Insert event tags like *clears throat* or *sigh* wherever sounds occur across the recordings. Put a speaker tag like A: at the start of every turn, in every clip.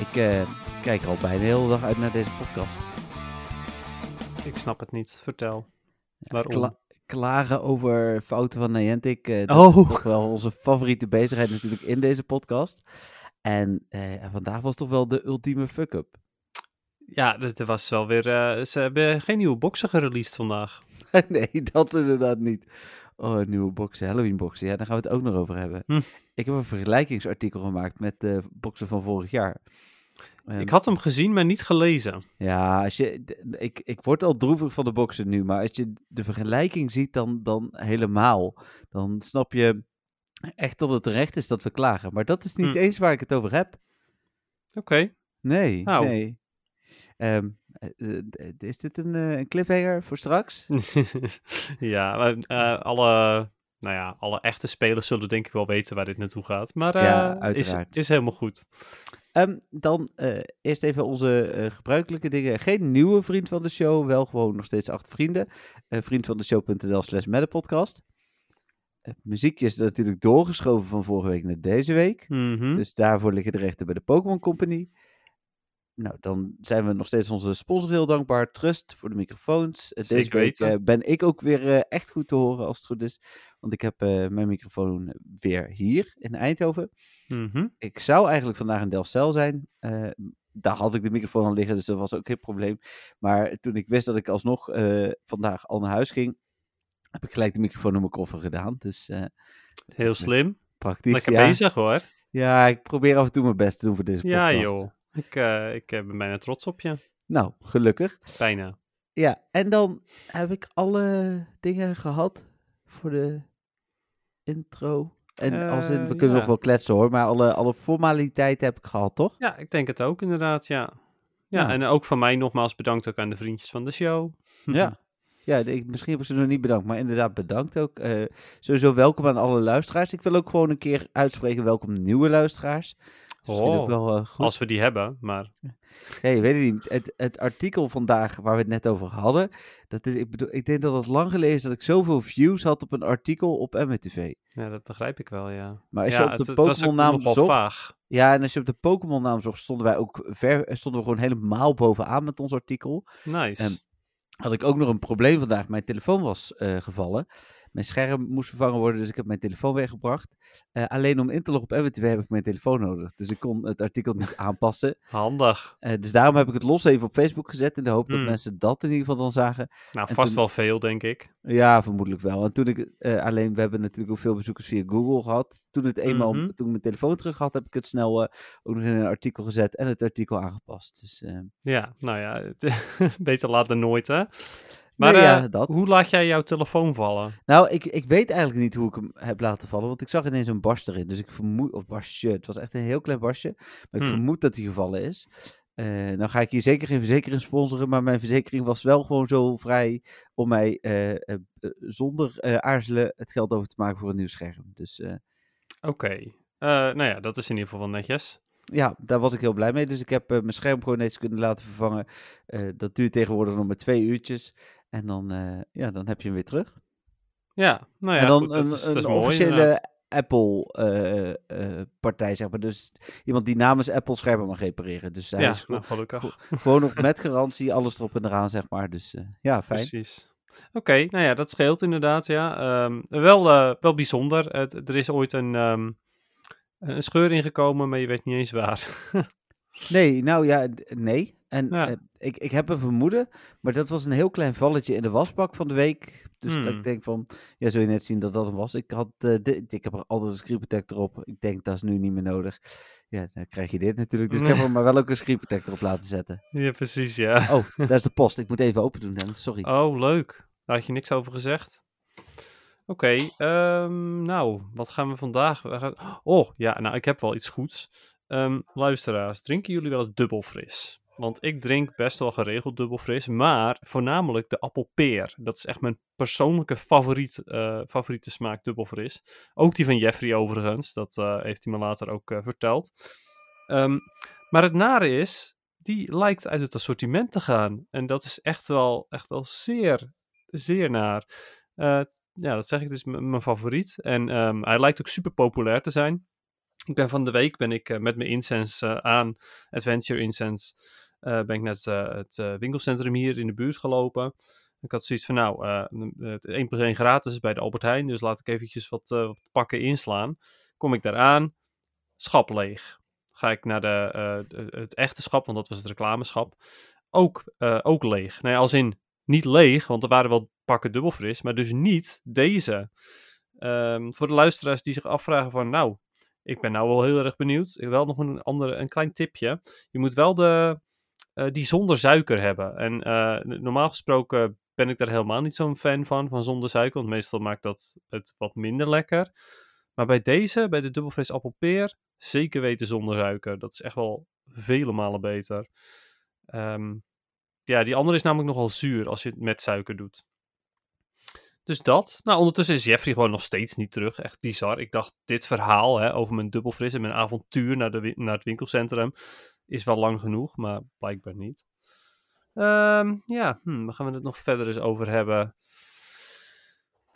A: Ik eh, kijk al bijna de hele dag uit naar deze podcast.
B: Ik snap het niet. Vertel. Waarom?
A: Kla- klagen over fouten van Niantic. eh dat
B: Oh.
A: is toch wel onze favoriete bezigheid natuurlijk in deze podcast. En eh, vandaag was toch wel de ultieme fuck-up.
B: Ja, dat was wel weer... ze hebben geen nieuwe boxen gereleased vandaag. *laughs*
A: nee, dat inderdaad niet. Oh, nieuwe boxen, Halloween boxen. Ja, daar gaan we het ook nog over hebben.
B: Hm.
A: Ik heb een vergelijkingsartikel gemaakt met de boxen van vorig jaar.
B: Ik had hem gezien, maar niet gelezen.
A: Ja, als je, ik, ik word al droevig van de boksen nu, maar als je de vergelijking ziet, dan, dan helemaal. Dan snap je echt dat het terecht is dat we klagen. Maar dat is niet
B: Hm.
A: eens waar ik het over heb.
B: Oké.
A: Nee,
B: Nou.
A: nee. Ehm, eh, eh, is dit een, eh, een cliffhanger voor straks? *laughs*
B: ja, alle... Nou ja, alle echte spelers zullen denk ik wel weten waar dit naartoe gaat. Maar
A: Ja,
B: is,
A: uiteraard.
B: is helemaal goed.
A: Ehm, dan eh, eerst even onze eh, gebruikelijke dingen. Geen nieuwe vriend van de show, wel gewoon nog steeds acht vrienden. Eh vriendvandeshow.nl slash podcast. Het muziekje is natuurlijk doorgeschoven van vorige week naar deze week.
B: Mhm.
A: Dus daarvoor liggen de rechten bij de Pokémon Company. Nou, dan zijn we nog steeds onze sponsor heel dankbaar. Trust voor de microfoons. Eh, Deze
B: Zeker
A: week eh, ben ik ook weer eh, echt goed te horen als het goed is. Want ik heb mijn microfoon weer hier in Eindhoven.
B: Mhm.
A: Ik zou eigenlijk vandaag in Delfzijl zijn. Daar had ik de microfoon al liggen, dus dat was ook geen probleem. Maar toen ik wist dat ik alsnog vandaag al naar huis ging, heb ik gelijk de microfoon in mijn koffer gedaan. Dus
B: Heel slim.
A: praktisch.
B: Lekker
A: ja.
B: bezig hoor.
A: Ja, ik probeer af en toe mijn best te doen voor deze podcast.
B: Ja joh. Ik, eh, ik eh, ben bijna trots op je.
A: Nou, gelukkig.
B: Bijna.
A: Ja, en dan heb ik alle dingen gehad voor de intro. En als in, we
B: Eh,
A: kunnen
B: ja.
A: nog wel kletsen hoor, maar alle, alle formaliteiten heb ik gehad, toch?
B: Ja, ik denk het ook inderdaad, ja. Ja,
A: Nou.
B: en ook van mij nogmaals bedankt ook aan de vriendjes van de show. *laughs*
A: Ja. Ja, ik, misschien heb ik ze nog niet bedankt, maar inderdaad bedankt ook. Eh, sowieso welkom aan alle luisteraars. Ik wil ook gewoon een keer uitspreken welkom nieuwe luisteraars. Ook
B: Oh,
A: wel eh, goed.
B: Als we die hebben, maar...
A: Je weet het niet. Het, het artikel vandaag waar we het net over hadden, dat is, ik, bedoel, ik denk dat het lang geleden is dat ik zoveel views had op een artikel op MTV.
B: Ja, dat begrijp ik wel, ja.
A: Maar als
B: ja,
A: je op de Pokémon-naam
B: nogal
A: zocht,
B: vaag.
A: ja, en als je op de Pokémon-naam zocht, stonden wij ook ver, stonden we gewoon helemaal bovenaan met ons artikel.
B: Nice.
A: Ehm, had ik ook nog een probleem vandaag. Mijn telefoon was eh, gevallen. Mijn scherm moest vervangen worden, dus ik heb mijn telefoon weggebracht. Eh, alleen om in te loggen op MWTV heb ik mijn telefoon nodig. Dus ik kon het artikel niet *laughs* aanpassen.
B: Handig.
A: Eh, dus daarom heb ik het los even op Facebook gezet. In de hoop dat
B: Hmm.
A: mensen dat in ieder geval dan zagen.
B: Nou,
A: En
B: vast
A: toen-
B: wel veel, denk ik.
A: Ja, vermoedelijk wel. En toen ik, eh, alleen we hebben natuurlijk ook veel bezoekers via Google gehad. Toen, het eenmaal,
B: Mhm.
A: toen ik mijn telefoon terug had, heb ik het snel ook nog in een artikel gezet en het artikel aangepast. Dus
B: Ja, nou ja, *laughs* beter laat dan nooit, hè? Maar
A: Nee, ja,
B: eh,
A: dat.
B: hoe laat jij jouw telefoon vallen?
A: Nou, ik, ik weet eigenlijk niet hoe ik hem heb laten vallen, want ik zag ineens een barst erin. Dus ik vermoed, of barstje, het was echt een heel klein barstje, maar ik
B: Hmm.
A: vermoed dat hij gevallen is. Eh nou ga ik hier zeker geen verzekering sponsoren, maar mijn verzekering was wel gewoon zo vrij om mij eh, zonder aarzelen het geld over te maken voor een nieuw scherm. Dus
B: Oké. Nou ja, dat is in ieder geval wel netjes.
A: ja, daar was ik heel blij mee. Dus ik heb mijn scherm gewoon eens kunnen laten vervangen. Dat duurt tegenwoordig nog maar twee uurtjes. En dan, eh, ja, dan heb je hem weer terug.
B: Ja, nou ja,
A: en dan
B: goed,
A: een,
B: is,
A: een
B: mooi
A: officiële
B: inderdaad.
A: Apple-partij, zeg maar. Dus iemand die namens Apple schermen mag repareren. Dus hij
B: Ja,
A: is
B: nou,
A: gewoon-
B: gelukkig.
A: gewoon nog met garantie, alles erop en eraan, zeg maar. Dus eh, ja, *laughs* fijn.
B: Precies. Oké, nou ja, dat scheelt inderdaad, ja. Ehm, wel, eh, wel bijzonder. Er is ooit een, ehm, een scheur ingekomen, maar je weet niet eens waar. *laughs*
A: Nee, nou ja, nee. En
B: Ja.
A: eh, ik, ik heb een vermoeden, maar dat was een heel klein valletje in de wasbak van de week. Dus dat
B: Hmm.
A: ik denk van, ja, zul je net zien dat dat hem was. Ik, had, eh, dit, ik heb er altijd een screen protector op. Ik denk, dat is nu niet meer nodig. Ja, dan krijg je dit natuurlijk. Dus ik heb *laughs* er maar wel ook een screen protector op laten zetten.
B: ja, precies, ja.
A: Oh, *laughs* daar is de post. Ik moet even open doen, Dennis. Sorry.
B: Oh, leuk. Daar had je niks over gezegd. Oké, ehm, nou, wat gaan we vandaag... Oh, ja, nou, ik heb wel iets goeds. Ehm, luisteraars, drinken jullie wel eens dubbel fris? Want ik drink best wel geregeld dubbel fris, maar voornamelijk de appelpeer. Dat is echt mijn persoonlijke favoriet, eh, favoriete smaak dubbel fris. Ook die van Jeffrey overigens, dat eh, heeft hij me later ook eh, verteld. Ehm, maar het nare is, die lijkt uit het assortiment te gaan. En dat is echt wel, echt wel zeer, zeer naar. Ja, dat zeg ik, dus mijn favoriet. En ehm, hij lijkt ook super populair te zijn. Ik ben van de week ben ik met mijn incense aan, Adventure Incense, ben ik het, eh, het eh, winkelcentrum hier in de buurt gelopen. Ik had zoiets van, nou, eh, het 1 plus 1 gratis bij de Albert Heijn, dus laat ik eventjes wat, eh, wat pakken inslaan. Kom ik daar aan, schap leeg. Ga ik naar de, eh, het echte schap, want dat was het reclameschap, ook, eh, ook leeg. Ja, als in niet leeg, want er waren wel pakken dubbel fris, maar dus niet deze. Ehm, voor de luisteraars die zich afvragen van, nou, ik ben nou wel heel erg benieuwd. Ik wel nog een, andere, een klein tipje. Je moet wel de, eh, die zonder suiker hebben. En eh, normaal gesproken ben ik daar helemaal niet zo'n fan van, van zonder suiker. Want meestal maakt dat het wat minder lekker. Maar bij deze, bij de dubbelfris appelpeer, zeker weten zonder suiker. Dat is echt wel vele malen beter. Ehm, ja, die andere is namelijk nogal zuur als je het met suiker doet. Dus dat. Nou, ondertussen is Jeffrey gewoon nog steeds niet terug. Echt bizar. Ik dacht, dit verhaal hè, over mijn dubbelfris en mijn avontuur naar, de, naar het winkelcentrum is wel lang genoeg, maar blijkbaar niet. Ehm, ja, hm, waar gaan we het nog verder eens over hebben?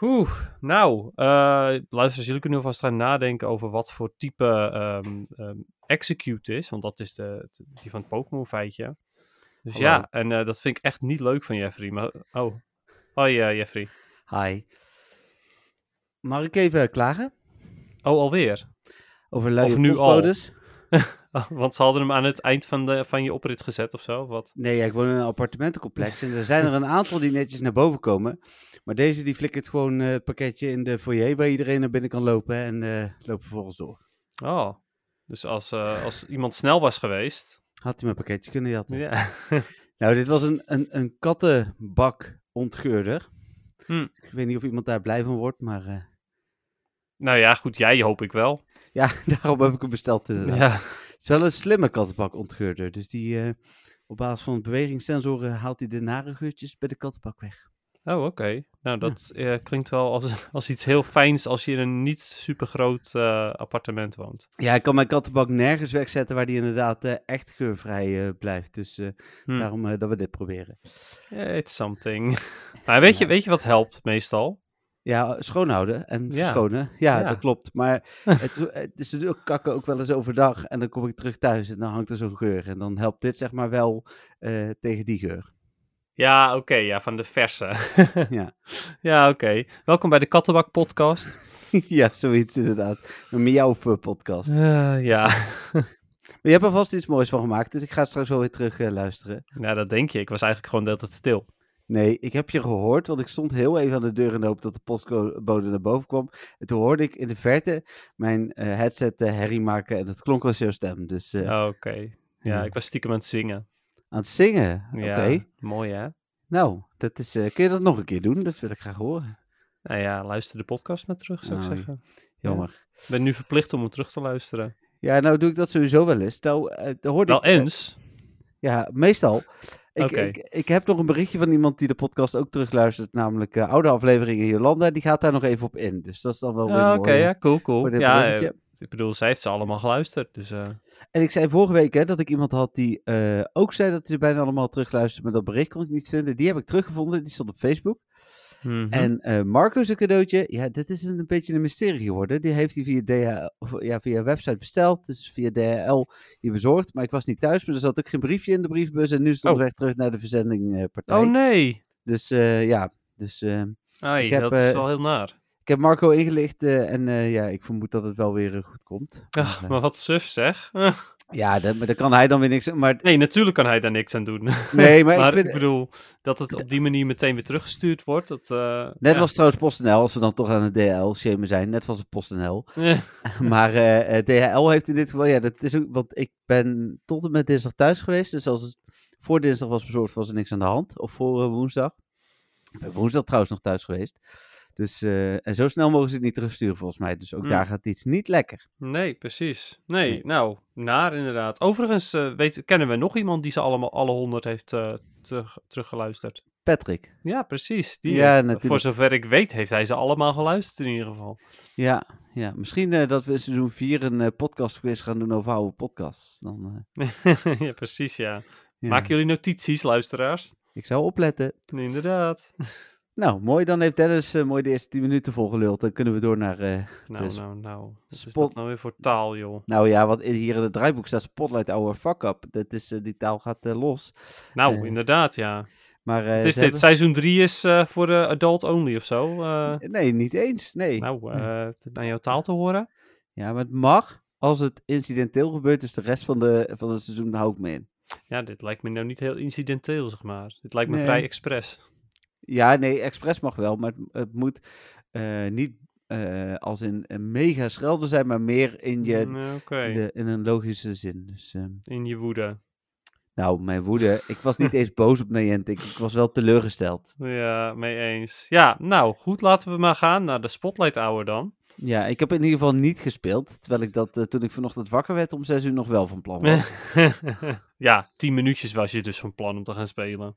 B: Oeh, nou, eh luisteraars, jullie kunnen vast gaan nadenken over wat voor type ehm, ehm, execute is, want dat is de, de- die van het Pokémon feitje. Dus
A: Hallo.
B: ja, en eh, dat vind ik echt niet leuk van Jeffrey. Maar, oh, hoi eh, Jeffrey.
A: Hi. Mag ik even klagen?
B: Oh, alweer?
A: Over luie
B: Of nu al. *laughs* *laughs* want ze hadden hem aan het eind van, de, van je oprit gezet of zo? Wat?
A: Nee, ja, ik woon in een appartementencomplex en er zijn er een aantal die netjes naar boven komen. Maar deze die flikkert gewoon eh, het pakketje in de foyer waar iedereen naar binnen kan lopen en eh loopt vervolgens door.
B: Oh, dus als, eh, als iemand snel was geweest.
A: Had hij mijn pakketje kunnen jatten.
B: Ja. *laughs*
A: Nou, dit was een, een, een kattenbak ontgeurder.
B: Hm.
A: Ik weet niet of iemand daar blij van wordt, maar eh,
B: nou ja, goed, jij hoop ik wel.
A: ja, *laughs* daarom heb ik hem besteld inderdaad.
B: Ja.
A: Het is wel een slimme kattenbak ontgeurder, dus die eh, op basis van bewegingssensoren haalt hij de nare geurtjes bij de kattenbak weg.
B: Oh, oké. Nou, dat eh, klinkt wel als, als iets heel fijns als je in een niet super groot appartement woont.
A: Ja, ik kan mijn kattenbak nergens wegzetten waar die inderdaad eh, echt geurvrij eh, blijft. Dus eh,
B: Hm.
A: daarom eh, dat we dit proberen.
B: It's something. *laughs* Maar weet, je, weet je wat helpt meestal?
A: Ja, schoonhouden en
B: Ja.
A: verschonen. Ja,
B: Ja.
A: dat klopt. Maar het, *laughs* het is natuurlijk kakken ook wel eens overdag. En dan kom ik terug thuis en dan hangt er zo'n geur. En dan helpt dit zeg maar wel eh, tegen die geur.
B: Ja, oké, ja, van de verse.
A: Ja. *laughs*
B: ja, oké. Welkom bij de Kattenbak podcast. *laughs*
A: ja, zoiets inderdaad. Een miauw podcast.
B: Eh, ja.
A: Maar je hebt er vast iets moois van gemaakt, dus ik ga straks wel weer terug eh, luisteren.
B: ja, dat denk je. Ik was eigenlijk gewoon de hele tijd stil.
A: Nee, ik heb je gehoord, want ik stond heel even aan de deur in de hoop dat de postbode naar boven kwam. En toen hoorde ik in de verte mijn eh, headset eh, herrie maken en dat klonk als jouw stem. Dus eh,
B: Oh, Oké. Ja,
A: Ja.
B: ik was stiekem aan het zingen.
A: aan het zingen.
B: Ja,
A: Oké.
B: mooi hè?
A: Nou, dat is, kun je dat nog een keer doen? Dat wil ik graag horen.
B: Nou ja, luister de podcast maar terug, zou ik
A: Oh,
B: zeggen.
A: Jammer.
B: Ik ben nu verplicht om hem terug te luisteren.
A: Ja, nou doe ik dat sowieso wel eens. Nou, hoorde
B: Wel
A: ik...
B: eens.
A: ja, meestal. Ik, ik, ik heb nog een berichtje van iemand die de podcast ook terugluistert, namelijk eh, oude afleveringen Jolanda. Die gaat daar nog even op in. Dus dat is dan wel weer
B: Ah. Oké, ja, cool, cool. Ja, eh, ik bedoel, zij heeft ze allemaal geluisterd. Dus eh,
A: En ik zei vorige week hè, dat ik iemand had die ook zei dat ze bijna allemaal terugluisterde, maar dat bericht kon ik niet vinden. Die heb ik teruggevonden, die stond op Facebook.
B: Mhm.
A: En eh Marco zijn cadeautje, ja, dit is een beetje een mysterie geworden. Die heeft hij via, DHL, of, ja, via website besteld, dus via DHL hier bezorgd. Maar ik was niet thuis, maar er zat ook geen briefje in de briefbus en nu stond
B: Oh.
A: de weg terug naar de verzendingpartij.
B: oh nee.
A: Dus eh, ja, dus
B: Ai,
A: Ik heb,
B: dat is wel heel naar.
A: ik heb Marco ingelicht en ja, ik vermoed dat het wel weer goed komt.
B: Ach,
A: Maar,
B: maar wat suf zeg.
A: Ja, dat, maar daar kan hij dan weer niks aan. Maar
B: Nee, natuurlijk kan hij daar niks aan doen.
A: nee, maar, *laughs*
B: maar
A: ik vind,
B: ik bedoel, dat het op die manier meteen weer teruggestuurd wordt. Dat, eh,
A: Net
B: ja.
A: was trouwens PostNL, als we dan toch aan het DHL-shamen zijn. Net was het PostNL. *laughs* *laughs* Maar eh, eh, DHL heeft in dit geval, ja, dat is ook, want ik ben tot en met dinsdag thuis geweest. Dus als het voor dinsdag was bezorgd, was er niks aan de hand. Of voor woensdag. Ik ben woensdag trouwens nog thuis geweest. Dus, eh, en zo snel mogen ze het niet terugsturen volgens mij. Dus ook
B: Hmm.
A: daar gaat iets niet lekker.
B: Nee, precies. Nee,
A: Nee.
B: nou, naar inderdaad. Overigens eh, weet, kennen we nog iemand die ze allemaal alle honderd heeft eh, terug, teruggeluisterd.
A: Patrick.
B: Ja, precies. Die
A: Ja,
B: heeft-
A: natuurlijk.
B: Voor zover ik weet heeft hij ze allemaal geluisterd in ieder geval.
A: Ja, ja. misschien dat we in seizoen 4 een eh podcastquiz gaan doen over oude podcasts. Dan, *laughs*
B: ja, precies, ja.
A: ja.
B: Maken jullie notities, luisteraars?
A: Ik zou opletten.
B: Inderdaad.
A: Nou, mooi. Dan heeft Dennis eh, mooi de eerste 10 minuten volgeluld. Dan kunnen we door naar... eh,
B: Nou, nou, nou. Wat is
A: spot-
B: dat nou weer voor taal, joh?
A: nou ja, in- hier in het draaiboek staat Spotlight Hour Fuck Up. Dat is, eh, die taal gaat los.
B: Nou, inderdaad, ja.
A: Maar,
B: Het is dit.
A: hebben-
B: Seizoen 3 is voor de adult only of zo.
A: Nee, niet eens. Nee.
B: nou, het aan jouw taal te horen.
A: Ja, maar het mag als het incidenteel gebeurt. Dus de rest van, de, van het seizoen hou ik me in.
B: Ja, dit lijkt me nou niet heel incidenteel, zeg maar. Dit lijkt me
A: Nee.
B: vrij expres.
A: Ja, nee, expres mag wel. Maar het, het moet eh, niet eh, als in een mega schelden zijn. Maar meer in, je,
B: Mm,
A: in, de, in een logische zin. Dus... ehm,
B: in je woede.
A: Nou, mijn woede. Ik was niet *laughs* eens boos op Niantic. Ik was wel teleurgesteld.
B: Ja, mee eens. Ja, nou goed, laten we maar gaan naar de Spotlight Hour dan.
A: Ja, ik heb in ieder geval niet gespeeld. Terwijl ik dat eh, toen ik vanochtend wakker werd om 6 uur nog wel van plan was. *laughs*
B: ja, tien minuutjes was je dus van plan om te gaan spelen.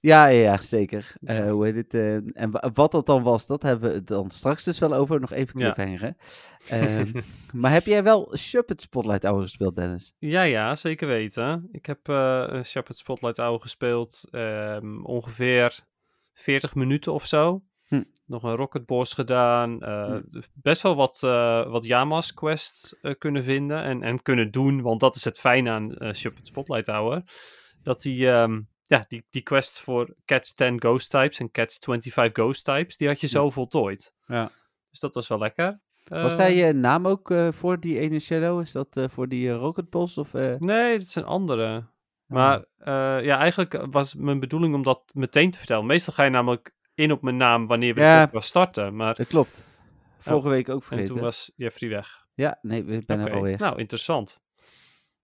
A: Ja, ja, ja, zeker.
B: Ja.
A: Eh, hoe heet het? eh, en wa- wat dat dan was, dat hebben we het dan straks dus wel over. Nog even
B: Ja.
A: cliffhangeren. Ehm, *laughs* maar heb jij wel Shuppet Spotlight Hour gespeeld, Dennis?
B: Ja, ja, zeker weten. Ik heb eh een Shepherd Spotlight Hour gespeeld. ehm, ongeveer 40 minuten of zo.
A: Hm.
B: Nog een Rocket Boss gedaan. eh,
A: Hm.
B: Best wel wat, eh wat Yamas quests eh, kunnen vinden en, en kunnen doen. Want dat is het fijne aan eh Shepherd Spotlight Hour. Dat die, ehm, ja, die, die quests voor Cats 10 Ghost Types en Cats 25 Ghost Types, die had je zo voltooid.
A: Ja.
B: Dus dat was wel lekker.
A: Was
B: Eh,
A: daar je naam ook eh, voor die ene Shadow? Is dat eh, voor die eh, Rocket Boss? Of,
B: Nee, dat zijn andere.
A: oh.
B: Maar ja, eigenlijk was mijn bedoeling om dat meteen te vertellen. Meestal ga je namelijk in op mijn naam wanneer we
A: Ja.
B: de starten. Maar
A: Dat klopt. Vorige week ook
B: Oh. en
A: vergeten.
B: toen was Jeffrey weg.
A: Ja, nee, ik ben er alweer.
B: Nou, interessant.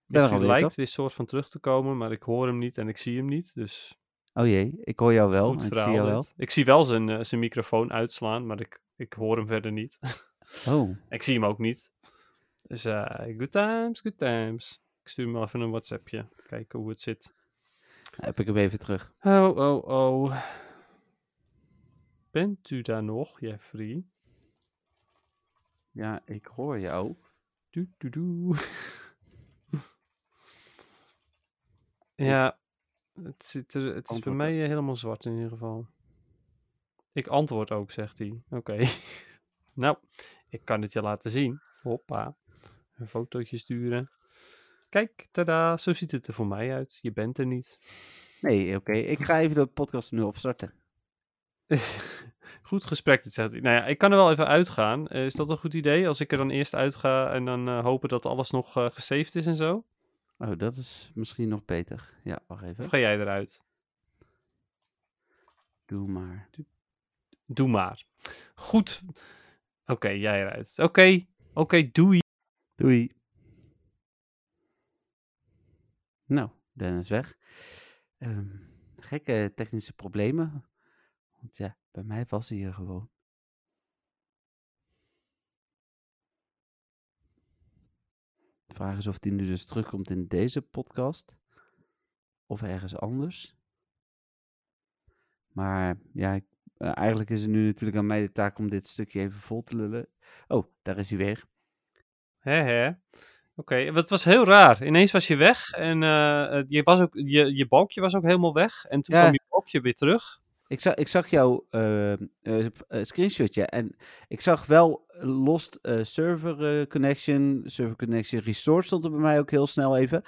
A: Ben er
B: lijkt
A: toch?
B: weer soort van terug te komen, maar ik hoor hem niet en ik zie hem niet. Dus
A: Oh jee, ik hoor jou wel.
B: goed
A: Ik zie jou wel.
B: Ik zie wel zijn, eh, zijn microfoon uitslaan, maar ik, ik hoor hem verder niet. *laughs*
A: Oh,
B: ik zie hem ook niet. Dus eh good times, good times. Ik stuur hem even een WhatsAppje. Kijken hoe het zit.
A: heb ik hem even terug.
B: Oh, oh, oh. Bent u daar nog, Jeffrey?
A: Ja, ik hoor jou.
B: Doe, doe, doe. *laughs* ja, het, zit er, het is bij mij eh, helemaal zwart in ieder geval. Ik antwoord ook, zegt hij. Oké. *laughs* nou, ik kan het je laten zien. Hoppa. Een fotootje sturen. Kijk, tada, zo ziet het er voor mij uit. Je bent er niet.
A: Nee, oké. Ik ga even de podcast nu opstarten. *laughs*
B: goed gesprek, dit zegt hij. Nou ja, ik kan er wel even uitgaan. Eh, is dat een goed idee? Als ik er dan eerst uitga en dan eh, hopen dat alles nog gesaved is en zo?
A: Oh, dat is misschien nog beter. Ja, wacht even.
B: Of ga jij eruit?
A: Doe maar.
B: Doe maar. Goed. Oké, jij eruit. Oké, oké, doei.
A: Doei. Nou, Dennis weg. Ehm, gekke technische problemen. Want ja, bij mij was hij hier gewoon. Vraag is of hij nu dus terugkomt in deze podcast. Of ergens anders. Maar ja, ik- eh, eigenlijk is het nu natuurlijk aan mij de taak om dit stukje even vol te lullen. Oh, daar is hij weer.
B: Hè, hè. Oké, het was heel raar. Ineens was je weg en eh, je, was ook, je, je balkje was ook helemaal weg. En toen
A: Ja.
B: kwam je balkje weer terug.
A: Ik zag, ik zag jouw screenshotje en ik zag wel lost eh, server eh, connection, server connection restore stond er bij mij ook heel snel even.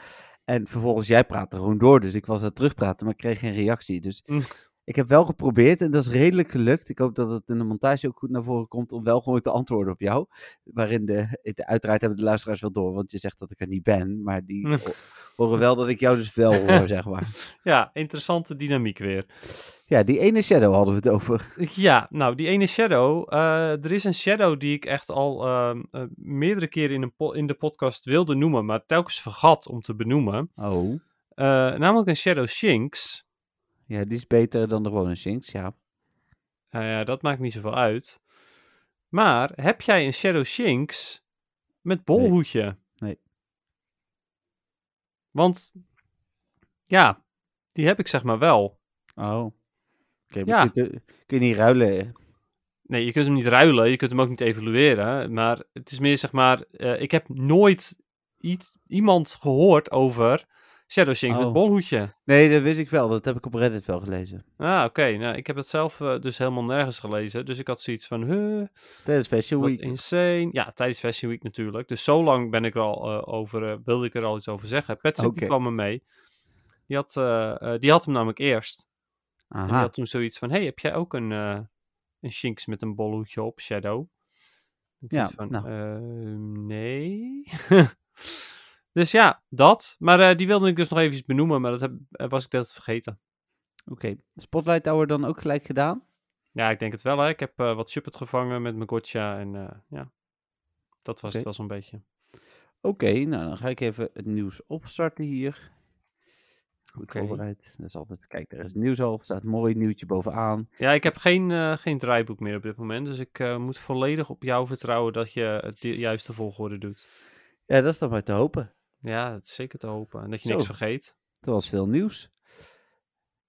A: En vervolgens jij praatte gewoon door, dus ik was aan het terugpraten, maar ik kreeg geen reactie. Dus
B: Mm.
A: Ik heb wel geprobeerd en dat is redelijk gelukt. Ik hoop dat het in de montage ook goed naar voren komt om wel gewoon te antwoorden op jou. Waarin de, de uiteraard hebben de luisteraars wel door, want je zegt dat ik er niet ben, maar die *laughs* ho- horen wel dat ik jou dus wel hoor, zeg maar. *laughs*
B: Ja, interessante dynamiek weer.
A: Ja, die ene shadow hadden we het over. *laughs*
B: Ja, nou, die ene shadow. eh, er is een shadow die ik echt al ehm, eh, meerdere keren in, een in de podcast wilde noemen, maar telkens vergat om te benoemen.
A: Oh.
B: Eh, namelijk een shadow Shinx.
A: Ja, die is beter dan de gewone Shinx, ja.
B: Nou ja, dat maakt niet zoveel uit. Maar heb jij een Shadow Shinx met bolhoedje?
A: Nee.
B: Want, ja, die heb ik zeg maar wel.
A: Oh.
B: Ja.
A: kun, je, kun je niet ruilen?
B: Nee, je kunt hem niet ruilen, je kunt hem ook niet evalueren. Maar het is meer zeg maar, eh, ik heb nooit iets, iemand gehoord over Shadow Shinx
A: Oh.
B: met bolhoedje.
A: Nee, dat wist ik wel. Dat heb ik op Reddit wel gelezen.
B: Ah, oké. Nou, ik heb het zelf eh, dus helemaal nergens gelezen. Dus ik had zoiets van, huh,
A: Tijdens Fashion Week.
B: insane. Ja, tijdens Fashion Week natuurlijk. Dus zo lang ben ik er al eh, over, eh, wilde ik er al iets over zeggen. Patrick die kwam er mee. Die had, die had hem namelijk eerst. En die
A: Aha.
B: had toen zoiets van, hey, heb jij ook een, een Shinx met een bolhoedje op, Shadow?
A: Ja,
B: van,
A: nou.
B: eh, nee. *laughs* dus ja, dat. Maar eh, die wilde ik dus nog even benoemen, maar dat heb, eh, was ik dat vergeten.
A: Oké. Spotlight Tower dan ook gelijk gedaan?
B: Ja, ik denk het wel, hè. Ik heb eh, wat Shuppet gevangen met mijn gotcha en ja, dat was
A: Oké.
B: het wel zo'n beetje.
A: Oké, nou dan ga ik even het nieuws opstarten hier. Goed voorbereid. Dat is altijd, kijk, er is nieuws al. Er staat een mooi nieuwtje bovenaan.
B: Ja, ik heb geen, geen draaiboek meer op dit moment, dus ik moet volledig op jou vertrouwen dat je het de juiste volgorde doet.
A: Ja, dat is dan maar te hopen.
B: Ja, dat is zeker te hopen. En dat je
A: Zo.
B: niks vergeet.
A: Er was veel nieuws.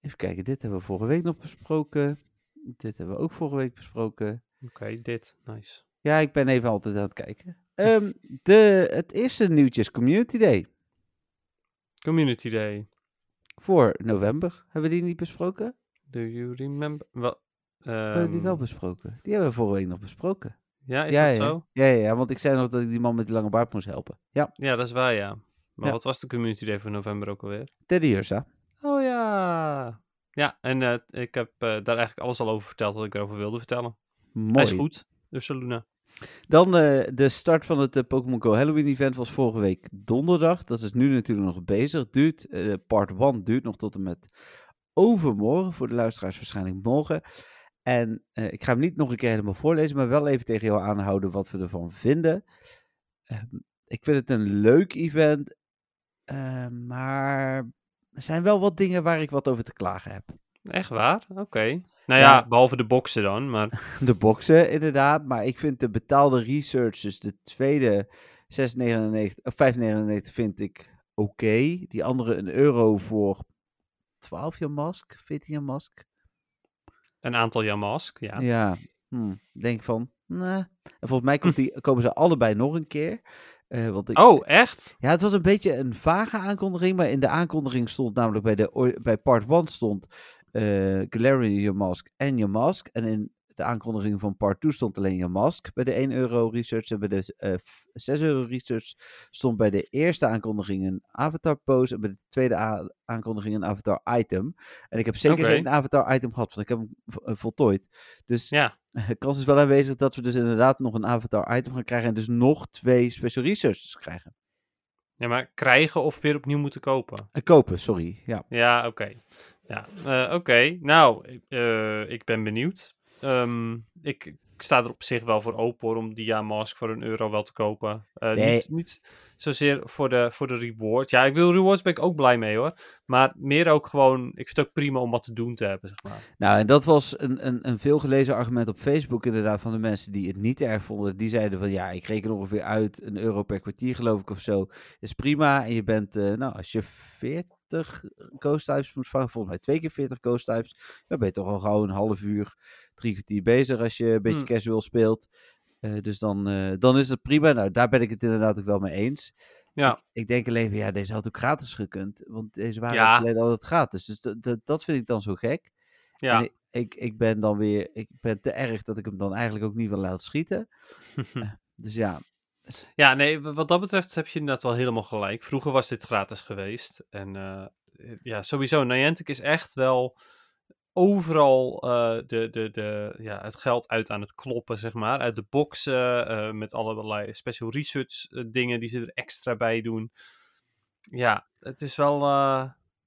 A: Even kijken, dit hebben we vorige week nog besproken. Dit hebben we ook vorige week besproken.
B: Oké, dit. Nice.
A: Ja, ik ben even altijd aan het kijken. Ehm, de, het eerste nieuwtje is Community Day.
B: Community Day.
A: Voor november. Hebben we die niet besproken?
B: Do you remember? Wel,
A: hebben we die wel
B: ehm,
A: besproken? Die hebben we vorige week nog besproken.
B: Ja, is
A: ja,
B: dat
A: ja.
B: zo?
A: Ja, ja, ja, want ik zei nog dat ik die man met die lange baard moest helpen. Ja,
B: Ja, dat is waar, ja. Maar wat was de Community Day voor november ook alweer?
A: Teddy Ursa.
B: Oh ja. Ja, en eh, ik heb eh, daar eigenlijk alles al over verteld wat ik erover wilde vertellen.
A: Mooi.
B: Hij is goed, Ursa Luna.
A: Dan eh, de start van het Pokémon Go Halloween event was vorige week donderdag. Dat is nu natuurlijk nog bezig. Duurt, part 1 duurt nog tot en met overmorgen. Voor de luisteraars waarschijnlijk morgen. En eh, ik ga hem niet nog een keer helemaal voorlezen, maar wel even tegen jou aanhouden wat we ervan vinden. Ehm, ik vind het een leuk event, eh, maar er zijn wel wat dingen waar ik wat over te klagen heb.
B: Echt waar? Oké. Nou
A: Ja.
B: ja, behalve de boxen dan, maar... *laughs*
A: De boxen, inderdaad. Maar ik vind de betaalde research, dus de tweede 6,99 of 5,99 vind ik oké. Die andere een euro voor 12 jaar mask, 14 jaar mask.
B: Een aantal Yamask, ja.
A: Ja, hm, denk van, nah. En volgens mij komt die, komen ze allebei nog een keer. Eh, want ik,
B: Oh, echt?
A: Ja, het was een beetje een vage aankondiging, maar in de aankondiging stond namelijk bij, de, bij part 1 stond eh Galarian Your Mask en Your Mask. En in de aankondiging van part 2 stond alleen Your Mask bij de 1 euro research. En bij de eh, f- 6 euro research stond bij de eerste aankondiging een avatar pose en bij de tweede aankondiging een avatar item. En ik heb zeker
B: Oké.
A: geen avatar item gehad, want ik heb hem eh, voltooid. Dus
B: Ja.
A: de *laughs* kans is wel aanwezig dat we dus inderdaad nog een avatar item gaan krijgen en dus nog twee special researches krijgen.
B: Ja, maar krijgen of weer opnieuw moeten kopen?
A: Eh, kopen, sorry. Ja.
B: Ja, oké. Ja, eh, oké. Nou, eh, ik ben benieuwd. Ehm, ik, ik sta er op zich wel voor open hoor, om die ja mask voor een euro wel te kopen. Eh,
A: Nee.
B: niet, niet zozeer voor de, voor de reward. Ja, ik wil rewards ben ik ook blij mee hoor. Maar meer ook gewoon, ik vind het ook prima om wat te doen te hebben, zeg maar.
A: Nou, en dat was een, een, een veelgelezen argument op Facebook inderdaad van de mensen die het niet erg vonden. Die zeiden van ja, ik reken ongeveer uit een euro per kwartier geloof ik of zo. Is prima. En je bent, eh, nou, als je 40 ghost types moet vangen, volgens mij twee keer 40 ghost types, dan ben je toch al gauw een half uur, drie kwartier bezig als je een beetje
B: Hmm.
A: casual speelt. Eh, dus dan, eh, dan is het prima. Nou, daar ben ik het inderdaad ook wel mee eens.
B: Ja.
A: Ik, ik denk alleen ja, deze had ook gratis gekund. Want deze waren
B: Ja.
A: altijd gratis. Dus dat, vind ik dan zo gek.
B: Ja.
A: Ik, ik ben dan weer, ik ben te erg dat ik hem dan eigenlijk ook niet wil laten schieten. *laughs* Dus ja,
B: Ja, nee, wat dat betreft heb je inderdaad wel helemaal gelijk. Vroeger was dit gratis geweest. En eh, ja, sowieso, Niantic is echt wel overal eh, de, de, de, ja, het geld uit aan het kloppen, zeg maar. Uit de boxen, eh, met allerlei special research eh, dingen die ze er extra bij doen. Ja, het is wel... eh,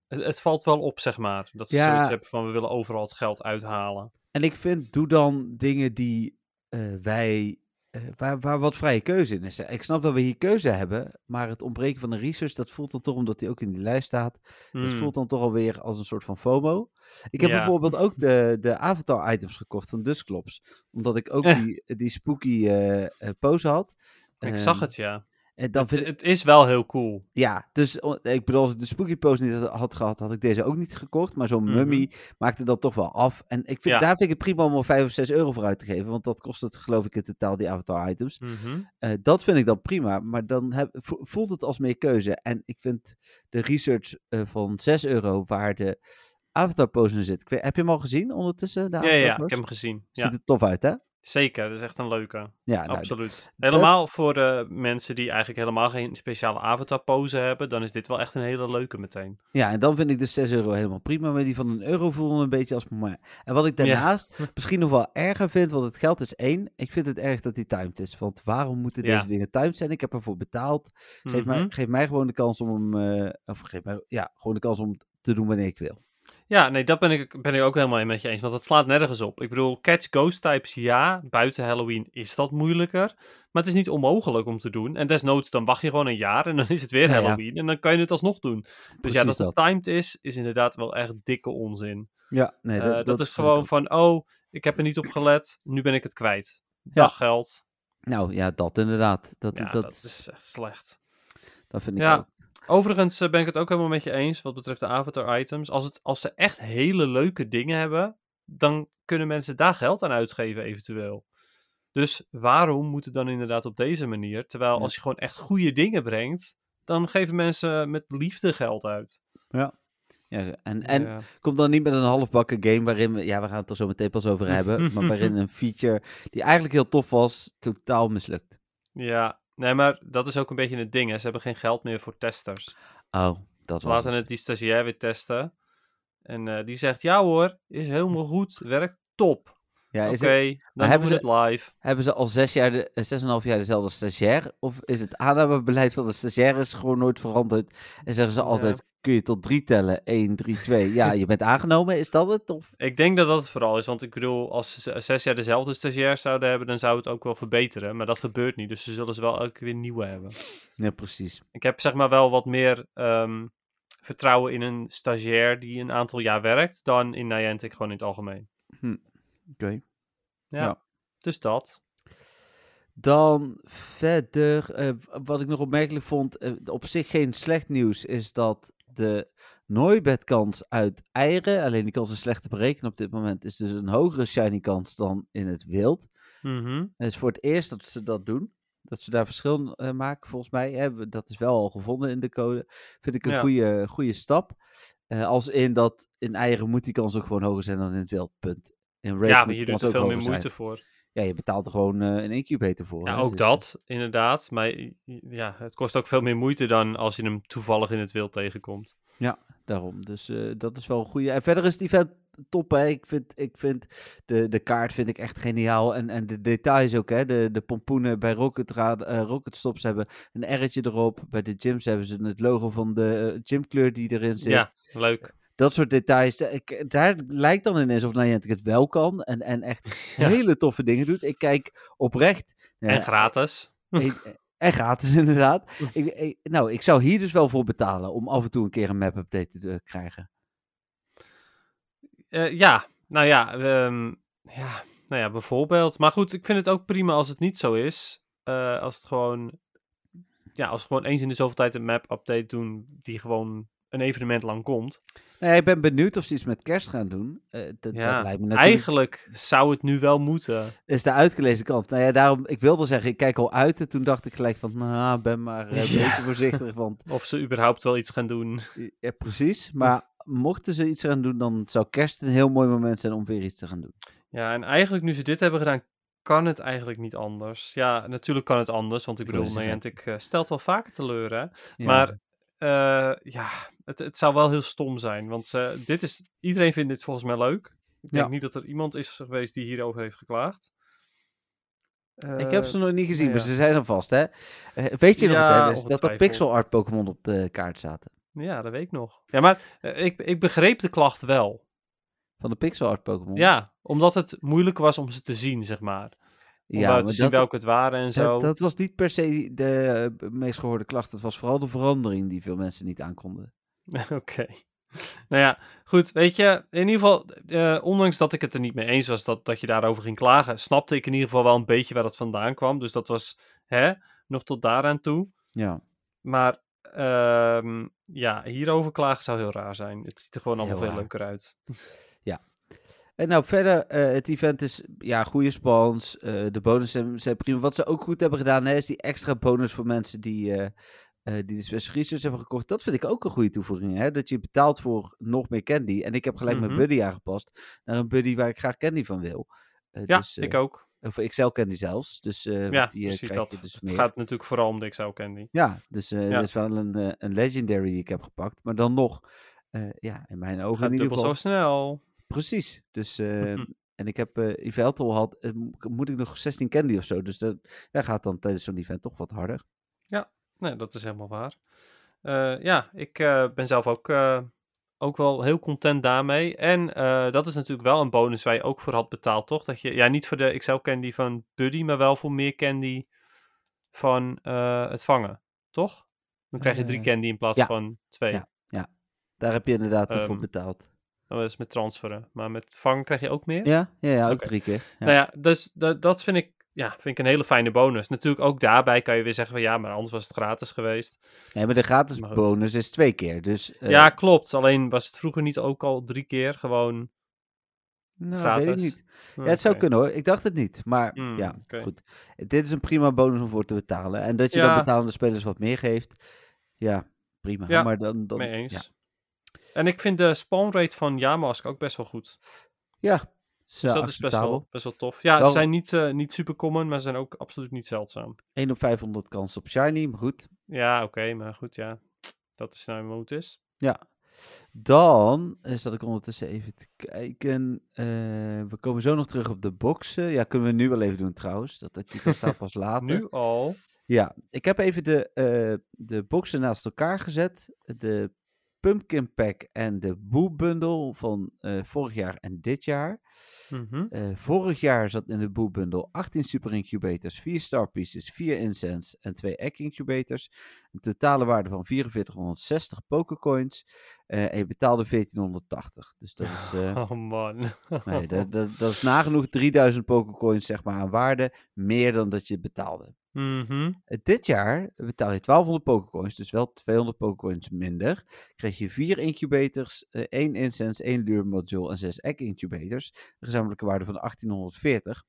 B: het, het valt wel op, zeg maar. Dat ze
A: Ja.
B: zoiets hebben van, we willen overal het geld uithalen.
A: en ik vind, doe dan dingen die eh, wij eh, waar, waar wat vrije keuze in is. Ik snap dat we hier keuze hebben, maar het ontbreken van de research, dat voelt dan toch, omdat hij ook in die lijst staat, dat
B: Hmm.
A: voelt dan toch alweer als een soort van FOMO. Ik heb
B: Ja.
A: bijvoorbeeld ook *laughs* de, de avatar-items gekocht van Dusclops, omdat ik ook die, die spooky eh, eh, pose had.
B: Ik zag
A: Ehm,
B: het, ja.
A: En dan
B: Het,
A: vind ik,
B: het is wel heel cool.
A: ja, dus ik bedoel, als ik de spooky pose niet had- had gehad, had ik deze ook niet gekocht. Maar zo'n
B: Mhm.
A: mummy maakte dat toch wel af. En ik vind,
B: Ja.
A: daar vind ik het prima om er 5 of 6 euro voor uit te geven. Want dat kost het, geloof ik, in totaal, die avatar-items.
B: Mhm.
A: Eh, dat vind ik dan prima, maar dan heb, vo- voelt het als meer keuze. En ik vind de research eh, van 6 euro waar de avatar pose in zit. Heb je hem al gezien ondertussen? De
B: Ja,
A: avatar
B: ja, ik heb hem gezien. Ja,
A: Ziet er tof uit, hè?
B: Zeker. Dat is echt een leuke.
A: Ja, nou,
B: Absoluut. Helemaal voor de mensen die eigenlijk helemaal geen speciale avatar pose hebben, dan is dit wel echt een hele leuke meteen.
A: Ja, en dan vind ik de 6 euro helemaal prima. Maar die van een euro voelde een beetje als... Maar. En wat ik daarnaast *laughs* misschien nog wel erger vind, want het geld is één. Ik vind het erg dat die timed is. Want waarom moeten
B: Ja.
A: deze dingen timed zijn? Ik heb ervoor betaald. Geef, mij,
B: Mhm.
A: geef mij gewoon de kans om hem... eh, of geef mij ja, gewoon de kans om te doen wanneer ik wil.
B: Ja, nee, dat ben ik, ben ik ook helemaal met je eens. Want dat slaat nergens op. Ik bedoel, catch ghost types, ja. Buiten Halloween is dat moeilijker. Maar het is niet onmogelijk om te doen. En desnoods, dan wacht je gewoon een jaar en dan is het weer
A: Ja, ja.
B: Halloween. En dan kan je het alsnog doen. Dus ja, dat
A: dat.
B: het timed is, is inderdaad wel echt dikke onzin.
A: Ja, nee,
B: Eh,
A: dat,
B: dat,
A: dat
B: is gewoon van, oh, ik heb er niet op gelet. Nu ben ik het kwijt. Daggeld.
A: Nou ja, dat inderdaad. Dat,
B: Ja,
A: dat,
B: is echt slecht.
A: dat vind ik
B: Ja.
A: ook.
B: Overigens eh, ben ik het ook helemaal met je eens wat betreft de avatar items. Als, het, als ze echt hele leuke dingen hebben, dan kunnen mensen daar geld aan uitgeven eventueel. Dus waarom moet het dan inderdaad op deze manier? Terwijl
A: Ja.
B: als je gewoon echt goede dingen brengt, dan geven mensen met liefde geld uit.
A: Ja, en, en
B: Ja.
A: kom dan niet met een halfbakken game waarin we, ja, we gaan het er zo meteen pas over hebben, *laughs* maar waarin een feature die eigenlijk heel tof was, totaal mislukt.
B: ja, nee, maar dat is ook een beetje het ding. Hè. Ze hebben geen geld meer voor testers.
A: Oh, dat
B: Ze
A: was
B: laten
A: het.
B: het die stagiair weer testen. En eh, die zegt, ja hoor, is helemaal goed, werkt top.
A: Ja,
B: Oké,
A: is het,
B: dan
A: hebben ze-
B: het live.
A: hebben ze al zes jaar, de, eh, zes en een half jaar dezelfde stagiair? Of is het aannamebeleid van de stagiaires gewoon nooit veranderd? En zeggen ze
B: Ja.
A: altijd, kun je tot drie tellen? 1, 3, 2. Ja, je bent aangenomen, is dat het? Of?
B: Ik denk dat dat het vooral is, want ik bedoel, als ze zes jaar dezelfde stagiair zouden hebben, dan zou het ook wel verbeteren. Maar dat gebeurt niet, dus ze zullen ze wel elke keer weer nieuwe hebben.
A: Ja, precies.
B: Ik heb zeg maar wel wat meer ehm, vertrouwen in een stagiair die een aantal jaar werkt, dan in Niantic gewoon in het algemeen.
A: Oké.
B: Ja,
A: Ja.
B: dus dat.
A: Dan verder, eh, wat ik nog opmerkelijk vond, eh, op zich geen slecht nieuws, is dat de Nooibed-kans uit eieren, alleen die kans is slecht te berekenen op dit moment, is dus een hogere shiny kans dan in het wild.
B: Mhm.
A: Het is voor het eerst dat ze dat doen. Dat ze daar verschil eh, maken, volgens mij. Hè. We- Dat is wel al gevonden in de code. Vind ik een
B: Ja.
A: goede, goede stap. Als in dat in eieren moet die kans ook gewoon hoger zijn dan in het wild. Punt. Rage
B: Ja, maar je doet er veel meer moeite
A: zijn.
B: voor.
A: Ja, je betaalt er gewoon eh, een incubator voor.
B: Ja,
A: hè,
B: ook
A: dus, eh,
B: dat, inderdaad. Maar i- i- ja, het kost ook veel meer moeite dan als je hem toevallig in het wild tegenkomt.
A: Daarom. Dus eh, dat is wel een goede. En verder is die vet top. Hè. Ik vind, ik vind de, de kaart vind ik echt geniaal. En, en de details ook. Hè. De, de pompoenen bij Rocket, Ra- eh, Rocket Stops hebben een R'tje erop. Bij de gyms hebben ze het logo van de eh, gymkleur die erin zit.
B: Ja, leuk.
A: Dat soort details. da- Ik, daar lijkt dan ineens of Niantic het wel kan. En, en echt *laughs*
B: Ja.
A: hele toffe dingen doet. Ik kijk oprecht.
B: En gratis. *laughs*
A: ik- en gratis *laughs* inderdaad. Ik, ik- nou, ik zou hier dus wel voor betalen. Om af en toe een keer een map update te eh, krijgen.
B: Eh, ja, nou ja, ehm, ja, nou ja, bijvoorbeeld. Maar goed, ik vind het ook prima als het niet zo is. Eh, als het gewoon, ja, als gewoon eens in de zoveel tijd een map update doen die gewoon een evenement lang komt.
A: Nee, ik ben benieuwd of ze iets met kerst gaan doen. Eh, dat,
B: Ja,
A: dat lijkt me natuurlijk...
B: Eigenlijk zou het nu wel moeten.
A: is de uitgelezen kant. Nou ja, daarom... Ik wilde zeggen, ik kijk al uit. En toen dacht ik gelijk van... Nou, ben maar eh, een *laughs*
B: Ja.
A: beetje voorzichtig. Want...
B: Of ze überhaupt wel iets gaan doen.
A: Ja, precies. Maar mochten ze iets gaan doen... Dan zou kerst een heel mooi moment zijn om weer iets te gaan doen.
B: Ja, en eigenlijk nu ze dit hebben gedaan, kan het eigenlijk niet anders. Ja, natuurlijk kan het anders, want ik bedoel. Niantic eh, stelt wel vaker teleur, hè.
A: Ja.
B: Maar eh, ja, het, het zou wel heel stom zijn. Want eh, dit is, iedereen vindt dit volgens mij leuk. Ik denk
A: Ja.
B: niet dat er iemand is geweest die hierover heeft geklaagd.
A: Ik heb
B: Eh,
A: ze nog niet gezien,
B: nou
A: maar ze zijn er vast, hè? Weet je nog,
B: Ja,
A: dat er pixel art Pokémon op de kaart zaten?
B: Ja, dat weet ik nog. Ja, maar ik, ik begreep de klacht wel.
A: Van de pixel art Pokémon?
B: Ja, omdat het moeilijk was om ze te zien, zeg maar.
A: Ja,
B: te zien
A: dat,
B: welke het waren en zo.
A: dat, dat was niet per se de eh, meest gehoorde klacht. Het was vooral de verandering die veel mensen niet aankonden. *laughs*
B: Oké. Nou ja, goed. Weet je, in ieder geval, eh, ondanks dat ik het er niet mee eens was dat, dat je daarover ging klagen, snapte ik in ieder geval wel een beetje waar dat vandaan kwam. Dus dat was, hè, nog tot daaraan toe.
A: Ja,
B: Maar, ehm, ja, hierover klagen zou heel raar zijn. Het ziet er gewoon allemaal
A: Heel
B: veel
A: raar.
B: leuker uit. *laughs*
A: En nou verder, eh, het event is ja, goede spons. eh, de bonussen zijn, zijn prima. Wat ze ook goed hebben gedaan, hè, is die extra bonus voor mensen die, eh, die de Special Research hebben gekocht. Dat vind ik ook een goede toevoeging. Hè? Dat je betaalt voor nog meer candy. En ik heb gelijk
B: Mhm.
A: mijn buddy aangepast naar een buddy waar ik graag candy van wil.
B: Ja,
A: dus,
B: ik ook.
A: Of XL candy zelfs. Dus
B: Ja,
A: die eh,
B: precies dat.
A: je dus
B: het
A: meer.
B: gaat natuurlijk vooral om de XL Candy.
A: Ja, dus
B: Ja.
A: dat is wel een, een legendary die ik heb gepakt. Maar dan nog, ja, in mijn ogen
B: Gaat
A: in ieder
B: dubbel
A: geval.
B: zo snel.
A: Precies. Dus, eh, en ik heb eh Yveltal had, eh, mo- moet ik nog 16 candy of zo. Dus dat ja, gaat dan tijdens zo'n event toch wat harder.
B: Nee, dat is helemaal waar. Eh, ja, ik ben zelf ook, ook wel heel content daarmee. En dat is natuurlijk wel een bonus waar je ook voor had betaald, toch? Dat je, ja, niet voor de XL candy van Buddy, maar wel voor meer candy van het vangen, toch? Dan krijg je drie candy in plaats
A: ja.
B: van twee.
A: Ja. Daar heb je inderdaad voor
B: Ehm,
A: betaald.
B: Dat is met transferen. Maar met vangen krijg je ook meer.
A: Ja, ja, ja ook drie keer. Ja.
B: Nou ja, dus dat, dat vind ik, ja, vind ik een hele fijne bonus. Natuurlijk ook daarbij kan je weer zeggen van ja, maar anders was het gratis geweest.
A: Nee, maar de gratis
B: Maar
A: bonus is twee keer. Dus, eh,
B: ja, klopt. Alleen was het vroeger niet ook al drie keer gewoon
A: nou,
B: gratis.
A: weet ik niet. Ja, het zou kunnen hoor. Ik dacht het niet. Maar
B: Hmm,
A: ja, goed. Dit is een prima bonus om voor te betalen. En dat je dan betalende spelers wat meer geeft. Ja, prima.
B: Ja,
A: maar dan, dan,
B: Mee eens. En ik vind de spawn rate van Yamask ook best wel goed.
A: ja is,
B: Dus dat is best wel, best wel tof. Ja,
A: Wel-
B: ze zijn niet, eh, niet super common, maar ze zijn ook absoluut niet zeldzaam.
A: 1 op 500 kans op shiny, maar goed.
B: Ja, oké, maar goed, ja. Dat is nou eenmaal hoe het is.
A: Ja. Dan eh, zat ik ondertussen even te kijken. Eh, we komen zo nog terug op de boxen. Ja, kunnen we nu wel even doen trouwens. Dat artikel *laughs* staat pas later.
B: Nu al.
A: Ja, ik heb even de, eh, de boxen naast elkaar gezet. De Pumpkin Pack en de Boo Bundle van eh, vorig jaar en dit jaar.
B: Mhm.
A: Eh, vorig jaar zat in de Boo Bundle 18 Super Incubators, 4 Star Pieces, 4 Incense en 2 Egg Incubators. Een totale waarde van 4460 Pokécoins. Eh en je betaalde 1480. Dus dat is, eh, *laughs*
B: Oh man.
A: nee, dat, *laughs* dat, dat is nagenoeg 3000 Pokécoins zeg maar, aan waarde. Meer dan dat je betaalde.
B: Mhm.
A: Eh, Dit jaar betaal je 1200 Pokécoins, dus wel 200 Pokécoins minder. Krijg je 4 incubators, eh, 1 incense, 1 lure module en 6 egg incubators. Een gezamenlijke waarde van 1840.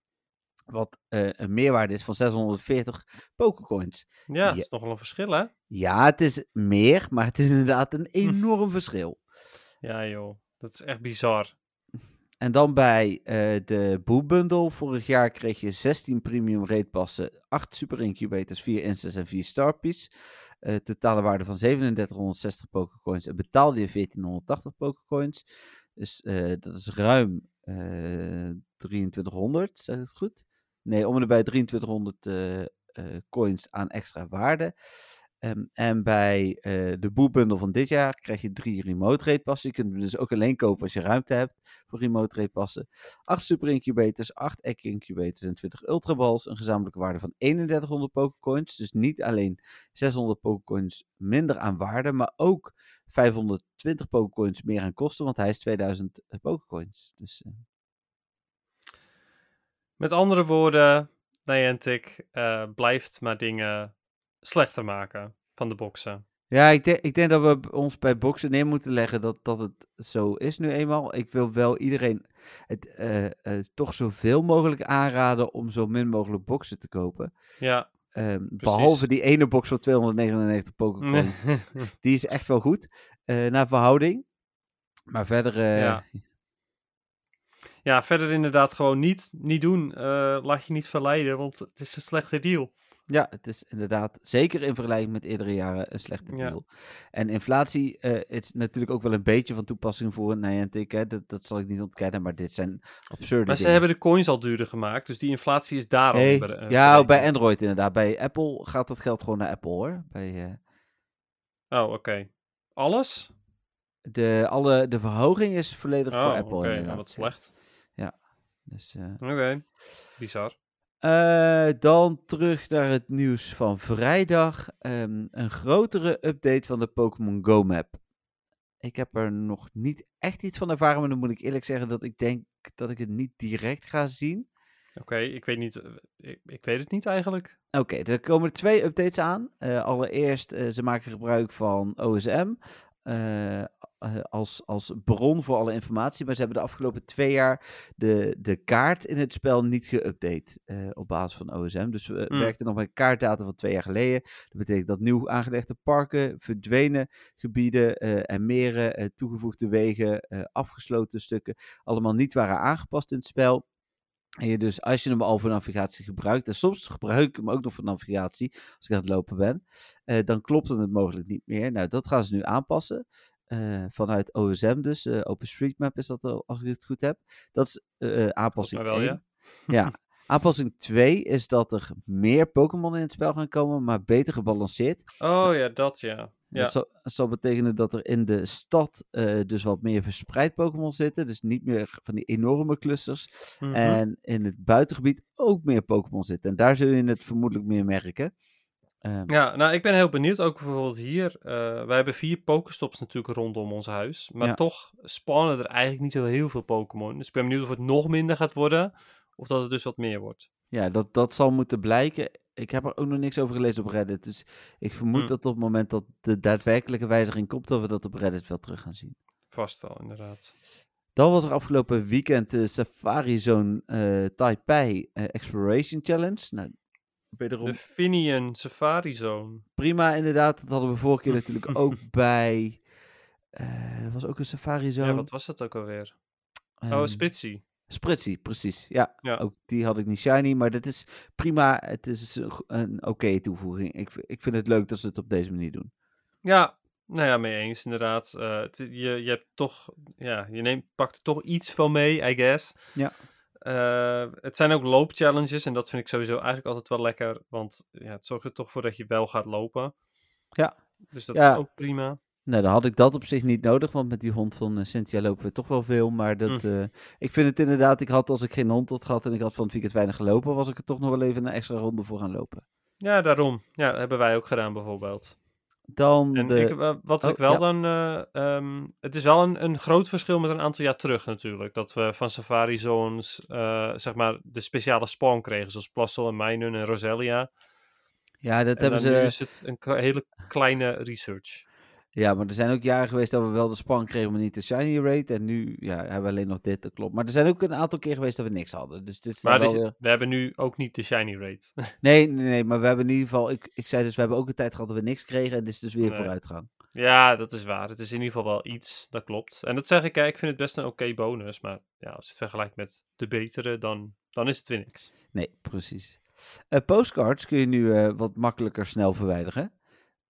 A: Wat eh, een meerwaarde is van 640 Pokécoins.
B: Ja, dat is nogal een verschil, hè?
A: Ja, het is meer, maar het is inderdaad een *laughs* enorm verschil.
B: Ja, joh. Dat is echt bizar.
A: En dan bij eh, de Boo Bundle. Vorig jaar kreeg je 16 premium raid passen, 8 super incubators, 4 instances en 4 star piece. Eh, totale waarde van 3760 pokercoins en betaalde je 1480 pokercoins. Dus dat is ruim eh 2300, zeg ik het goed? Nee, om en bij 2300 eh, eh, coins aan extra waarde. Ehm, en bij eh, de Boo Bundle van dit jaar krijg je drie remote rate passen. Je kunt hem dus ook alleen kopen als je ruimte hebt voor remote rate passen. 8 super incubators, 8 egg incubators en 20 ultra balls. Een gezamenlijke waarde van 3100 pokercoins. Dus niet alleen 600 pokercoins minder aan waarde, maar ook 520 pokercoins meer aan kosten, want hij is 2000 pokercoins. Dus
B: Met andere woorden, Niantic eh blijft maar dingen slechter maken van de boxen.
A: Ja, ik denk, ik denk dat we ons bij boksen neer moeten leggen dat, dat het zo is nu eenmaal. Ik wil wel iedereen het eh, eh, toch zoveel mogelijk aanraden om zo min mogelijk boksen te kopen.
B: Ja.
A: Ehm, behalve die ene box van 299 Pokécoins. *laughs* Die is echt wel goed, naar verhouding. Maar verder,
B: Ja. Ja, verder inderdaad gewoon niet, niet doen. Eh, laat je niet verleiden, want het is een slechte deal.
A: Ja, het is inderdaad zeker in vergelijking met eerdere jaren een slechte
B: Ja.
A: deal. En inflatie eh is natuurlijk ook wel een beetje van toepassing voor Niantic. Hè? Dat, dat zal ik niet ontkennen, maar dit zijn absurde
B: Maar ze
A: dingen.
B: hebben de coins al duurder gemaakt, dus die inflatie is daarom.
A: Hey,
B: eh,
A: ja, bij
B: berekend.
A: Android inderdaad. Bij Apple gaat dat geld gewoon naar Apple hoor. Bij,
B: Oh, oké. Alles?
A: de, alle, de verhoging is volledig
B: Oh,
A: voor
B: oké.
A: Apple
B: nou,
A: inderdaad.
B: wat slecht.
A: Dus, eh,
B: Oké. Bizar.
A: Eh, dan terug naar het nieuws van vrijdag. Ehm, een grotere update van de Pokémon Go map. Ik heb er nog niet echt iets van ervaren, maar dan moet ik eerlijk zeggen dat ik denk dat ik het niet direct ga zien.
B: Oké, ik weet niet. eh, Ik, ik weet het niet eigenlijk.
A: Oké, er komen twee updates aan. Eh, allereerst, eh, ze maken gebruik van OSM eh, eh, als, als bron voor alle informatie. Maar ze hebben de afgelopen twee jaar de, de kaart in het spel niet geüpdate eh, op basis van OSM. Dus we
B: Hmm.
A: werkten nog met kaartdata van twee jaar geleden. Dat betekent dat nieuw aangelegde parken, verdwenen gebieden en meren, toegevoegde wegen, afgesloten stukken, allemaal niet waren aangepast in het spel. En je dus, als je hem al voor navigatie gebruikt, en soms gebruik ik hem ook nog voor navigatie, als ik aan het lopen ben, eh, dan klopt het mogelijk niet meer. Nou, dat gaan ze nu aanpassen. eh, vanuit OSM dus, eh OpenStreetMap is dat al, als ik het goed heb. Dat is aanpassing
B: mij wel,
A: 1. Ja. *laughs* Aanpassing 2 is dat er meer Pokémon in het spel gaan komen, maar beter gebalanceerd.
B: Oh ja, dat ja. Ja.
A: Dat, zal, dat zal betekenen dat er in de stad eh, dus wat meer verspreid Pokémon zitten. Dus niet meer van die enorme clusters.
B: Mhm.
A: En in het buitengebied ook meer Pokémon zitten. En daar zul je het vermoedelijk meer merken. Ehm,
B: Ja, nou, ik ben heel benieuwd. Ook bijvoorbeeld hier. eh wij hebben vier Pokestops natuurlijk rondom ons huis. Maar
A: Ja.
B: toch spawnen er eigenlijk niet zo heel veel Pokémon. Dus ik ben benieuwd of het nog minder gaat worden. Of dat het dus wat meer wordt.
A: Ja, dat, dat zal moeten blijken. Ik heb er ook nog niks over gelezen op Reddit. Dus ik vermoed
B: Hmm.
A: dat op het moment dat de daadwerkelijke wijziging komt, dat we dat op Reddit wel terug gaan zien.
B: Vast wel, inderdaad.
A: Dan was er afgelopen weekend de Safari Zone eh, Taipei eh, Exploration Challenge. Nou, wederom
B: De Finian Safari Zone.
A: prima inderdaad. Dat hadden we vorige keer natuurlijk *laughs* ook bij... eh, er was ook een Safari Zone.
B: Ja, wat was dat ook alweer?
A: Ehm,
B: oh, Spritzy.
A: Spritzy, precies. Ja,
B: Ja.
A: ook die had ik niet shiny, maar dat is prima. Het is een, oké toevoeging. Ik, ik vind het leuk dat ze het op deze manier doen.
B: Ja, nou ja, mee eens inderdaad. Eh, het- je, je hebt toch, ja, je neemt, pakt er toch iets van mee, I guess.
A: Ja.
B: Eh, het zijn ook loopchallenges en dat vind ik sowieso eigenlijk altijd wel lekker, want ja, het zorgt er toch voor dat je wel gaat lopen.
A: Ja.
B: Dus dat
A: Ja.
B: is ook prima.
A: Nou, dan had ik dat op zich niet nodig, want met die hond van eh, Cynthia lopen we toch wel veel. Maar dat,
B: Hm.
A: eh, ik vind het inderdaad, ik had als ik geen hond had gehad en ik had van het weekend weinig gelopen, was ik er toch nog wel even een extra ronde voor gaan lopen.
B: Ja, daarom. Ja, dat hebben wij ook gedaan bijvoorbeeld.
A: Dan
B: En
A: de...
B: ik, wat
A: Oh,
B: ik wel
A: ja.
B: dan. eh, ehm, het is wel een, een groot verschil met een aantal jaar terug natuurlijk. Dat we van Safari Zones, zeg maar, de speciale spawn kregen. Zoals Plastel en Minun en Roselia.
A: ja, dat
B: En
A: hebben ze...
B: nu is het een hele kleine research.
A: Ja, maar er zijn ook jaren geweest dat we wel de span kregen, maar niet de shiny rate. En nu ja, hebben we alleen nog dit, dat klopt. Maar er zijn ook een aantal keer geweest dat we niks hadden. Dus dit is
B: Maar
A: wel weer...
B: we hebben nu ook niet de shiny rate. *laughs*
A: Nee, nee, nee, maar we hebben in ieder geval... Ik, ik zei dus, we hebben ook een tijd gehad dat we niks kregen. En dit is dus weer
B: Nee.
A: vooruitgang.
B: ja, dat is waar. Het is in ieder geval wel iets. Dat klopt. En dat zeg ik, ik vind het best een oké bonus. Maar ja, als je het vergelijkt met de betere, dan, dan is het weer niks.
A: Nee, precies. Eh, postcards kun je nu eh, wat makkelijker snel verwijderen.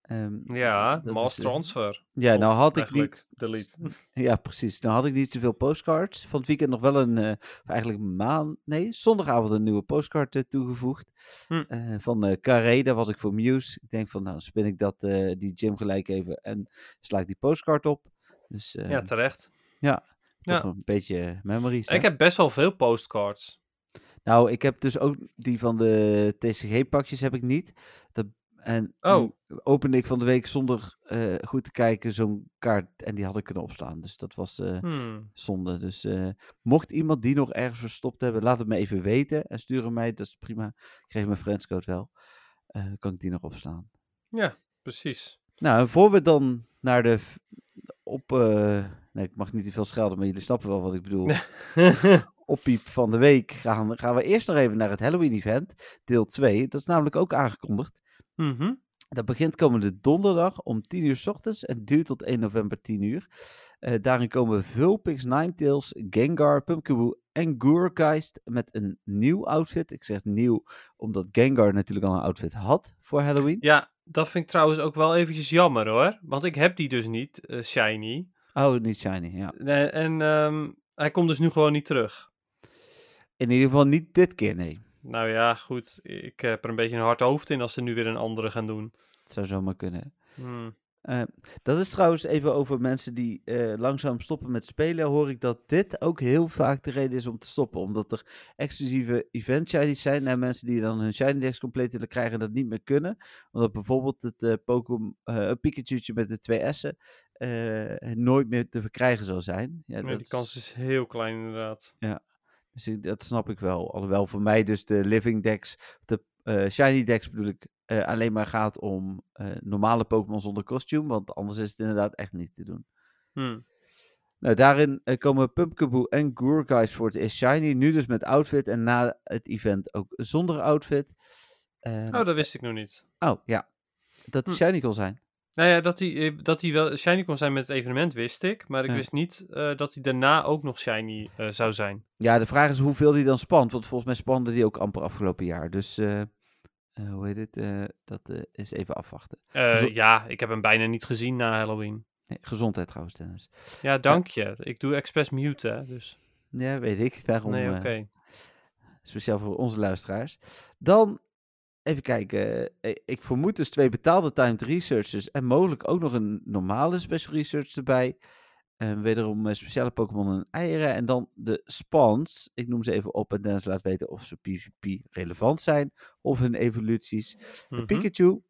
A: Ehm,
B: Ja, mass
A: is, eh,
B: transfer.
A: ja, nou had ik niet...
B: Delete. *laughs*
A: Ja, precies. Nou had ik niet zoveel postcards. Van het weekend nog wel een, of eigenlijk maand, nee, zondagavond een nieuwe postcard eh, toegevoegd.
B: Hm.
A: Van Carré, daar was ik voor Muse. Ik denk van, nou, spin ik dat, die gym gelijk even en sla ik die postcard op. Dus
B: Ja, terecht.
A: toch
B: ja.
A: een beetje memories. hè?
B: Ik heb best wel veel postcards.
A: Nou, ik heb dus ook die van de TCG-pakjes heb ik niet. Dat, en
B: Oh.
A: opende ik van de week zonder eh, goed te kijken zo'n kaart en die had ik kunnen opslaan. Dus dat was eh,
B: Hmm.
A: zonde. Dus eh, mocht iemand die nog ergens verstopt hebben, laat het me even weten en stuur hem mij. Dat is prima. Ik kreeg mijn friendscode wel. Kan ik die nog opslaan.
B: Ja, precies.
A: Nou, en voor we dan naar de op... nee, ik mag niet te veel schelden, maar jullie snappen wel wat ik bedoel. *laughs* oppiep van de week gaan, gaan we eerst nog even naar het Halloween-event, deel 2. Dat is namelijk ook aangekondigd.
B: Mhm.
A: Dat begint komende donderdag om 10 uur s ochtends en duurt tot 1 november 10 uur. Eh, daarin komen Vulpix, Ninetales, Gengar, Pumpkaboo en Gourgeist met een nieuw outfit. Ik zeg nieuw omdat Gengar natuurlijk al een outfit had voor Halloween.
B: Ja, dat vind ik trouwens ook wel eventjes jammer hoor. Want ik heb die dus niet, eh, Shiny.
A: Oh, niet shiny, ja.
B: Nee, en ehm, hij komt dus nu gewoon niet terug.
A: In ieder geval niet dit keer, nee.
B: Nou ja, goed. Ik heb er een beetje een hard hoofd in als ze nu weer een andere gaan doen.
A: Het zou zomaar kunnen.
B: Hmm.
A: Eh, dat is trouwens even over mensen die eh, langzaam stoppen met spelen. Hoor ik dat dit ook heel vaak de reden is om te stoppen. Omdat er exclusieve event shinies zijn. En mensen die dan hun shiny decks compleet willen krijgen en dat niet meer kunnen. Omdat bijvoorbeeld het Pokémon eh, Pikachu'tje met de twee S'en nooit meer te verkrijgen zal zijn. Ja,
B: Nee,
A: dat
B: die kans is heel klein inderdaad.
A: Dus ik- dat snap ik wel. Alhoewel voor mij dus de living decks, de eh, shiny decks bedoel ik, eh, alleen maar gaat om eh, normale Pokémon zonder kostuum. Want anders is het inderdaad echt niet te doen.
B: Hm.
A: Nou, daarin komen Pumpkaboo en Gourgeist voor het eerst shiny. Nu dus met outfit en na het event ook zonder outfit. Ehm,
B: Oh, dat wist ik nog niet.
A: oh, ja. Dat die
B: Hm.
A: shiny kon zijn.
B: Nou ja, dat hij, eh, dat hij wel shiny kon zijn met het evenement wist ik. Maar ik
A: Ja.
B: wist niet eh, dat hij daarna ook nog shiny eh, zou zijn.
A: Ja, de vraag is hoeveel die dan spant. Want volgens mij spande die ook amper afgelopen jaar. Dus, hoe heet het? Dat is even afwachten.
B: Ja, ik heb hem bijna niet gezien na Halloween.
A: Nee, gezondheid trouwens, Dennis.
B: Ja, dank je. Ik doe expres mute, hè. Dus,
A: Ja, weet ik. Daarom
B: nee, oké.
A: speciaal voor onze luisteraars. Dan, even kijken. eh, Ik vermoed dus twee betaalde timed researchers en mogelijk ook nog een normale special research erbij. En wederom eh, speciale Pokémon en eieren. En dan de spawns. Ik noem ze even op en Dennis laat weten of ze PvP relevant zijn. Of hun evoluties. De
B: Mhm.
A: Pikachu.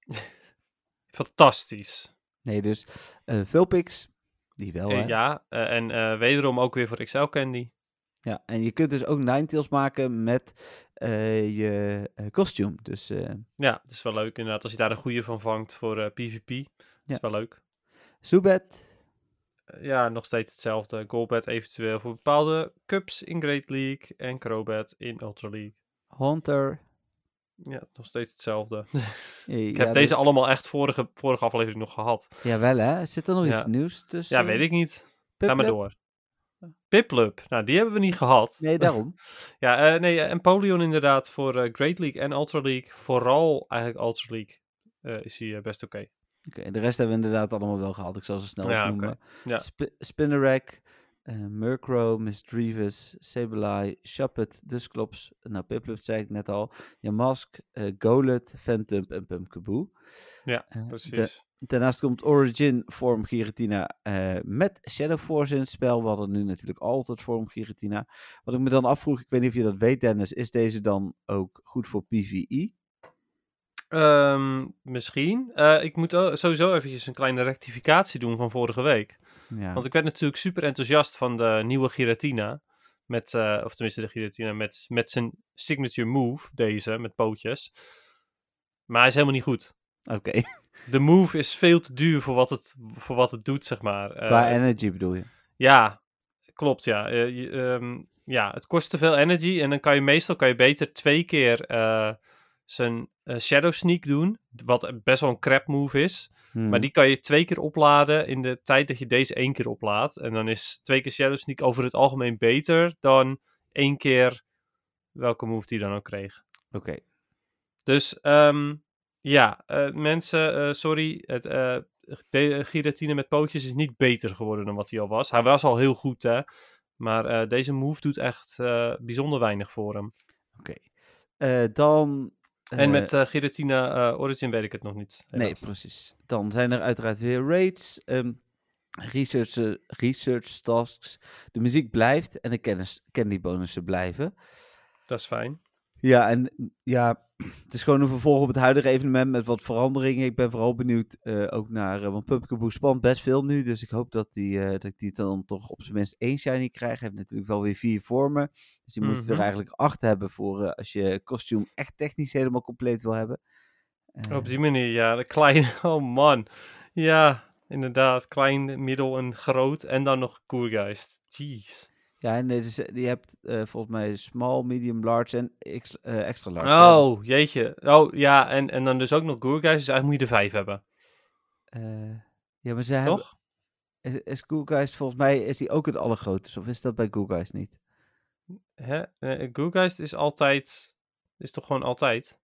A: *laughs*
B: Fantastisch.
A: Nee, dus eh Vulpix. Die wel,
B: Eh,
A: hè?
B: ja, eh, en eh, wederom ook weer voor XL Candy.
A: Ja, en je kunt dus ook Ninetales maken met eh, je eh, kostuum. Dus eh
B: Ja, dat is wel leuk inderdaad. Als je daar een goede van vangt voor PvP. Dat is wel leuk.
A: Zubat.
B: Eh, ja, nog steeds hetzelfde. Golbat eventueel voor bepaalde cups in Great League. En Crobat in Ultra League.
A: Hunter.
B: Ja, nog steeds hetzelfde. *laughs* Ik
A: ja,
B: heb deze
A: dus-
B: allemaal echt vorige, vorige aflevering nog gehad.
A: Jawel hè? Zit er nog
B: Ja.
A: iets nieuws tussen?
B: Ja, weet ik niet. Ga maar door. Piplup, nou die hebben we niet gehad.
A: Nee, daarom. *laughs*
B: Ja, eh, nee, eh, Empoleon inderdaad voor eh, Great League en Ultra League. Vooral eigenlijk Ultra League eh, is hij best oké.
A: Oké, de rest hebben we inderdaad allemaal wel gehad. Ik zal ze snel
B: Ja,
A: opnoemen.
B: oké. Ja.
A: Sp- Spinnerack, Murkrow, Misdreavus, Sableye, Shuppet, Dusclops, nou Piplup zei ik net al, Yamask, eh Golett, Phantump en Pumpkaboo.
B: Ja, Precies.
A: Daarnaast komt Origin vorm Giratina eh, met Shadow Force in het spel. We hadden nu natuurlijk altijd vorm Giratina. Wat ik me dan afvroeg, ik weet niet of je dat weet Dennis, is deze dan ook goed voor PvE?
B: Ehm, misschien. Eh, ik moet sowieso eventjes een kleine rectificatie doen van vorige week.
A: Ja.
B: Want ik werd natuurlijk super enthousiast van de nieuwe Giratina. Met, eh, of tenminste de Giratina met, met zijn signature move, deze, met pootjes. Maar hij is helemaal niet goed.
A: Oké, *laughs*
B: De move is veel te duur voor wat het, voor wat het doet, zeg maar. Eh,
A: qua energy bedoel je?
B: Ja, klopt, ja. Eh, je, ehm, ja, het kost te veel energy en dan kan je meestal kan je beter twee keer eh, zijn Shadow Sneak doen, wat best wel een crap move is.
A: Hmm.
B: Maar die kan je twee keer opladen in de tijd dat je deze één keer oplaadt. En dan is twee keer Shadow Sneak over het algemeen beter dan één keer welke move die dan ook kreeg.
A: Oké,
B: Dus ehm, ja, eh, mensen, eh, sorry. Het, eh, de Giratine met pootjes is niet beter geworden dan wat hij al was. Hij was al heel goed, hè. Maar eh, deze move doet echt eh, bijzonder weinig voor hem.
A: oké. Eh, dan...
B: en
A: eh,
B: met eh Giratina eh, Origin weet ik het nog niet.
A: Nee, precies. Dan zijn er uiteraard weer raids, ehm, research, eh, research tasks. De muziek blijft en de kennis, candy bonussen blijven.
B: Dat is fijn.
A: Ja, en ja, het is gewoon een vervolg op het huidige evenement met wat veranderingen. Ik ben vooral benieuwd eh, ook naar, eh, want Pumpkaboo spant best veel nu. Dus ik hoop dat die, eh, dat ik die dan toch op zijn minst één shiny krijg. Hij heeft natuurlijk wel weer vier vormen. Dus die moet je er
B: Mhm.
A: eigenlijk acht hebben voor als je kostuum echt technisch helemaal compleet wil hebben.
B: Op die manier, ja. De klein, *laughs* oh man. Ja, inderdaad. Klein, middel en groot. En dan nog Koergeist. Jeez.
A: Ja, en dit is, je hebt eh, volgens mij small, medium, large en ex- eh, extra large. hè.
B: Oh, jeetje. Oh, ja. En, en dan dus ook nog Koergeist. Dus eigenlijk moet je er vijf hebben.
A: eh, ja, maar ze hebben...
B: Toch?
A: Is, is Coolgeist, volgens mij is die ook het allergrootste. Of is dat bij Coolgeist niet?
B: Hè? Eh, Googgeist is altijd... Is toch gewoon altijd?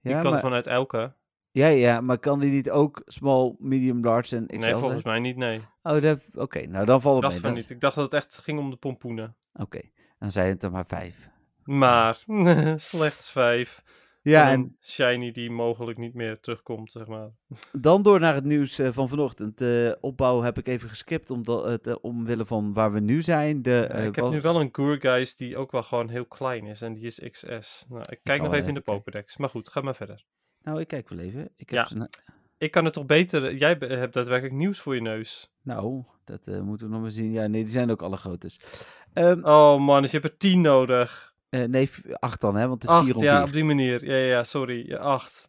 A: Ja,
B: kan
A: maar,
B: gewoon uit elke.
A: Ja, ja, maar kan die niet ook small, medium, large en XL
B: nee, volgens mij niet, nee.
A: Oh, dat- oké. nou, dan valt
B: Ik
A: het
B: dacht
A: mee. dan-
B: niet. Ik dacht dat het echt ging om de pompoenen.
A: Oké, dan zijn het er maar vijf.
B: Maar, *laughs* slechts vijf.
A: Ja, en
B: shiny die mogelijk niet meer terugkomt, zeg maar.
A: dan door naar het nieuws eh, van vanochtend. De opbouw heb ik even geskipt omdat het, eh, omwille van waar we nu zijn. De,
B: Ja,
A: eh,
B: ik heb nu wel een Gourgeist die ook wel gewoon heel klein is. En die is XS. Nou, ik kijk nog even in de. Pokédex. Maar goed, ga maar verder.
A: Nou, ik kijk wel even. Ik heb
B: Ja. Ik kan het toch beter... Jij hebt daadwerkelijk nieuws voor je neus.
A: Nou, dat eh, moeten we nog maar zien. Ja, nee, die zijn ook alle groottes. Ehm,
B: Oh man, dus je hebt er tien nodig.
A: eh, nee, acht dan, hè, want het is vier
B: Acht,
A: om
B: ja,
A: vier.
B: op die manier. Ja, ja, ja, sorry. Ja, acht.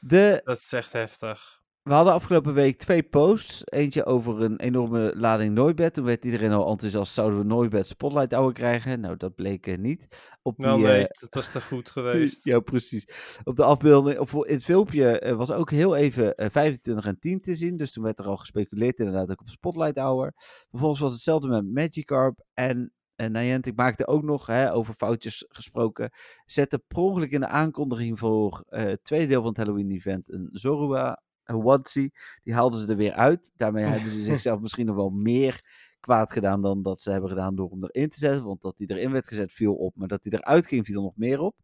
A: De,
B: Dat is echt heftig.
A: We hadden afgelopen week twee posts. Eentje over een enorme lading Nooibed. Toen werd iedereen al enthousiast, zouden we Nooibed Spotlight Hour krijgen? Nou, dat bleek eh, niet. Op die,
B: Nou nee,
A: eh,
B: het was te goed geweest. *laughs*
A: Ja, precies. Op de afbeelding, of in het filmpje eh, was ook heel even eh, 25 en 10 te zien. Dus toen werd er al gespeculeerd, inderdaad, ook op Spotlight Hour. Vervolgens was hetzelfde met Magikarp. En, en Niantic maakte ook nog, hè, over foutjes gesproken, zette per ongeluk in de aankondiging voor het tweede deel van het Halloween-event een Zorua onesie. Die haalden ze er weer uit. Daarmee hebben ze zichzelf *laughs* misschien nog wel meer kwaad gedaan dan dat ze hebben gedaan door hem erin te zetten. Want dat hij erin werd gezet viel op, maar dat hij eruit ging viel er nog meer op.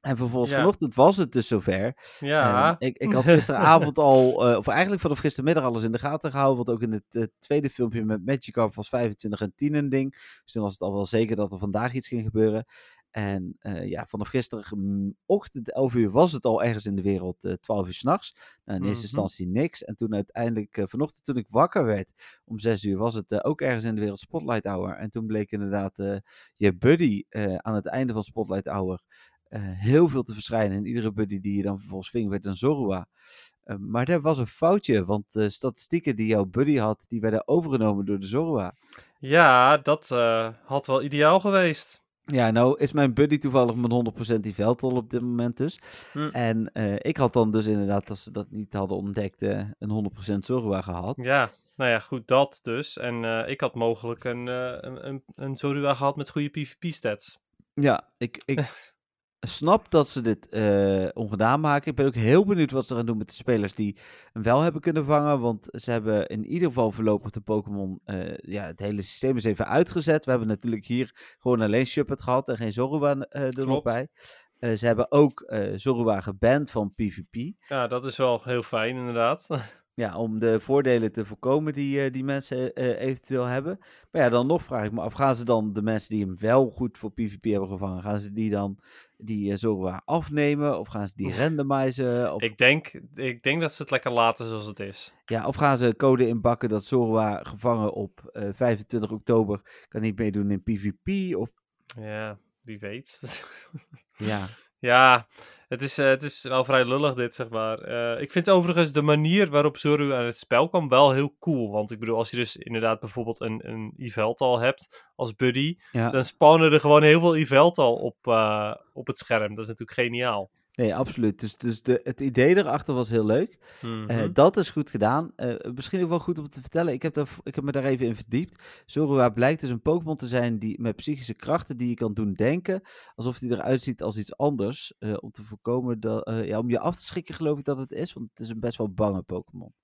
A: En vervolgens
B: Ja.
A: vanochtend was het dus zover.
B: Ja.
A: Ehm, ik, ik had gisteravond *laughs* al, eh, of eigenlijk vanaf gistermiddag alles in de gaten gehouden. Want ook in het eh, tweede filmpje met Magikarp was 25 en 10 een ding. Dus toen was het al wel zeker dat er vandaag iets ging gebeuren. En eh, ja, vanaf gisterenochtend 11 uur was het al ergens in de wereld eh 12 uur s'nachts. Nou, in eerste
B: Mhm.
A: instantie niks. En toen uiteindelijk eh, vanochtend toen ik wakker werd om 6 uur was het ook ergens in de wereld Spotlight Hour. En toen bleek inderdaad je buddy aan het einde van Spotlight Hour heel veel te verschijnen. En iedere buddy die je dan vervolgens ving werd een Zorua. Maar er was een foutje, want de statistieken die jouw buddy had, die werden overgenomen door de Zorua.
B: Ja, dat had wel ideaal geweest.
A: Ja, nou is mijn buddy toevallig met 100% die veldtol op dit moment dus.
B: Hm.
A: En eh, ik had dan dus inderdaad, als ze dat niet hadden ontdekt, eh, een 100% Zorua gehad.
B: Ja, nou ja, goed, dat dus. En eh, ik had mogelijk een, een, een, een Zorua gehad met goede PvP-stats.
A: Ja, ik, ik *laughs* snap dat ze dit eh, ongedaan maken. Ik ben ook heel benieuwd wat ze gaan doen met de spelers die hem wel hebben kunnen vangen. Want ze hebben in ieder geval voorlopig de Pokémon, eh, ja, het hele systeem is even uitgezet. We hebben natuurlijk hier gewoon alleen Shuppet gehad en geen Zorua eh, er nog bij. Ze hebben ook Zorua geband van PvP.
B: Ja, dat is wel heel fijn, inderdaad. *laughs*
A: Ja, om de voordelen te voorkomen die, die mensen eventueel hebben. Maar ja, dan nog vraag ik me af, gaan ze dan de mensen die hem wel goed voor PvP hebben gevangen, gaan ze die dan die uh, Zorua afnemen? Of gaan ze die randomizen? Of,
B: ik, denk, ik denk dat ze het lekker laten zoals het is.
A: ja, of gaan ze code inbakken dat Zorua gevangen op eh, 25 oktober kan niet meedoen in PvP? Of
B: Ja, wie weet. *laughs*
A: ja,
B: ja, het is, eh, het is wel vrij lullig dit, zeg maar. Eh, ik vind overigens de manier waarop Zoru aan het spel kwam wel heel cool. Want ik bedoel, als je dus inderdaad bijvoorbeeld een, een Yveltal hebt als buddy,
A: ja.
B: dan spawnen er gewoon heel veel Yveltal op, eh, op het scherm. Dat is natuurlijk geniaal.
A: Nee, absoluut. Dus, dus de, het idee erachter was heel leuk.
B: Mhm.
A: Eh, dat is goed gedaan. Eh, misschien ook wel goed om te vertellen. Ik heb, daar, ik heb me daar even in verdiept. Zorua blijkt dus een Pokémon te zijn die, met psychische krachten die je kan doen denken. Alsof hij eruit ziet als iets anders. eh, om te voorkomen dat. ja, om je af te schrikken, geloof ik dat het is. Want het is een best wel bange Pokémon.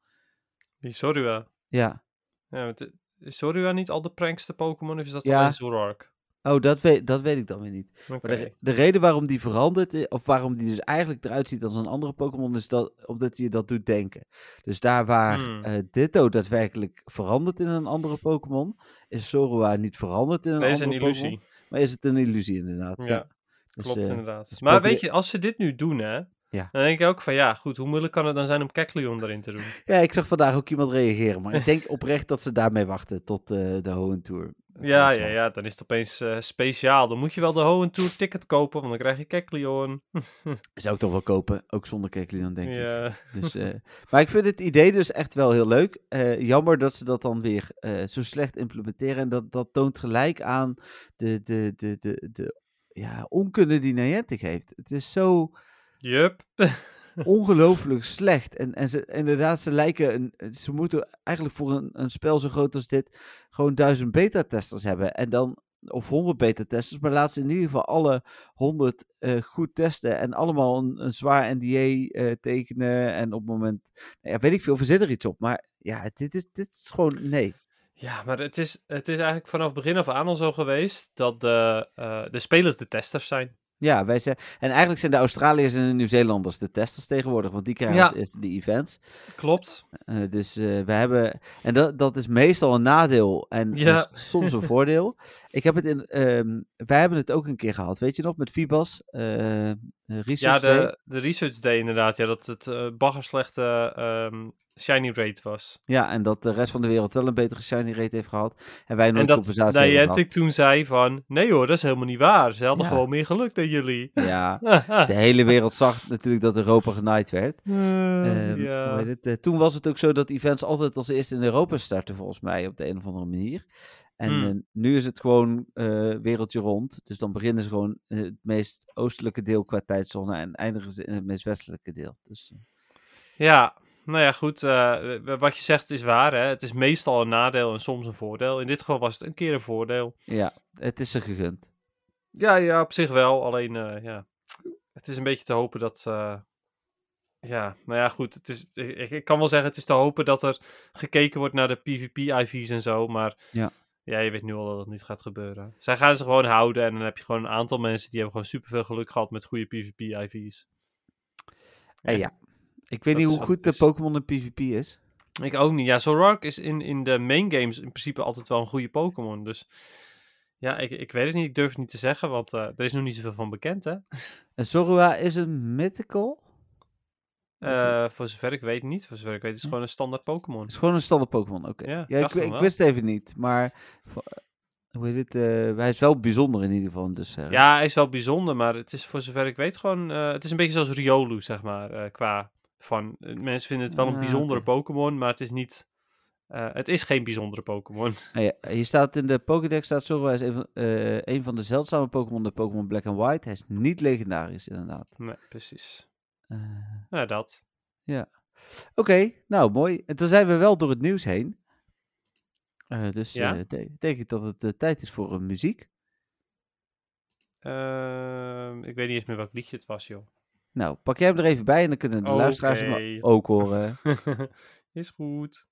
B: Die Zorua.
A: Ja.
B: Ja, Zorua niet al de prankste Pokémon of is dat
A: Ja.
B: alleen Zorark?
A: Oh, dat weet, dat weet ik dan weer niet. Maar de, de reden waarom die verandert, i- of waarom die dus eigenlijk eruit ziet als een andere Pokémon, is dat, omdat hij je dat doet denken. Dus daar waar
B: Hmm.
A: eh, Ditto daadwerkelijk verandert in een andere Pokémon, is Zorua niet veranderd in een
B: Nee, is
A: andere
B: een illusie.
A: Pokémon. Maar is het een illusie inderdaad. Ja,
B: Ja,
A: Dus,
B: Klopt,
A: eh,
B: inderdaad.
A: dus
B: maar weet je, als ze dit nu doen, hè,
A: Ja.
B: dan denk ik ook van ja, goed, hoe moeilijk kan het dan zijn om Kecleon erin te doen?
A: ja, ik zag vandaag ook iemand reageren, maar ik denk oprecht dat ze daarmee wachten tot eh, de Hoenn Tour.
B: Ja, ja, ja, dan is het opeens eh, speciaal. Dan moet je wel de Hoenn Tour ticket kopen, want dan krijg je Kecleon. *laughs*
A: Zou ik toch wel kopen, ook zonder Keklian denk ik. Dus, eh, *laughs* maar ik vind het idee dus echt wel heel leuk. Eh, jammer dat ze dat dan weer zo slecht implementeren. En dat, dat toont gelijk aan de, de, de, de, de ja, onkunde die Niantic heeft. Het is zo
B: yup. *laughs*
A: ongelooflijk slecht. En, en ze, inderdaad, ze lijken... Een, ze moeten eigenlijk voor een, een spel zo groot als dit... gewoon duizend beta-testers hebben. En dan... Of 100 beta-testers, maar laat ze in ieder geval alle 100 eh, goed testen. En allemaal een, een zwaar NDA eh, tekenen. En op het moment. nou Ja, weet ik veel, verzin er iets op. Maar ja, dit is, dit is gewoon. Nee.
B: Ja, maar het is, het is eigenlijk vanaf begin af aan al zo geweest dat de, eh, de spelers de testers zijn.
A: Ja, wij zijn, en eigenlijk zijn de Australiërs en de Nieuw-Zeelanders de testers tegenwoordig, want die krijgen
B: Ja.
A: als eerste die events.
B: Klopt.
A: Eh, dus eh, we hebben, en dat, dat is meestal een nadeel en, en
B: Ja.
A: s- soms een voordeel. Ik heb het in, ehm, wij hebben het ook een keer gehad, weet je nog, met Vibas, eh
B: Ja,
A: Day.
B: de, de Research Day inderdaad. Ja, dat het baggerslechte ehm, shiny rate was.
A: Ja, en dat de rest van de wereld wel een betere shiny rate heeft gehad. En wij
B: En
A: nooit
B: dat
A: compensatie hebben gehad.
B: toen zei van... Nee hoor, dat is helemaal niet waar. Ze hadden
A: Ja.
B: gewoon meer geluk dan jullie.
A: Ja, *laughs* de hele wereld zag natuurlijk dat Europa genaaid werd.
B: Ja.
A: hoe heet het? Eh, toen was het ook zo dat events altijd als eerste in Europa starten, volgens mij, op de een of andere manier. En
B: Hmm.
A: eh, nu is het gewoon wereldje rond. Dus dan beginnen ze gewoon het meest oostelijke deel qua tijdzone en eindigen ze in het meest westelijke deel. Dus
B: Ja, nou ja, goed. eh, wat je zegt is waar. Hè? Het is meestal een nadeel en soms een voordeel. In dit geval was het een keer een voordeel.
A: ja, het is ze gegund.
B: Ja, ja, op zich wel. Alleen, eh, ja, het is een beetje te hopen dat... eh, ja, nou ja, goed. Het is, ik, ik kan wel zeggen, het is te hopen dat er gekeken wordt naar de PvP-IV's en zo. Maar
A: Ja.
B: ja, je weet nu al dat het niet gaat gebeuren. Zij gaan ze gewoon houden en dan heb je gewoon een aantal mensen die hebben gewoon superveel geluk gehad met goede PvP-IV's.
A: En ja, ik weet
B: Dat
A: niet hoe goed
B: het
A: de. Pokémon in PvP is.
B: Ik ook niet. Ja, Zoroark is in, in de main games in principe altijd wel een goede Pokémon. Dus ja, ik, ik weet het niet. Ik durf het niet te zeggen, want eh, er is nog niet zoveel van bekend, hè? *laughs*
A: En Zorua is een mythical.
B: Eh, voor zover ik weet niet. Voor zover ik weet is het gewoon een standaard Pokémon.
A: Het is gewoon een standaard Pokémon, oké.
B: Ja,
A: Ja, ik, ik wist even niet, maar... vo- Hoe heet het? eh, hij is wel bijzonder in ieder geval. Dus, eh,
B: Ja, hij is wel bijzonder, maar het is voor zover ik weet gewoon... eh, het is een beetje zoals Riolu, zeg maar, eh, qua van... eh, mensen vinden het wel een
A: Ah,
B: bijzondere
A: oké.
B: Pokémon, maar het is niet... eh, het is geen bijzondere Pokémon. *laughs*
A: Ah ja, hier staat in de Pokédex staat Zorua is een van, eh, een van de zeldzame Pokémon, de Pokémon Black and White. Hij is niet legendarisch, inderdaad.
B: Nee, precies. Ja, dat.
A: Oké, nou mooi. En dan zijn we wel door het nieuws heen. Dus
B: Ja?
A: de- denk ik dat het tijd is voor muziek.
B: Ehm, ik weet niet eens meer welk liedje het was, joh.
A: Nou, pak jij hem er even bij en dan kunnen de luisteraars hem ook horen. *laughs*
B: is goed.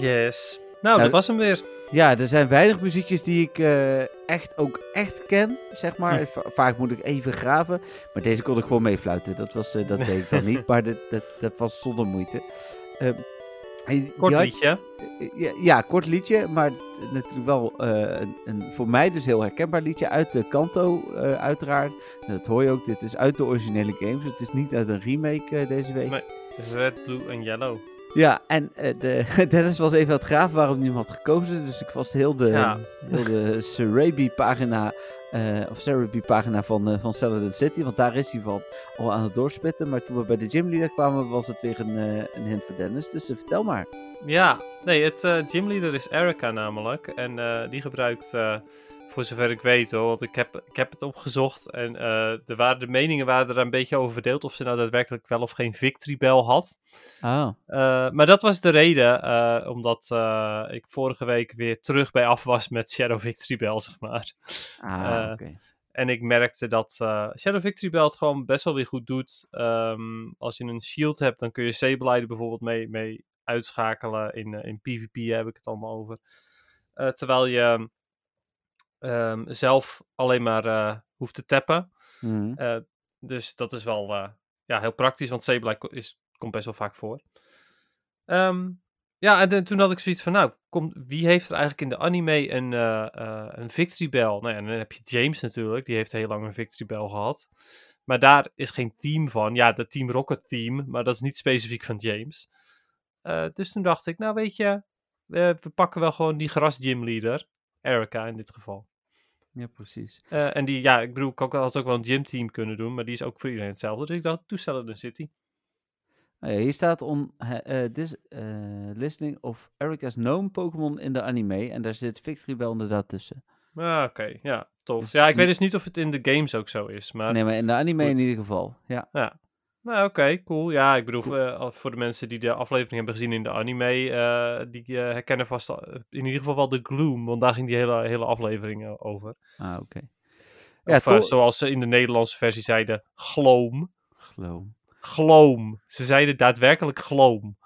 B: Yes. Nou,
A: Nou,
B: dat was hem weer.
A: Ja, er zijn weinig muziekjes die ik eh, echt ook echt ken, zeg maar.
B: Hm.
A: Va- Vaak moet ik even graven. Maar deze kon ik gewoon meefluiten. Dat, was, eh, dat deed ik dan niet, *laughs* maar dat, dat, dat was zonder moeite. Ehm,
B: Kort
A: had-
B: liedje.
A: Eh, Ja, ja, kort liedje, maar natuurlijk wel een, een voor mij dus heel herkenbaar liedje uit de Kanto, uiteraard. En dat hoor je ook, dit is uit de originele games. Het is niet uit een remake deze week.
B: Nee. Het is red, blue en yellow.
A: Ja, en eh, de, *laughs* Dennis was even aan het graven waarom hij hem had gekozen. Dus ik was heel de,
B: Ja.
A: heel de Sarabi-pagina, eh, of Sarabi-pagina van, eh van Saladin City. Want daar is hij van al aan het doorspitten. Maar toen we bij de gymleader kwamen, was het weer een, een hint voor Dennis. Dus vertel maar.
B: Ja, nee, het gymleader is Erica namelijk. En die gebruikt, voor zover ik weet hoor, want ik heb, ik heb het opgezocht. En eh, er waren, de meningen waren er een beetje over verdeeld of ze nou daadwerkelijk wel of geen Victory Bell had.
A: Oh,
B: Eh, maar dat was de reden, eh, omdat ik vorige week weer terug bij af was met Shadow Victory Bell, zeg maar.
A: ah, oké.
B: En ik merkte dat Shadow Victory Bell het gewoon best wel weer goed doet. Ehm, als je een shield hebt, dan kun je Sableye bijvoorbeeld mee, mee uitschakelen. In, in PvP heb ik het allemaal over. Terwijl je ehm, zelf alleen maar eh, hoeft te tappen.
A: Mhm.
B: Eh, dus dat is wel eh, ja, heel praktisch, want Sableye is, komt best wel vaak voor. Ehm, ja, en de- toen had ik zoiets van, nou, kom, wie heeft er eigenlijk in de anime een, een Victory Bell? Nou ja, en dan heb je James natuurlijk, die heeft heel lang een Victory Bell gehad. Maar daar is geen team van. Ja, de Team Rocket team, maar dat is niet specifiek van James. Dus toen dacht ik, nou weet je, we pakken wel gewoon die gras gymleader, Erica in dit geval.
A: Ja, precies.
B: Eh, en die, ja, ik bedoel, ik had ook wel een gymteam kunnen doen, maar die is ook voor iedereen hetzelfde. Dus ik dacht, toestellen de City.
A: Oh ja, hier staat on eh, this eh, listening of Erica's known Pokémon in de anime. En daar zit Victory Bell inderdaad tussen.
B: Ah, oké, ja, tof.
A: Dus
B: ja, ik weet dus niet of het in de games ook zo is, maar...
A: nee, maar in de anime
B: goed.
A: in ieder geval. Ja.
B: Nou, oké, cool. Ja, ik bedoel, eh, voor de mensen die de aflevering hebben gezien in de anime, eh, die eh, herkennen vast in ieder geval wel de Gloom, want daar ging die hele, hele aflevering over.
A: Ah, oké. Ja,
B: of zoals ze in de Nederlandse versie zeiden, gloom.
A: Geloof.
B: Gloom. Ze zeiden daadwerkelijk gloom.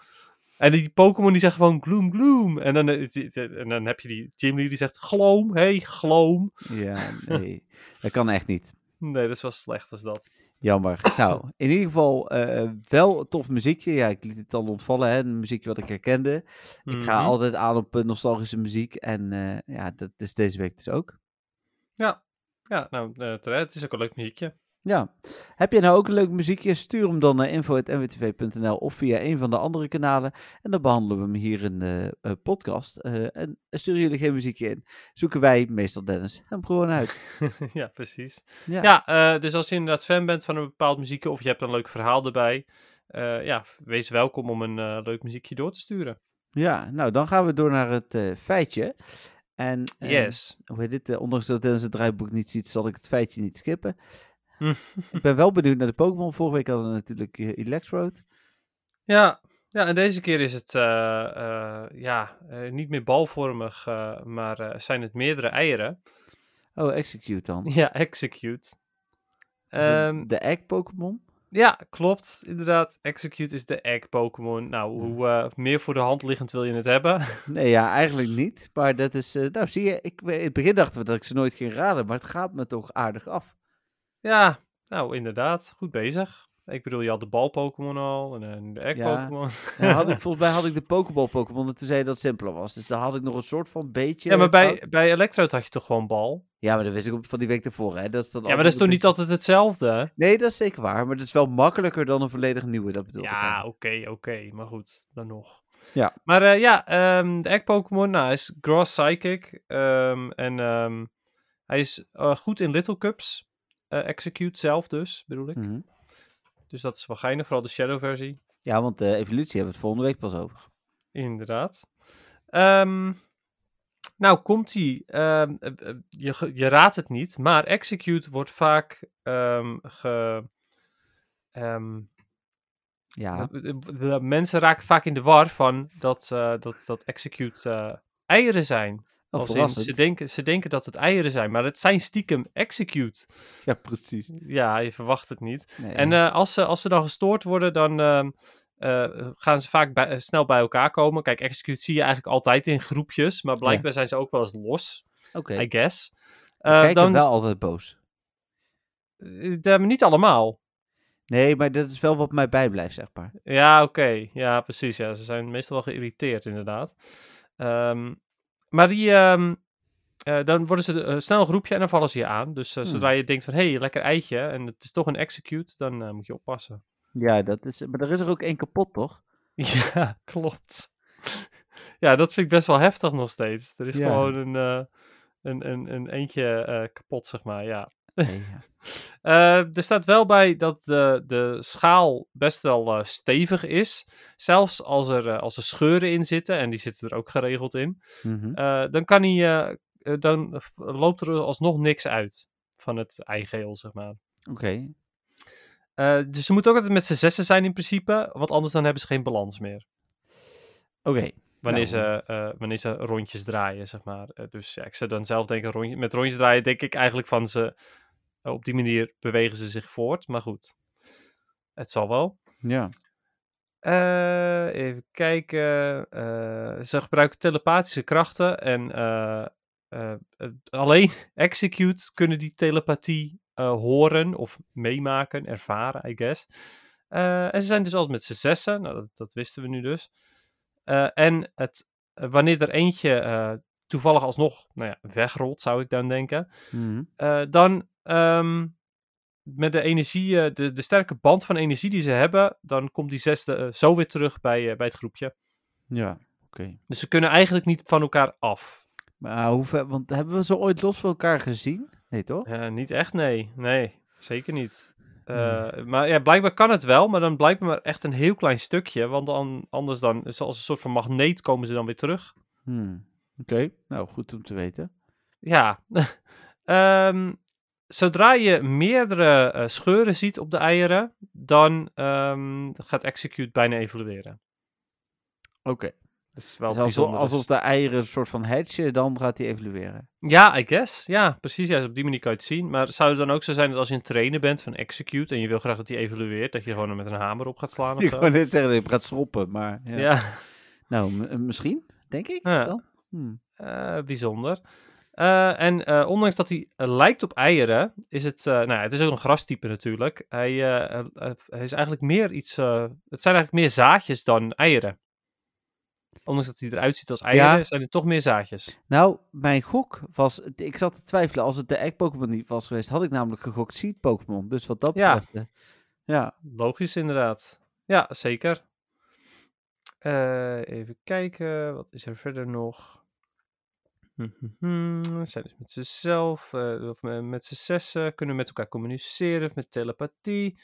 B: En die Pokémon die zegt gewoon gloom gloom. En dan, en dan heb je die Gimli die zegt gloom, hey gloom.
A: Ja, nee. dat kan echt niet.
B: Nee, dat is wel slecht als dat.
A: Jammer. nou, in ieder geval eh, wel een tof muziekje. Ja, ik liet het al ontvallen, hè. Een muziekje wat ik herkende. Ik ga
B: Mhm.
A: altijd aan op eh, nostalgische muziek. En eh, ja, dat is deze week dus ook.
B: Ja, ja nou, terecht. Het is ook een leuk muziekje.
A: Ja. Heb je nou ook een leuk muziekje? Stuur hem dan naar info.nwtv.nl of via een van de andere kanalen. En dan behandelen we hem hier in de eh, podcast. Eh, en sturen jullie geen muziekje in, zoeken wij, meestal Dennis, hem gewoon uit. *laughs*
B: ja, precies.
A: Ja.
B: Ja, eh, dus als je inderdaad fan bent van een bepaald muziekje of je hebt een leuk verhaal erbij, ja, wees welkom om een leuk muziekje door te sturen.
A: Ja, nou dan gaan we door naar het feitje. En
B: Yes.
A: hoe heet dit? Ondanks dat Dennis het draaiboek niet ziet, zal ik het feitje niet skippen. *laughs* Ik ben wel benieuwd naar de Pokémon. Vorige week hadden we natuurlijk eh, Electrode.
B: Ja, ja, en deze keer is het eh, eh, ja, niet meer balvormig, maar zijn het meerdere eieren.
A: Oh, Execute dan. *laughs*
B: Ja, execute. Ehm,
A: de Egg Pokémon?
B: ja, klopt, inderdaad. Execute is de egg Pokémon. Nou, hoe meer voor de hand liggend wil je het hebben? *laughs*
A: Nee, ja, eigenlijk niet. Maar dat is, nou zie je, ik, in het begin dachten we dat ik ze nooit ging raden, maar het gaat me toch aardig af.
B: Ja, nou, inderdaad. Goed bezig. Ik bedoel, je had de bal Pokémon al en eh, de egg
A: Ja.
B: Pokémon.
A: Ja, had ik, *laughs* volgens mij had ik de Pokéball Pokémon en toen zei je dat het simpeler was. Dus daar had ik nog een soort van beetje...
B: Ja, maar bij, bij Electrode had je toch gewoon bal?
A: Ja, maar dat wist ik van die week ervoor, hè. Dat is dan
B: Ja, maar dat is toch niet altijd hetzelfde? hè?
A: Nee, dat is zeker waar, maar dat is wel makkelijker dan een volledig nieuwe, dat bedoel ik.
B: Ja, oké, oké. Maar goed, dan nog.
A: Ja.
B: Maar eh, ja, ehm, de egg Pokémon nou, hij is Grass Psychic. ehm, en ehm, hij is eh, goed in Little Cups. Eh, execute zelf dus, bedoel ik.
A: Mhm.
B: Dus dat is wel geinig, vooral de Shadow versie.
A: Ja, want de evolutie hebben we het volgende week pas over.
B: Inderdaad. Ehm, nou, komt hij. je, ge- je raadt het niet, maar execute wordt vaak ehm, ge. ehm,
A: Ja,
B: de- de- de mensen raken vaak in de war van dat, eh, dat, dat execute eh, eieren zijn.
A: Oh,
B: Als in,
A: verrassend.
B: ze, denken, ze denken dat het eieren zijn, maar het zijn stiekem execute.
A: Ja, precies.
B: Ja, je verwacht het niet.
A: Nee.
B: En eh, als, ze, als ze dan gestoord worden, dan ehm, eh, gaan ze vaak bij- eh, snel bij elkaar komen. Kijk, execute zie je eigenlijk altijd in groepjes, maar blijkbaar zijn ze ook wel eens los,
A: Oké,
B: I guess.
A: kijken
B: dan,
A: wel altijd boos.
B: niet allemaal.
A: Nee, maar dat is wel wat mij bijblijft, zeg maar.
B: Ja, oké. Ja, precies. Ja. Ze zijn meestal wel geïrriteerd, inderdaad. Ehm, maar die, ehm, eh, dan worden ze eh, snel een groepje en dan vallen ze je aan. Dus eh,
A: Hmm.
B: zodra je denkt van, hé, hey, lekker eitje, en het is toch een execute, dan moet je oppassen.
A: Ja, dat is, maar er is er ook één kapot, toch? *laughs*
B: Ja, klopt. ja, dat vind ik best wel heftig nog steeds. Er is
A: Ja.
B: gewoon een, een, een, een eentje kapot, zeg maar, ja.
A: Nee, *laughs* ja.
B: Eh, er staat wel bij dat de, de schaal best wel eh, stevig is. Zelfs als er, eh, als er scheuren in zitten, en die zitten er ook geregeld in,
A: Mhm.
B: dan kan hij, dan loopt er alsnog niks uit van het eigeel, zeg maar.
A: Oké.
B: Dus ze moeten ook altijd met z'n zessen zijn in principe, want anders dan hebben ze geen balans meer.
A: Oké.
B: Wanneer,
A: Nou.
B: ze, wanneer ze rondjes draaien, zeg maar. Dus ja, ik zou dan zelf denken, rondje, met rondjes draaien denk ik eigenlijk van ze... eh, op die manier bewegen ze zich voort, maar goed. Het zal wel.
A: Ja.
B: Eh, even kijken. eh, ze gebruiken telepathische krachten en alleen *laughs* execute kunnen die telepathie horen of meemaken, ervaren, I guess. En ze zijn dus altijd met z'n zessen, nou, dat, dat wisten we nu dus. En het, wanneer er eentje toevallig alsnog nou ja, wegrolt, zou ik dan denken,
A: Mhm.
B: eh, dan ehm, met de energie, eh, de, de sterke band van energie die ze hebben, dan komt die zesde eh, zo weer terug bij, bij het groepje.
A: Ja, oké.
B: Dus ze kunnen eigenlijk niet van elkaar af.
A: Maar hoe ver, want hebben we ze ooit los van elkaar gezien? Nee, toch?
B: Eh, niet echt, nee. Nee, zeker niet. Maar ja, blijkbaar kan het wel, maar dan blijkbaar maar echt een heel klein stukje. Want dan, anders dan, is als een soort van magneet komen ze dan weer terug.
A: Hmm. Oké, nou goed om te weten.
B: Ja. *laughs* Ehm, zodra je meerdere eh, scheuren ziet op de eieren, dan ehm, gaat execute bijna evolueren.
A: Oké.
B: Dat is wel
A: Dus alsof,
B: bijzonder.
A: alsof
B: dus-
A: de eieren een soort van hatchen, dan gaat die evolueren.
B: Ja, I guess. Ja, precies. Ja, op die manier kan je het zien. Maar zou het dan ook zo zijn dat als je een trainer bent van Execute en je wil graag dat die evolueert, dat je gewoon er met een hamer op gaat slaan *laughs* of
A: Ik wou net zeggen dat je gaat stroppen, maar ja.
B: Ja,
A: Nou, misschien, denk ik
B: Ja.
A: dan. Hm.
B: eh, bijzonder. Eh, en eh, ondanks dat hij lijkt op eieren, is het, nou ja, het is ook een grastype natuurlijk. Hij, hij is eigenlijk meer iets, het zijn eigenlijk meer zaadjes dan eieren. Ondanks dat hij eruit ziet als eieren,
A: Ja.
B: zijn er toch meer zaadjes.
A: Nou, mijn gok was, ik zat te twijfelen, als het de egg Pokémon niet was geweest, had ik namelijk gegokt Seed Pokémon. Dus wat dat
B: Ja.
A: betreft, eh, ja.
B: Logisch inderdaad. Ja, zeker. Eh, even kijken, wat is er verder nog? Hm, hm, hm. Zijn dus met zichzelf, eh, of me- met z'n zessen, kunnen met elkaar communiceren, met telepathie.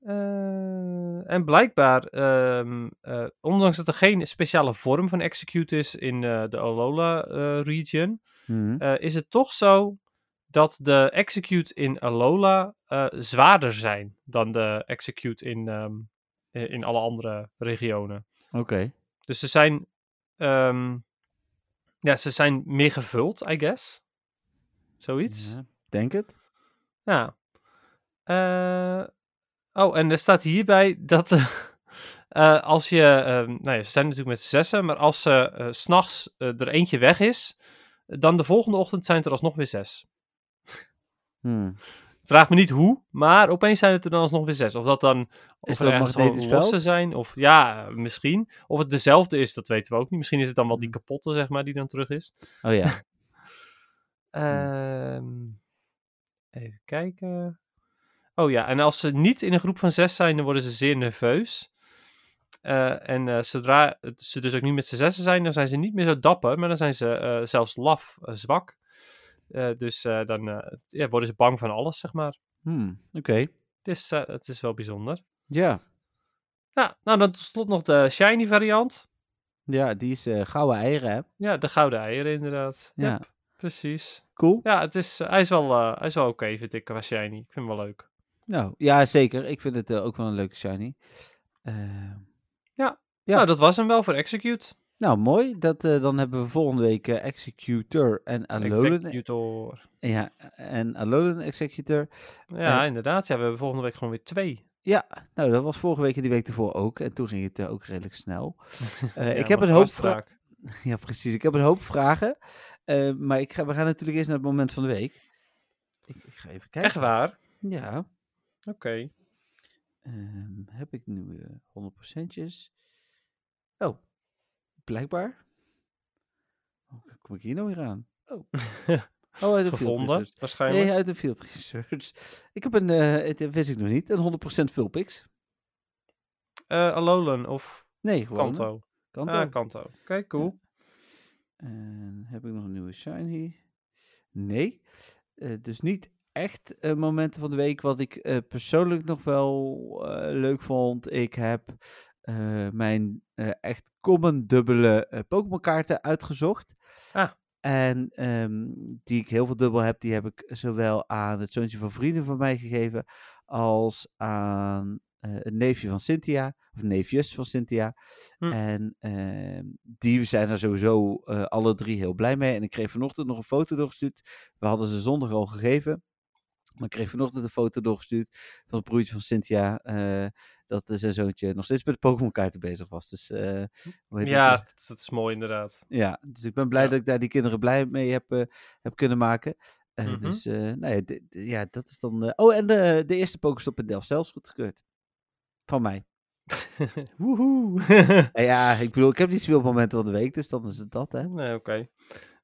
B: Eh, en blijkbaar, ehm, eh, ondanks dat er geen speciale vorm van execute is in de Alola region,
A: Mhm.
B: is het toch zo dat de execute in Alola zwaarder zijn dan de execute in, ehm, in alle andere regionen.
A: Oké.
B: Dus ze zijn, ehm, ja, ze zijn meer gevuld, I guess. Zoiets.
A: Ja, denk het.
B: Ja. Eh, oh, en er staat hierbij dat eh, *laughs* eh, als je, ehm, nou ja, ze zijn natuurlijk met z'n zessen, maar als ze eh, s s'nachts er eentje weg is, dan de volgende ochtend zijn het er alsnog weer zes.
A: Hm.
B: Vraag me niet hoe, maar opeens zijn het er dan alsnog weer zes. Of dat dan of
A: Is
B: er
A: magnetisch
B: gewoon losse zijn, of ja, misschien. Of het dezelfde is, dat weten we ook niet. Misschien is het dan wel die
A: Hm.
B: kapotte, zeg maar, die dan terug is.
A: Oh ja. *laughs*
B: Ehm, even kijken. Oh ja, en als ze niet in een groep van zes zijn, dan worden ze zeer nerveus. Eh, en eh, zodra ze dus ook niet met z'n zessen zijn, dan zijn ze niet meer zo dapper, maar dan zijn ze eh, zelfs laf, zwak. Eh, dus eh, dan eh, ja, worden ze bang van alles, zeg maar.
A: Hm. Oké.
B: Het is, eh, het is wel bijzonder.
A: Ja.
B: Ja, nou dan tot slot nog de shiny variant.
A: Ja, die is gouden eieren, hè?
B: Ja, de gouden eieren inderdaad.
A: Ja.
B: Ja, precies.
A: Cool.
B: Ja, het is, hij is wel, hij is wel oké, vind ik, qua shiny. Ik vind hem wel leuk.
A: Nou, ja, zeker. Ik vind het ook wel een leuke shiny. Eh, Ja.
B: Nou, dat was hem wel voor Execute.
A: Nou, mooi. Dat, eh, dan hebben we volgende week eh, Executor en Alolan.
B: Executor.
A: Ja, en Alolan Executor.
B: Ja, inderdaad. Ja, we hebben volgende week gewoon weer twee.
A: Ja, nou, dat was vorige week en die week ervoor ook. En toen ging het eh, ook redelijk snel. *laughs*
B: Ja,
A: ik heb een hoop vragen. *laughs* Ja, precies. Ik heb een hoop vragen. Maar ik ga, we gaan natuurlijk eerst naar het moment van de week. Ik, ik ga even kijken.
B: Echt waar?
A: Ja.
B: Oké.
A: Ehm, heb ik nu eh 100%'jes? Oh, blijkbaar. Hoe kom ik hier nou weer aan? Oh, *laughs* oh uit de field research.
B: waarschijnlijk.
A: Nee, uit de field research. Ik heb een, eh, het wist ik nog niet, een 100% Vulpix.
B: Eh, Alolan of
A: Nee, gewoon.
B: Kanto?
A: Kanto.
B: Ah, Kanto. Oké, cool.
A: En heb ik nog een nieuwe shiny? Nee. Eh, dus niet echt eh, momenten van de week wat ik eh, persoonlijk nog wel eh, leuk vond. Ik heb eh, mijn eh, echt common dubbele eh, Pokémon kaarten uitgezocht.
B: Ah.
A: En ehm, die ik heel veel dubbel heb, die heb ik zowel aan het zoontje van vrienden van mij gegeven, als aan het neefje van Cynthia, of neefjes van Cynthia.
B: Hm.
A: En ehm, die zijn er sowieso alle drie heel blij mee. En ik kreeg vanochtend nog een foto doorgestuurd. We hadden ze zondag al gegeven. Maar ik kreeg vanochtend een foto doorgestuurd van het broertje van Cynthia. eh, dat zijn zoontje nog steeds met de Pokémon kaarten bezig was. Dus, eh,
B: Ja, dat, dat is mooi inderdaad.
A: ja, dus ik ben blij
B: Ja.
A: dat ik daar die kinderen blij mee heb, eh, heb kunnen maken.
B: Mhm.
A: Dus nou ja, ja, dat is dan... oh, en de, de eerste Pokéstop in Delft zelfs goedgekeurd. Van mij. *laughs*
B: Woehoe. *laughs*
A: Ja, ik bedoel, ik heb niet zoveel momenten van de week, dus dan is het dat, hè.
B: nee, oké.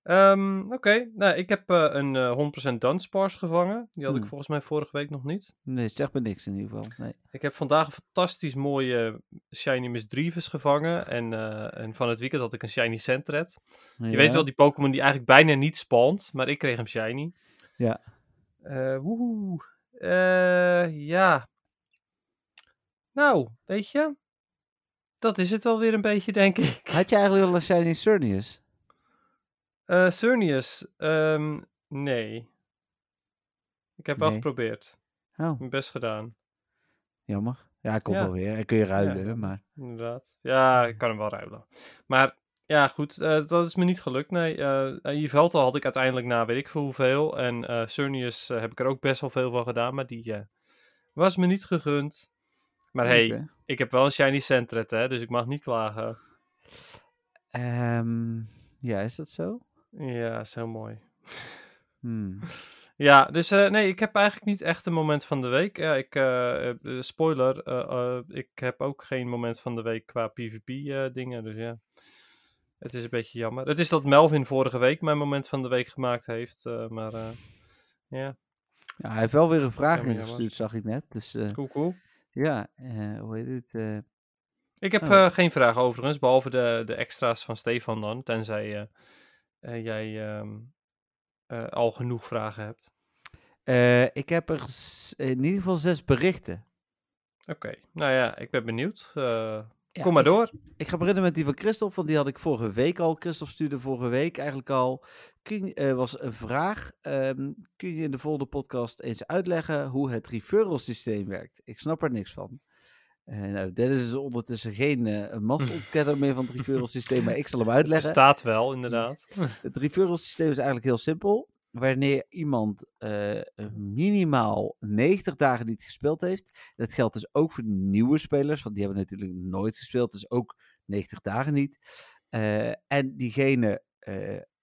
B: Ehm, Oké, nou, ik heb eh, een eh 100% Dunsparce gevangen. Die had ik
A: Hmm.
B: volgens mij vorige week nog niet.
A: Nee, zeg me niks in ieder geval. Nee.
B: Ik heb vandaag een fantastisch mooie Shiny Misdreavus gevangen. En, eh, en van het weekend had ik een Shiny Sentret. Je weet wel, die Pokémon die eigenlijk bijna niet spawnt, maar ik kreeg hem Shiny.
A: Ja.
B: Eh woehoe. Eh, ja. Nou, weet je, dat is het wel weer een beetje, denk ik.
A: Had je eigenlijk al een Shiny Cernius?
B: Eh Cernius, ehm, nee. Ik heb wel
A: Nee.
B: geprobeerd.
A: Oh,
B: Mijn best gedaan.
A: jammer. Ja, komt
B: Ja.
A: wel weer. En kun je ruilen,
B: Ja.
A: maar...
B: Inderdaad. Ja, ik kan hem wel ruilen. Maar ja, goed, eh, dat is me niet gelukt. Nee, eh Yveltal had ik uiteindelijk na weet ik veel hoeveel. En Cernius eh, heb ik er ook best wel veel van gedaan, maar die was me niet gegund. Maar hey, ik heb wel een shiny centret, hè, dus ik mag niet klagen.
A: Ehm, ja, is dat zo?
B: Ja, zo mooi.
A: Hmm.
B: Ja, dus eh, nee, ik heb eigenlijk niet echt een moment van de week. Ja, ik, eh, eh, spoiler, ik heb ook geen moment van de week qua PvP-dingen, dus ja. Het is een beetje jammer. Het is dat Melvin vorige week mijn moment van de week gemaakt heeft, maar ja,
A: Ja, hij heeft wel weer een vraag ingestuurd, zag ik net. Dus
B: cool, cool.
A: ja, hoe heet het?
B: Ik heb
A: Oh.
B: geen vraag overigens, behalve de, de extra's van Stefan dan, tenzij eh, jij ehm, eh, al genoeg vragen hebt.
A: eh, ik heb er in ieder geval zes berichten.
B: Oké, nou ja, ik ben benieuwd. Eh,
A: Ja,
B: kom maar door.
A: Ik ga beginnen met die van Christophe, want die had ik vorige week al. Christophe stuurde vorige week eigenlijk al. Kun, was een vraag. ehm, kun je in de volgende podcast eens uitleggen hoe het referral systeem werkt? Ik snap er niks van. Eh nou, Dennis is ondertussen geen eh mastontkenner meer van het referral systeem, maar ik zal hem *laughs* uitleggen.
B: Bestaat wel, inderdaad. *laughs*
A: Het referral systeem is eigenlijk heel simpel. Wanneer iemand eh, minimaal 90 dagen niet gespeeld heeft. Dat geldt dus ook voor nieuwe spelers, want die hebben natuurlijk nooit gespeeld, dus ook 90 dagen niet. En diegene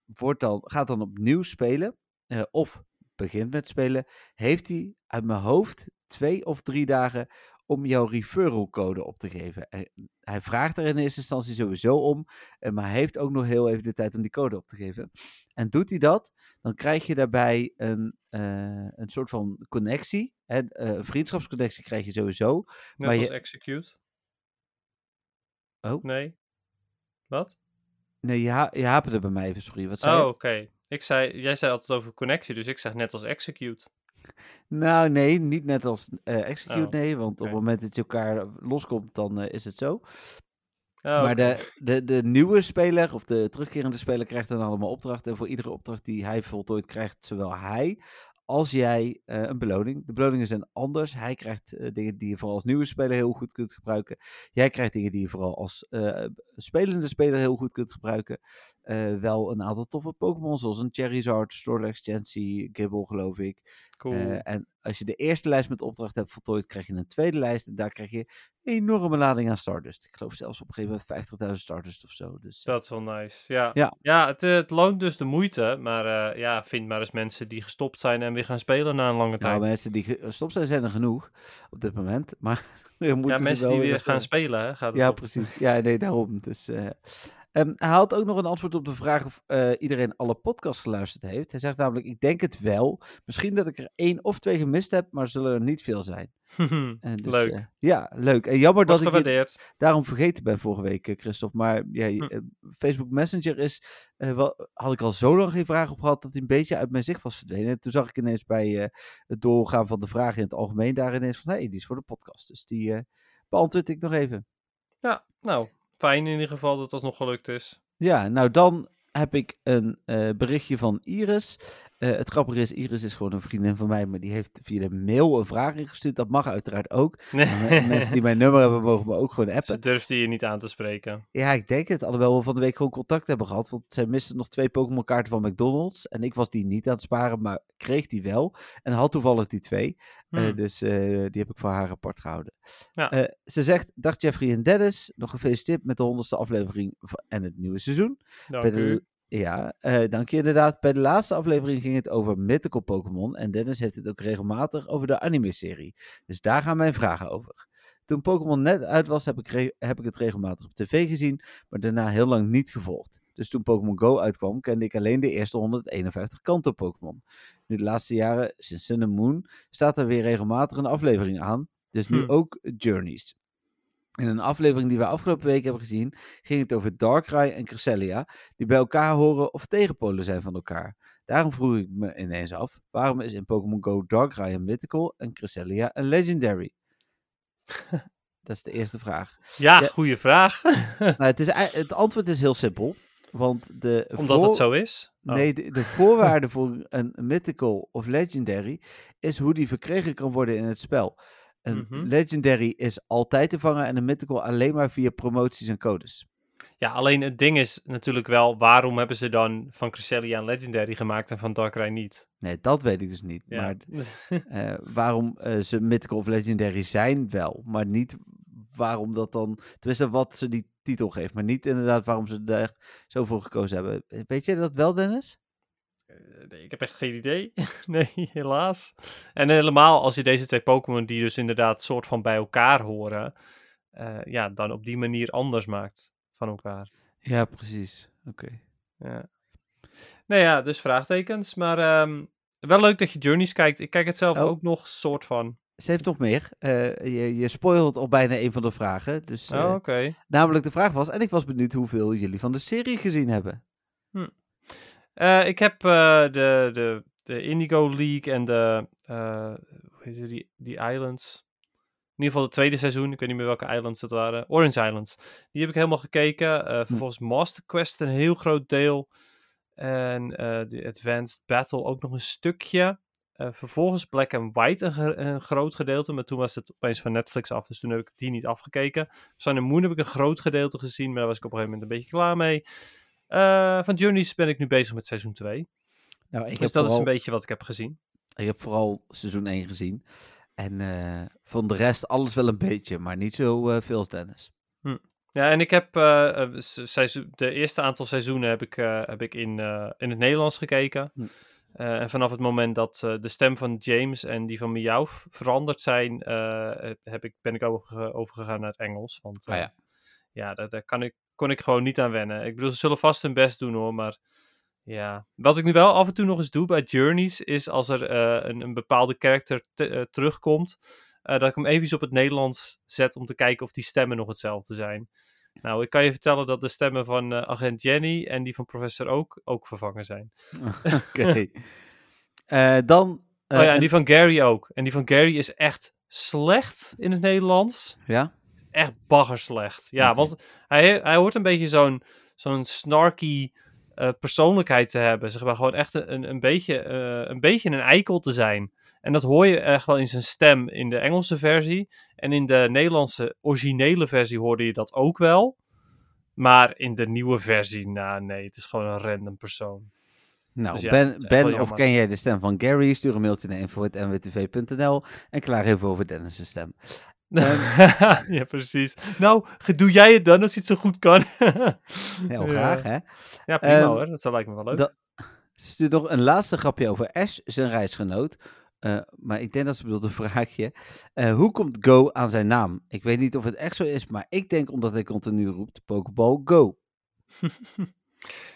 A: wordt dan, gaat dan opnieuw spelen, of begint met spelen. Heeft hij uit mijn hoofd twee of drie dagen om jouw referral code op te geven. En hij vraagt er in eerste instantie sowieso om, eh, maar heeft ook nog heel even de tijd om die code op te geven. En doet hij dat, dan krijg je daarbij een, eh, een soort van connectie. Eh, een vriendschapsconnectie krijg je sowieso.
B: Net
A: Maar
B: als
A: je-
B: execute.
A: Oh.
B: Nee. Wat?
A: Nee, je, ha je haperde bij mij even, sorry. Wat zei
B: Oh, oké. Ik zei, jij zei altijd over connectie, dus ik zeg net als execute.
A: Nou, nee, niet net als eh, execute,
B: Oh,
A: nee. Want op het moment dat je elkaar loskomt, dan eh, is het zo.
B: Oh,
A: maar de, de, de nieuwe speler, of de terugkerende speler, krijgt dan allemaal opdrachten. En voor iedere opdracht die hij voltooit, krijgt zowel hij als jij eh, een beloning. De beloningen zijn anders. Hij krijgt eh, dingen die je vooral als nieuwe speler heel goed kunt gebruiken. Jij krijgt dingen die je vooral als eh, spelende speler heel goed kunt gebruiken. Wel een aantal toffe Pokémon, zoals een Charizard, Snorlax, Chansey, Gible, geloof ik.
B: Cool.
A: En als je de eerste lijst met opdracht hebt voltooid, krijg je een tweede lijst. En daar krijg je een enorme lading aan Stardust. Ik geloof zelfs op een gegeven moment 50.000 Stardust of zo. Dus, eh,
B: Dat is wel nice. Ja,
A: Ja.
B: ja. het, eh, het loont dus de moeite. Maar eh, ja, vind maar eens mensen die gestopt zijn en weer gaan spelen na een lange
A: nou,
B: tijd.
A: mensen die gestopt zijn, zijn er genoeg op dit moment. *laughs* Maar
B: ja, mensen
A: wel
B: die weer gaan
A: spelen.
B: hè, gaat het
A: Ja, precies. Ja, nee, daarom. Dus, ehm, hij had ook nog een antwoord op de vraag of eh, iedereen alle podcasts geluisterd heeft. Hij zegt namelijk, ik denk het wel. Misschien dat ik er één of twee gemist heb, maar zullen er niet veel zijn. *laughs* En dus,
B: Leuk.
A: eh, ja, leuk. En jammer dat ik je daarom vergeten ben vorige week, eh, Christophe. Maar ja,
B: Hm.
A: Facebook Messenger is, wel, had ik al zo lang geen vraag op gehad dat hij een beetje uit mijn zicht was verdwenen. En toen zag ik ineens bij het doorgaan van de vragen in het algemeen daar ineens van, hé, hey, die is voor de podcast. Dus die beantwoord ik nog even.
B: Ja, nou, fijn in ieder geval dat het alsnog gelukt is.
A: Ja, nou dan heb ik een eh, berichtje van Iris. Eh, het grappige is, Iris is gewoon een vriendin van mij, maar die heeft via de mail een vraag ingestuurd. Dat mag uiteraard ook. *laughs* En, eh, mensen die mijn nummer hebben, mogen me ook gewoon appen.
B: Ze durfde je niet aan te spreken.
A: Ja, ik denk het. Alhoewel we van de week gewoon contact hebben gehad. Want zij miste nog twee Pokémon kaarten van McDonald's. En ik was die niet aan het sparen, maar kreeg die wel. En had toevallig die twee. Eh,
B: Hmm.
A: dus die heb ik voor haar apart gehouden.
B: Ja.
A: Ze zegt, dag Jeffrey en Dennis. Nog gefeliciteerd met de honderdste aflevering van- en het nieuwe seizoen.
B: Dank
A: Bij de,
B: u.
A: ja, eh, dank je inderdaad. Bij de laatste aflevering ging het over mythical Pokémon. En Dennis heeft het ook regelmatig over de anime-serie. Dus daar gaan mijn vragen over. Toen Pokémon net uit was, heb ik, heb ik het regelmatig op tv gezien, maar daarna heel lang niet gevolgd. Dus toen Pokémon Go uitkwam, kende ik alleen de eerste 151 Kanto-Pokémon. Nu de laatste jaren, sinds Sun and Moon, staat er weer regelmatig een aflevering aan. Dus nu
B: Hm.
A: ook Journeys. In een aflevering die we afgelopen week hebben gezien, ging het over Darkrai en Cresselia, die bij elkaar horen of tegenpolen zijn van elkaar. Daarom vroeg ik me ineens af, waarom is in Pokémon Go Darkrai een Mythical en Cresselia een Legendary? *laughs* Dat is de eerste vraag.
B: Ja,
A: Ja.
B: goede vraag. *laughs*
A: Nou, het, is, het antwoord is heel simpel. Want de
B: Omdat
A: voor-
B: het zo is. Oh.
A: Nee, de, de voorwaarde *laughs* voor een mythical of legendary is hoe die verkregen kan worden in het spel. Een
B: Mhm.
A: Legendary is altijd te vangen en een Mythical alleen maar via promoties en codes.
B: Ja, alleen het ding is natuurlijk wel, waarom hebben ze dan van Cresselia een Legendary gemaakt en van Darkrai niet?
A: Nee, dat weet ik dus niet.
B: Ja.
A: Maar *laughs* eh, waarom eh, ze Mythical of Legendary zijn wel, maar niet waarom dat dan... Tenminste, wat ze die titel geeft, maar niet inderdaad waarom ze daar zo voor gekozen hebben. Weet jij dat wel, Dennis?
B: Eh, nee, ik heb echt geen idee. *laughs* nee, helaas. En helemaal als je deze twee Pokémon, die dus inderdaad soort van bij elkaar horen, eh, ja, dan op die manier anders maakt van elkaar.
A: Ja, precies. Oké.
B: Ja. Nou ja, dus vraagtekens. Maar ehm, wel leuk dat je Journeys kijkt. Ik kijk het zelf
A: Oh.
B: ook nog soort van.
A: Ze heeft nog meer. Eh, je, je spoilt al bijna een van de vragen. Dus,
B: Oh, oké.
A: Namelijk de vraag was, en ik was benieuwd hoeveel jullie van de serie gezien hebben.
B: Eh, ik heb eh, de, de, de Indigo League en de, eh, hoe heet het, die, die Islands. In ieder geval het tweede seizoen. Ik weet niet meer welke islands het waren. Orange Islands. Die heb ik helemaal gekeken. Vervolgens Master Quest een heel groot deel. En de Advanced Battle ook nog een stukje. Vervolgens Black and White een, een groot gedeelte. Maar toen was het opeens van Netflix af. Dus toen heb ik die niet afgekeken. Sun and Moon heb ik een groot gedeelte gezien. Maar daar was ik op een gegeven moment een beetje klaar mee. Eh, van Journeys ben ik nu bezig met seizoen 2.
A: Nou, ik,
B: Dus
A: heb
B: dat is een beetje wat ik heb gezien.
A: ik heb vooral seizoen 1 gezien. En eh, van de rest alles wel een beetje, maar niet zo eh, veel als Dennis.
B: Ja, en ik heb se- seizoen, de eerste aantal seizoenen heb ik, heb ik in, in het Nederlands gekeken.
A: Hm.
B: En vanaf het moment dat de stem van James en die van Miauw veranderd zijn, heb ik, ben ik over, overgegaan naar het Engels. Want
A: Ah, ja.
B: ja, daar, daar kan ik, kon ik gewoon niet aan wennen. Ik bedoel, ze zullen vast hun best doen hoor, maar ja. Wat ik nu wel af en toe nog eens doe bij Journeys, is als er eh, een, een bepaalde karakter te- eh, terugkomt, eh, dat ik hem even op het Nederlands zet om te kijken of die stemmen nog hetzelfde zijn. Nou, ik kan je vertellen dat de stemmen van agent Jenny en die van professor ook, ook vervangen zijn. *laughs*
A: Oké. Dan...
B: oh ja, en die van Gary ook. En die van Gary is echt slecht in het Nederlands.
A: ja?
B: Echt baggerslecht. Ja,
A: Oké.
B: want hij, hij hoort een beetje zo'n zo'n snarky eh, persoonlijkheid te hebben. Zeg maar gewoon echt een, een, beetje, eh, een beetje een eikel te zijn. En dat hoor je echt wel in zijn stem in de Engelse versie. En in de Nederlandse originele versie hoorde je dat ook wel. Maar in de nieuwe versie, nou nee, het is gewoon een random persoon.
A: Nou,
B: Dus ja,
A: Ben, ben of ken jij de stem van Gary? Stuur een mailtje naar info.nwtv.nl en klaar even over Dennis' stem. *laughs*
B: ja, precies. Nou, doe jij het dan als je het zo goed kan? *laughs*
A: Heel graag, hè?
B: Ja, prima
A: Ehm,
B: hoor. Dat zou lijkt me wel leuk.
A: da- Stuur nog een laatste grapje over Ash, zijn reisgenoot. Eh, maar ik denk dat ze bedoelt een vraagje. Eh, hoe komt Go aan zijn naam? Ik weet niet of het echt zo is, maar ik denk omdat hij continu roept Pokeball Go. *laughs*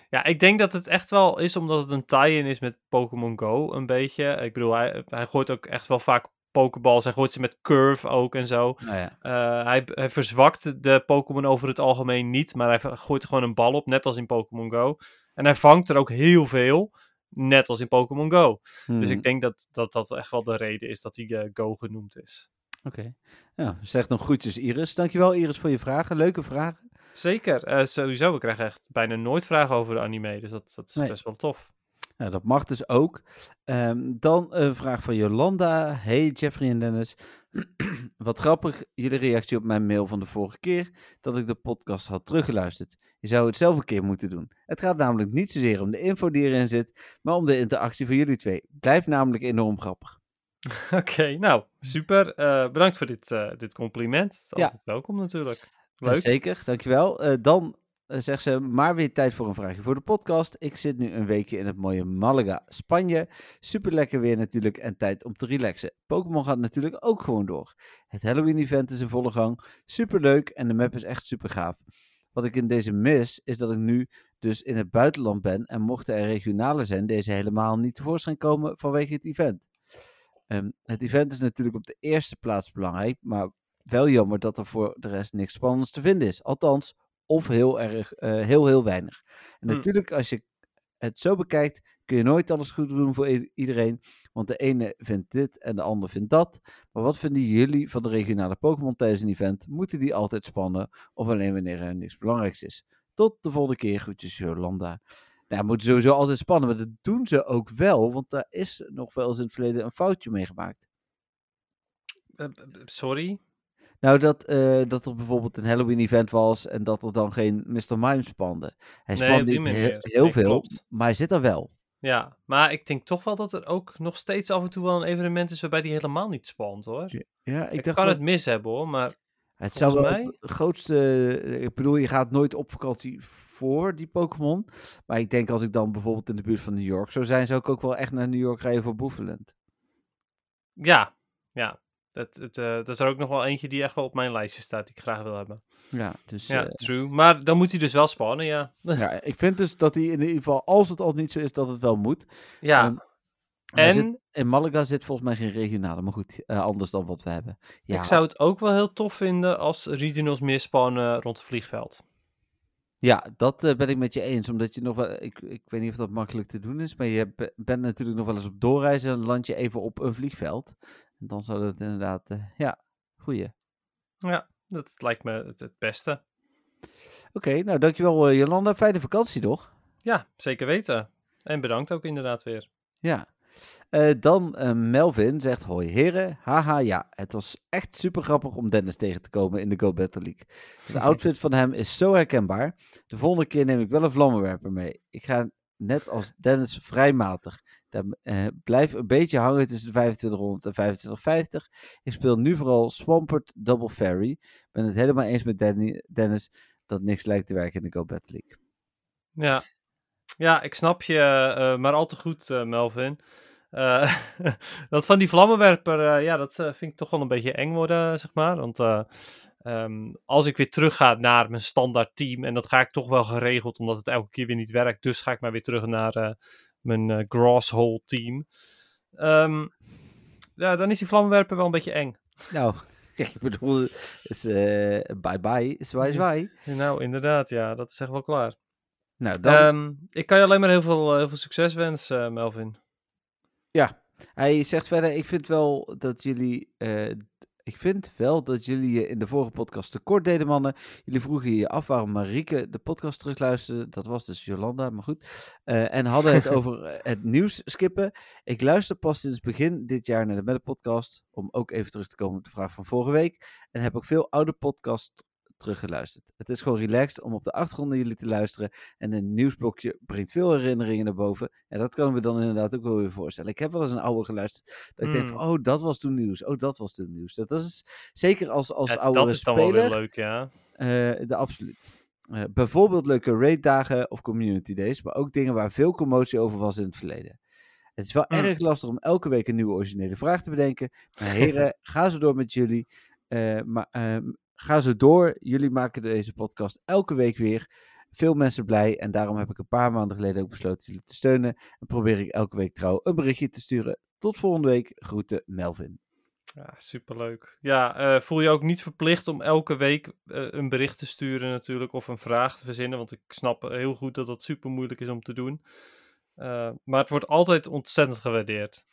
B: Ja, ik denk dat het echt wel is omdat het een tie-in is met Pokémon Go, een beetje. Ik bedoel, hij, hij gooit ook echt wel vaak Pokeballs. Hij gooit ze met Curve ook en zo.
A: Nou ja,
B: Eh, hij, hij verzwakt de Pokémon over het algemeen niet, maar hij gooit gewoon een bal op, net als in Pokémon Go. En hij vangt er ook heel veel, net als in Pokémon Go. Dus
A: hmm,
B: ik denk dat, dat dat echt wel de reden is dat hij eh, Go genoemd is.
A: Oké. Nou, zeg nog groetjes Iris. Dankjewel Iris voor je vragen. Leuke vragen.
B: Zeker, eh, sowieso. We krijgen echt bijna nooit vragen over de anime, dus dat, dat is
A: Nee.
B: best wel tof.
A: Nou, dat mag dus ook. Ehm, dan een vraag van Jolanda. Hey Jeffrey en Dennis. *clears throat* Wat grappig, jullie reactie op mijn mail van de vorige keer dat ik de podcast had teruggeluisterd. Je zou het zelf een keer moeten doen. Het gaat namelijk niet zozeer om de info die erin zit, maar om de interactie van jullie twee. Blijft namelijk enorm grappig. *laughs*
B: Oké, nou, super. Eh, bedankt voor dit, eh, dit compliment. Is
A: Ja.
B: Altijd welkom natuurlijk. Leuk.
A: Zeker, dankjewel. Eh dan zegt ze, maar weer tijd voor een vraagje voor de podcast. Ik zit nu een weekje in het mooie Malaga, Spanje. Super lekker weer natuurlijk en tijd om te relaxen. Pokémon gaat natuurlijk ook gewoon door. Het Halloween-event is in volle gang. Super leuk en de map is echt super gaaf. Wat ik in deze mis, is dat ik nu dus in het buitenland ben en mochten er regionale zijn, deze helemaal niet tevoorschijn komen vanwege het event. Ehm, het event is natuurlijk op de eerste plaats belangrijk, maar wel jammer dat er voor de rest niks spannends te vinden is. Althans, of heel erg, eh, heel, heel weinig. En
B: Hm.
A: natuurlijk, als je het zo bekijkt, kun je nooit alles goed doen voor iedereen. Want de ene vindt dit en de ander vindt dat. Maar wat vinden jullie van de regionale Pokémon tijdens een event? Moeten die altijd spannen of alleen wanneer er niks belangrijks is? Tot de volgende keer. Groetjes, Jolanda. Nou, moeten sowieso altijd spannen, maar dat doen ze ook wel. Want daar is nog wel eens in het verleden een foutje mee gemaakt.
B: Eh, sorry?
A: Nou, dat, eh, dat er bijvoorbeeld een Halloween-event was en dat er dan geen Mr. Mime spande. Hij
B: Nee, die
A: niet he- heel
B: Nee,
A: veel,
B: klopt.
A: maar hij zit er wel.
B: Ja, maar ik denk toch wel dat er ook nog steeds af en toe wel een evenement is waarbij die helemaal niet spant hoor.
A: Ja, ik
B: ik
A: dacht
B: kan
A: dat,
B: het mis hebben hoor, maar
A: het zou wel het grootste... Ik bedoel, je gaat nooit op vakantie voor die Pokémon. Maar ik denk als ik dan bijvoorbeeld in de buurt van New York zou zijn, zou ik ook wel echt naar New York rijden voor Boefeland.
B: ja, ja. Dat, het, eh, dat is er ook nog wel eentje die echt wel op mijn lijstje staat, die ik graag wil hebben.
A: Ja, dus...
B: Ja,
A: eh,
B: true. Maar dan moet hij dus wel spannen, ja. *laughs*
A: ja, ik vind dus dat hij in ieder geval, als het al niet zo is, dat het wel moet.
B: ja.
A: Ehm, zit-
B: en
A: in Malaga zit volgens mij geen regionale, maar goed, eh, anders dan wat we hebben. Ja,
B: ik zou het ook wel heel tof vinden als regionals meer spannen rond het vliegveld.
A: Ja, dat ben ik met je eens. Omdat je nog wel. Ik, ik weet niet of dat makkelijk te doen is. Maar je be- bent natuurlijk nog wel eens op doorreizen. En land je even op een vliegveld. Dan zou dat inderdaad. eh, ja, goeie.
B: Ja, dat lijkt me het, het beste.
A: Oké, nou dankjewel eh, Jolanda. Fijne vakantie toch?
B: Ja, zeker weten. En bedankt ook inderdaad weer.
A: Ja. Eh, dan Melvin zegt: Hoi heren. Haha, ja. Het was echt super grappig om Dennis tegen te komen in de Go Battle League. De *laughs* outfit van hem is zo herkenbaar. De volgende keer neem ik wel een vlammenwerper mee. Ik ga net als Dennis vrij matig. Daar, eh, blijf een beetje hangen tussen de 2500 en 2550. Ik speel nu vooral Swampert Double. Ik ben het helemaal eens met Danny, Dennis dat niks lijkt te werken in de Go Battle League.
B: Ja, ja ik snap je eh, maar al te goed, eh, Melvin. Eh, *laughs* dat van die vlammenwerper, eh, ja, dat eh, vind ik toch wel een beetje eng worden, zeg maar. Want eh, ehm, als ik weer terug ga naar mijn standaard team, en dat ga ik toch wel geregeld, omdat het elke keer weer niet werkt, dus ga ik maar weer terug naar eh, mijn eh Grasshole team. Ehm, ja, dan is die vlammenwerper wel een beetje eng.
A: Nou, *laughs* ik bedoel, is, eh, bye bye, zwaai zwaai.
B: Nou, inderdaad, ja, dat is echt wel klaar.
A: Nou, dan,
B: Ehm, ik kan je alleen maar heel veel, eh, heel veel succes wensen, Melvin.
A: Ja, hij zegt verder, ik vind wel dat jullie, ik vind wel dat jullie je in de vorige podcast tekort deden, mannen. Jullie vroegen je af waarom Marieke de podcast terugluisterde. Dat was dus Jolanda, maar goed. Eh, en hadden het *laughs* over eh, het nieuws skippen. Ik luister pas sinds begin dit jaar naar de Melle podcast, om ook even terug te komen op de vraag van vorige week. En heb ook veel oude podcasts teruggeluisterd. Het is gewoon relaxed om op de achtergrond naar jullie te luisteren. En een nieuwsblokje brengt veel herinneringen naar boven. En dat kan ik me dan inderdaad ook wel weer voorstellen. Ik heb wel eens een oude geluisterd. Dat ik denk van, oh, dat was toen nieuws. Oh, dat was toen nieuws. Dat is zeker als, als
B: Ja,
A: oudere
B: dat is dan
A: speler.
B: wel weer leuk, ja.
A: eh, de absoluut. Eh, bijvoorbeeld leuke raiddagen of community days. Maar ook dingen waar veel commotie over was in het verleden. Het is wel
B: Hmm.
A: erg lastig om elke week een nieuwe originele vraag te bedenken. Maar heren, *laughs* ga zo door met jullie. Eh, maar, ehm, ga zo door. Jullie maken deze podcast elke week weer. Veel mensen blij. En daarom heb ik een paar maanden geleden ook besloten jullie te steunen. En probeer ik elke week trouw een berichtje te sturen. Tot volgende week. Groeten, Melvin.
B: Ja, superleuk. Ja, eh, voel je ook niet verplicht om elke week eh, een bericht te sturen natuurlijk, of een vraag te verzinnen, want ik snap heel goed dat dat super moeilijk is om te doen. Eh, maar het wordt altijd ontzettend gewaardeerd.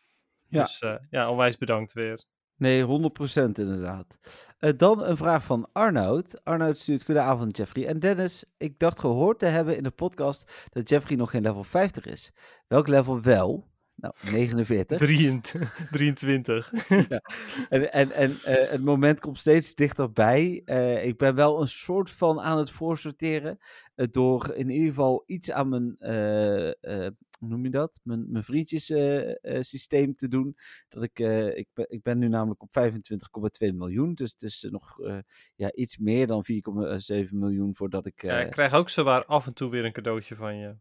A: Ja.
B: Dus ja, onwijs bedankt weer.
A: Nee, 100% inderdaad. Eh, dan een vraag van Arnoud. Arnoud stuurt goedenavond Jeffrey en Dennis. Ik dacht gehoord te hebben in de podcast dat Jeffrey nog geen level 50 is. Welk level wel? Nou, 49.
B: 23. 23.
A: En, en, en eh, het moment komt steeds dichterbij. Eh, ik ben wel een soort van aan het voorsorteren. eh, door in ieder geval iets aan mijn, hoe noem je dat? Mijn, mijn vriendjes eh, eh, systeem te doen. Dat ik, ik, ben, ik ben nu namelijk op 25,2 miljoen. Dus het is nog ja, iets meer dan 4,7 miljoen voordat ik...
B: Ja, ik krijg ook zowaar af en toe weer een cadeautje van je.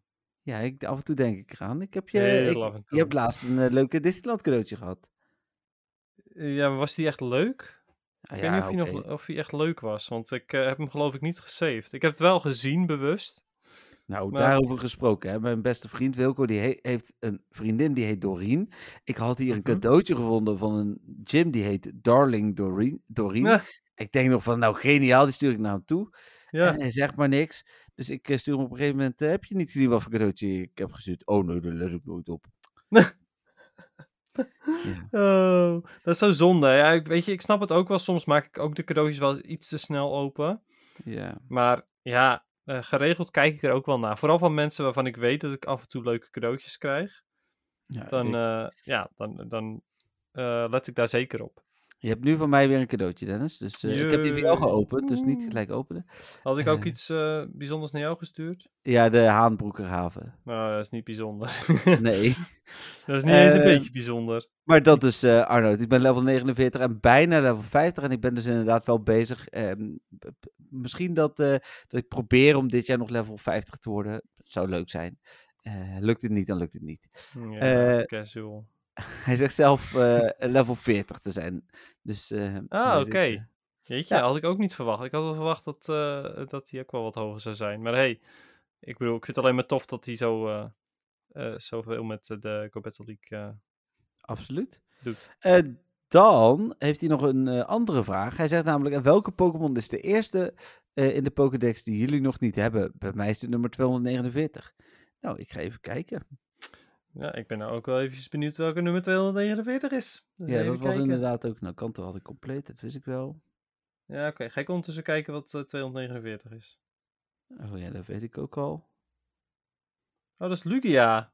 A: Ja, ik, af en toe denk ik eraan. Ik heb je,
B: Heel
A: ik- je hebt laatst een eh, leuke Disneyland cadeautje gehad.
B: Eh, Ja, was die echt leuk?
A: Ah,
B: Ik weet niet of, hij nog, of hij echt leuk was, want ik eh, heb hem geloof ik niet gesaved. Ik heb het wel gezien, bewust.
A: Nou,
B: Maar-
A: daarover gesproken. Hè. Mijn beste vriend Wilco die he- heeft een vriendin die heet Doreen. Ik had hier een
B: Mhm.
A: cadeautje gevonden van een gym die heet Darling Doreen. Doreen.
B: Ja.
A: Ik denk nog van, nou geniaal, die stuur ik naar hem toe.
B: Ja.
A: En hij zegt maar niks. Dus ik eh, stuur hem op een gegeven moment, eh, heb je niet gezien wat voor cadeautje ik heb gestuurd? Oh nee, daar let ik nooit op. *laughs* Ja.
B: Oh, dat is zo zonde. Ja, ik, weet je, ik snap het ook wel. Soms maak ik ook de cadeautjes wel iets te snel open.
A: Ja.
B: Maar ja, eh, geregeld kijk ik er ook wel naar. Vooral van mensen waarvan ik weet dat ik af en toe leuke cadeautjes krijg.
A: Ja,
B: Dan, ja, dan, dan let ik daar zeker op.
A: Je hebt nu van mij weer een cadeautje, Dennis. Dus eh, ik heb die voor jou geopend, dus niet gelijk openen.
B: Had ik ook
A: Eh.
B: iets eh, bijzonders naar jou gestuurd?
A: Ja, de Haanbroekerhaven.
B: Nou, dat is niet bijzonder. *laughs*
A: Nee. *laughs*
B: dat is niet eens een beetje bijzonder.
A: Maar dat is Arnoud. Ik ben level 49 en bijna level 50. En ik ben dus inderdaad wel bezig. ehm, misschien dat, dat ik probeer om dit jaar nog level 50 te worden. Dat zou leuk zijn. Lukt het niet, dan lukt het niet.
B: Ja, casual. *laughs*
A: Hij zegt zelf eh, level 40 te zijn. Dus, eh,
B: Ah, oké.
A: eh,
B: Jeetje,
A: ja.
B: had ik ook niet verwacht. Ik had wel verwacht dat, dat hij ook wel wat hoger zou zijn. Maar hey, ik bedoel, ik vind het alleen maar tof dat hij zo, zoveel met de Go Battle League
A: absoluut.
B: doet.
A: Dan heeft hij nog een andere vraag. Hij zegt namelijk: "En welke Pokémon is de eerste in de Pokédex die jullie nog niet hebben? Bij mij is het nummer 249. Nou, ik ga even kijken.
B: Ja, ik ben nou ook wel even benieuwd welke nummer 249 is. Dus
A: ja, dat was inderdaad ook. Nou, Kanto had ik compleet, dat wist ik wel.
B: Ja, oké. Ga ik ondertussen kijken wat eh, 249 is.
A: Oh ja, dat weet ik ook al.
B: Oh, dat is Lugia.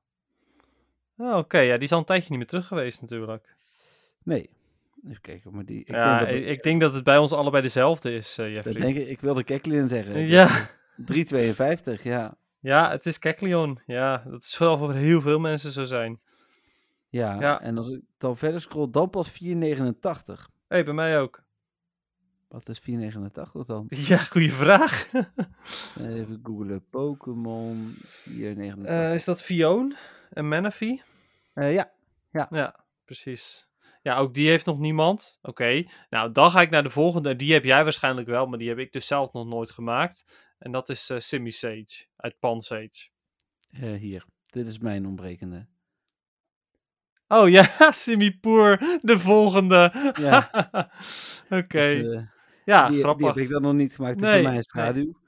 B: Oh, oké. Ja, die is al een tijdje niet meer terug geweest natuurlijk.
A: Nee. Even kijken, maar die. Ik
B: ja,
A: denk dat,
B: ik, ik denk dat het bij ons allebei dezelfde is, eh
A: dat
B: Jeffrey.
A: denk ik, ik wilde Keklin zeggen. *laughs* dus,
B: Ja.
A: eh, 352, ja.
B: Ja, het is Kecleon. Ja, dat is vooral voor heel veel mensen zo zijn.
A: ja.
B: Ja.
A: En als ik dan verder scroll, dan pas 489.
B: Hé, hey, bij mij ook.
A: Wat is 489 dan? *laughs*
B: Ja, goede vraag. *laughs*
A: Even googlen. Pokémon 489.
B: Eh, is dat Fion en Manaphy?
A: Eh, ja,
B: Ja, precies. Ja, ook die heeft nog niemand. Oké, nou dan ga ik naar de volgende. Die heb jij waarschijnlijk wel, maar die heb ik dus zelf nog nooit gemaakt. En dat is eh Simi Sage uit Pansage.
A: eh, hier. Dit is mijn ontbrekende.
B: Oh ja, *laughs* Simipour, de volgende.
A: Ja. *laughs*
B: Oké,
A: Dus, eh,
B: ja,
A: die, die
B: grappig.
A: heb ik dan nog niet gemaakt. Dus
B: Nee,
A: bij mij een
B: nee.
A: schaduw.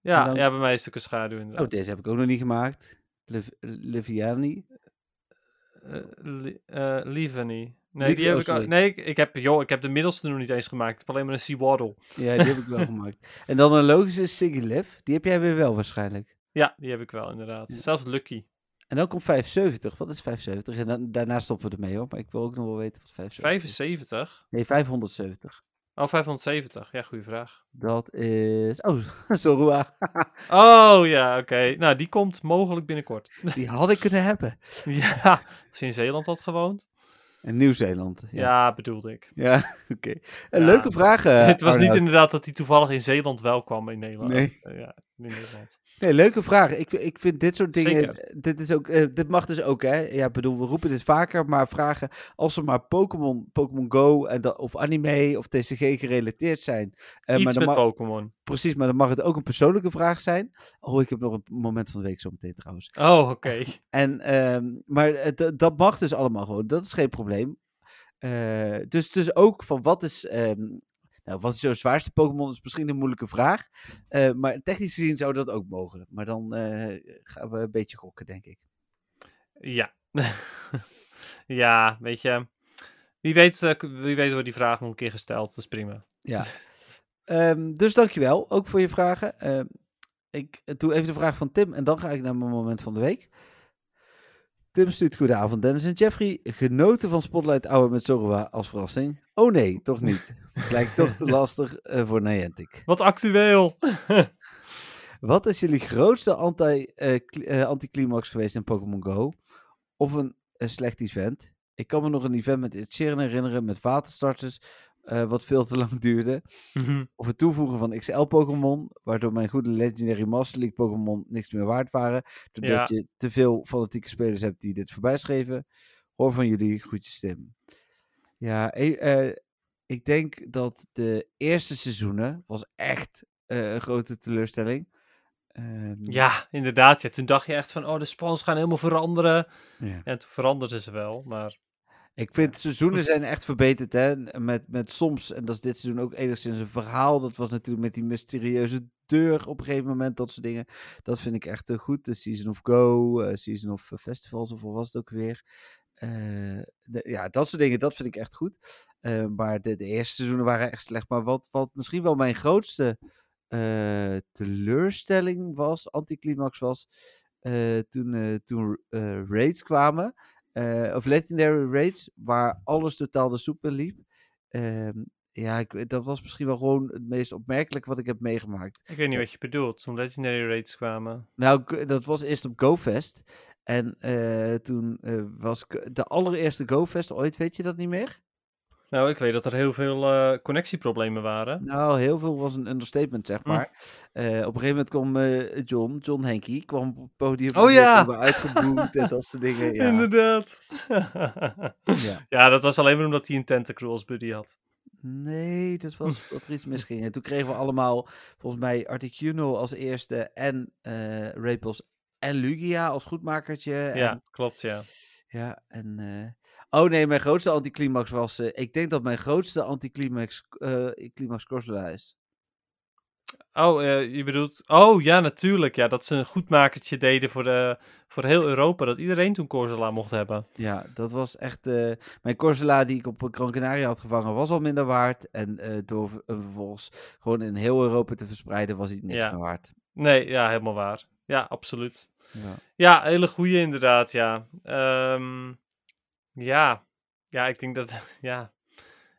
B: ja,
A: dan-
B: ja, bij mij is het ook een schaduw inderdaad.
A: Oh, deze heb ik ook nog niet gemaakt. Liv Liviani.
B: Eh, Li- eh, Livany. Nee, die heb
A: oh,
B: ik al-. Nee, ik, heb, joh, ik heb de middelste nog niet eens gemaakt. Ik heb alleen maar een Seawaddle.
A: Ja, die heb ik wel *laughs* gemaakt. En dan een logische Sigilev. Die heb jij weer wel waarschijnlijk.
B: Ja, die heb ik wel inderdaad.
A: Ja.
B: Zelfs Lucky.
A: En dan komt 75. Wat is 75? En dan, daarna stoppen we ermee hoor. Maar ik wil ook nog wel weten wat 75 is.
B: 75?
A: Nee, 570.
B: Oh, 570. Ja, goede vraag.
A: Dat is... Oh, *laughs* Zorua.
B: Oh, ja, oké. Nou, die komt mogelijk binnenkort.
A: Die had ik kunnen hebben. *laughs*
B: ja, als je in Zeeland had gewoond.
A: En Nieuw-Zeeland.
B: Ja,
A: Ja,
B: bedoelde ik.
A: ja *laughs* oké. Een
B: Ja.
A: leuke vraag. *laughs* eh,
B: het was niet inderdaad dat hij toevallig in Zeeland wel kwam in Nederland.
A: Nee.
B: Eh, ja, in Nederland.
A: Nee, leuke vraag. Ik, ik vind dit soort dingen.
B: Zeker.
A: Dit, is ook, eh, dit mag dus ook, hè? Ja, bedoel, we roepen dit vaker, maar vragen. Als er maar Pokémon, Pokémon Go en dat, of anime of TCG gerelateerd zijn. eh,
B: Iets
A: maar
B: met Pokémon.
A: precies, maar dan mag het ook een persoonlijke vraag zijn. Oh, ik heb nog een moment van de week zo meteen trouwens.
B: Oh, oké. *laughs*
A: En, ehm, maar het- dat- mag dus allemaal gewoon. Dat is geen probleem. Eh, dus, dus ook van wat is. ehm, nou, wat is jouw zwaarste Pokémon? is misschien een moeilijke vraag. Eh, maar technisch gezien zou dat ook mogen. Maar dan eh, gaan we een beetje gokken, denk ik.
B: Ja. *laughs* ja, weet je. Wie weet, eh, wie weet wordt die vraag nog een keer gesteld. Dat is prima.
A: Ja. *laughs* Ehm, dus dankjewel ook voor je vragen. Ehm, ik doe even de vraag van Tim en dan ga ik naar mijn moment van de week. Tim stuurt goedenavond Dennis en Jeffrey. Genoten van Spotlight Hour met Zorua als verrassing? Oh nee, toch niet. *laughs* Lijkt toch te lastig eh, voor Niantic.
B: Wat actueel. *laughs*
A: Wat is jullie grootste anti, eh, anticlimax geweest in Pokémon Go? Of een, een slecht event? Ik kan me nog een event met Ed Sheeran herinneren met waterstarters, eh, wat veel te lang *laughs* duurde.
B: Mhm.
A: Of het toevoegen van XL-Pokémon, waardoor mijn goede Legendary Master League Pokémon niks meer waard waren. Doordat
B: Ja.
A: je te veel fanatieke spelers hebt die dit voorbij schreven. Hoor van jullie, groetjes Tim. Ja, e- eh, ik denk dat de eerste seizoenen was echt eh, een grote teleurstelling. Ehm,
B: ja, inderdaad. Ja. Toen dacht je echt van, oh, de spans gaan helemaal veranderen.
A: ja.
B: En toen veranderden ze wel, maar...
A: Ik vind seizoenen zijn echt verbeterd, hè. Met, met soms, en dat is dit seizoen ook enigszins een verhaal. Dat was natuurlijk met die mysterieuze deur op een gegeven moment, dat soort dingen. Dat vind ik echt eh, goed. De Season of Go, eh, Season of eh, Festivals, of wat was het ook weer. De- ja, dat soort dingen, dat vind ik echt goed. Maar de, de eerste seizoenen waren echt slecht. Maar wat, wat misschien wel mijn grootste teleurstelling was, anticlimax was, toen, toen raids kwamen. Eh, of legendary raids, waar alles totaal de soep in liep. ehm, ja, ik, dat was misschien wel gewoon het meest opmerkelijke wat ik heb meegemaakt.
B: Ik weet niet wat je bedoelt, toen Legendary Raids kwamen.
A: Nou, dat was eerst op GoFest. En eh, toen eh, was de allereerste GoFest ooit, weet je dat niet meer?
B: Nou, ik weet dat er heel veel eh, connectieproblemen waren.
A: Nou, heel veel was een understatement, zeg
B: Hm.
A: maar. Eh, op een gegeven moment kwam eh, John, John Henky, kwam op het podium.
B: Oh
A: en
B: ja!
A: en dat soort dingen. *laughs* Ja,
B: Inderdaad.
A: ja. *laughs*
B: ja, dat was alleen maar omdat hij een Tentacruel als buddy had.
A: Nee, dat was wat er iets misging. En toen kregen we allemaal, volgens mij, Articuno als eerste en eh Rapels en Lugia als goedmakertje.
B: Ja,
A: En,
B: klopt, ja.
A: ja, en... Oh nee, mijn grootste anticlimax was... eh, ik denk dat mijn grootste anticlimax eh climax Corsola is.
B: Oh, eh, je bedoelt... Oh, ja, natuurlijk. Ja, dat ze een goedmakertje deden voor, de, voor heel Europa. Dat iedereen toen Corsola mocht hebben.
A: Ja, dat was echt... mijn Corsola die ik op Gran Canaria had gevangen was al minder waard. En door hem vervolgens gewoon in heel Europa te verspreiden was hij niks
B: Ja.
A: meer waard.
B: Nee, ja, helemaal waar. Ja, absoluut.
A: Ja.
B: Ja, hele goede inderdaad, ja. Ehm, ja. Ja, ik denk dat... *laughs* Ja.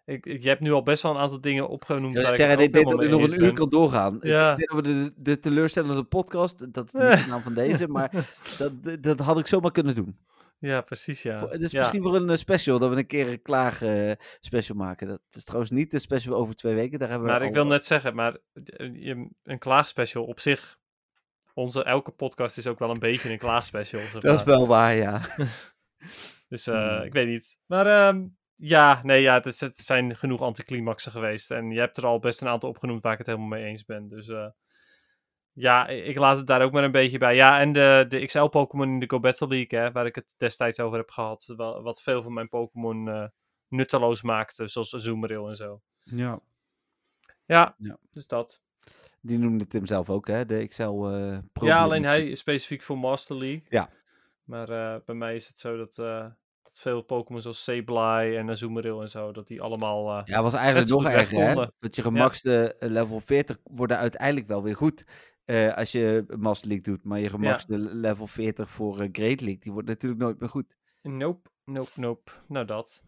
B: Ik, ik- je hebt nu al best wel een aantal dingen opgenoemd.
A: Ja, ik
B: ik
A: zeg, ik denk dat
B: helemaal
A: ik nog een uur kan doorgaan. Ik-
B: Ja.
A: Ik denk dat we de, de teleurstellende podcast, dat is niet *laughs* de naam van deze, maar dat, dat- dat had ik zomaar kunnen doen.
B: Ja, precies, ja.
A: Het is
B: ja.
A: misschien voor een eh, special, dat we een keer een klaag eh, special maken. Dat is trouwens niet de special over twee weken, daar hebben we
B: Maar ik
A: al-
B: wil net zeggen, maar eh, een klaagspecial op zich... Onze elke podcast is ook wel een beetje een klaagspecial.
A: Dat is wel waar, ja. *laughs*
B: Dus eh,
A: Hmm.
B: ik weet niet. Maar ehm, ja, nee, ja, het, is, het zijn genoeg anticlimaxen geweest. En je hebt er al best een aantal opgenoemd waar ik het helemaal mee eens ben. Dus eh, ja, ik laat het daar ook maar een beetje bij. Ja, en de, de XL-Pokémon in de Go Battle League, hè, waar ik het destijds over heb gehad. wa- Wat veel van mijn Pokémon eh, nutteloos maakte, zoals Azumarill en zo.
A: ja.
B: Ja,
A: Ja.
B: dus dat.
A: Die noemde Tim zelf ook, hè? De XL eh Pro
B: Ja, alleen hij specifiek voor Master League.
A: Ja.
B: Maar eh, bij mij is het zo dat, eh, dat veel Pokémon zoals Sableye en Azumarill en zo, dat die allemaal... eh,
A: Ja, was eigenlijk nog erger, hè? Want je gemaxte eh, level 40 worden uiteindelijk wel weer goed als je Master League doet. Maar je gemaxte level 40 voor Great League, die wordt natuurlijk nooit meer goed.
B: Nope, nope, nope. Nou dat.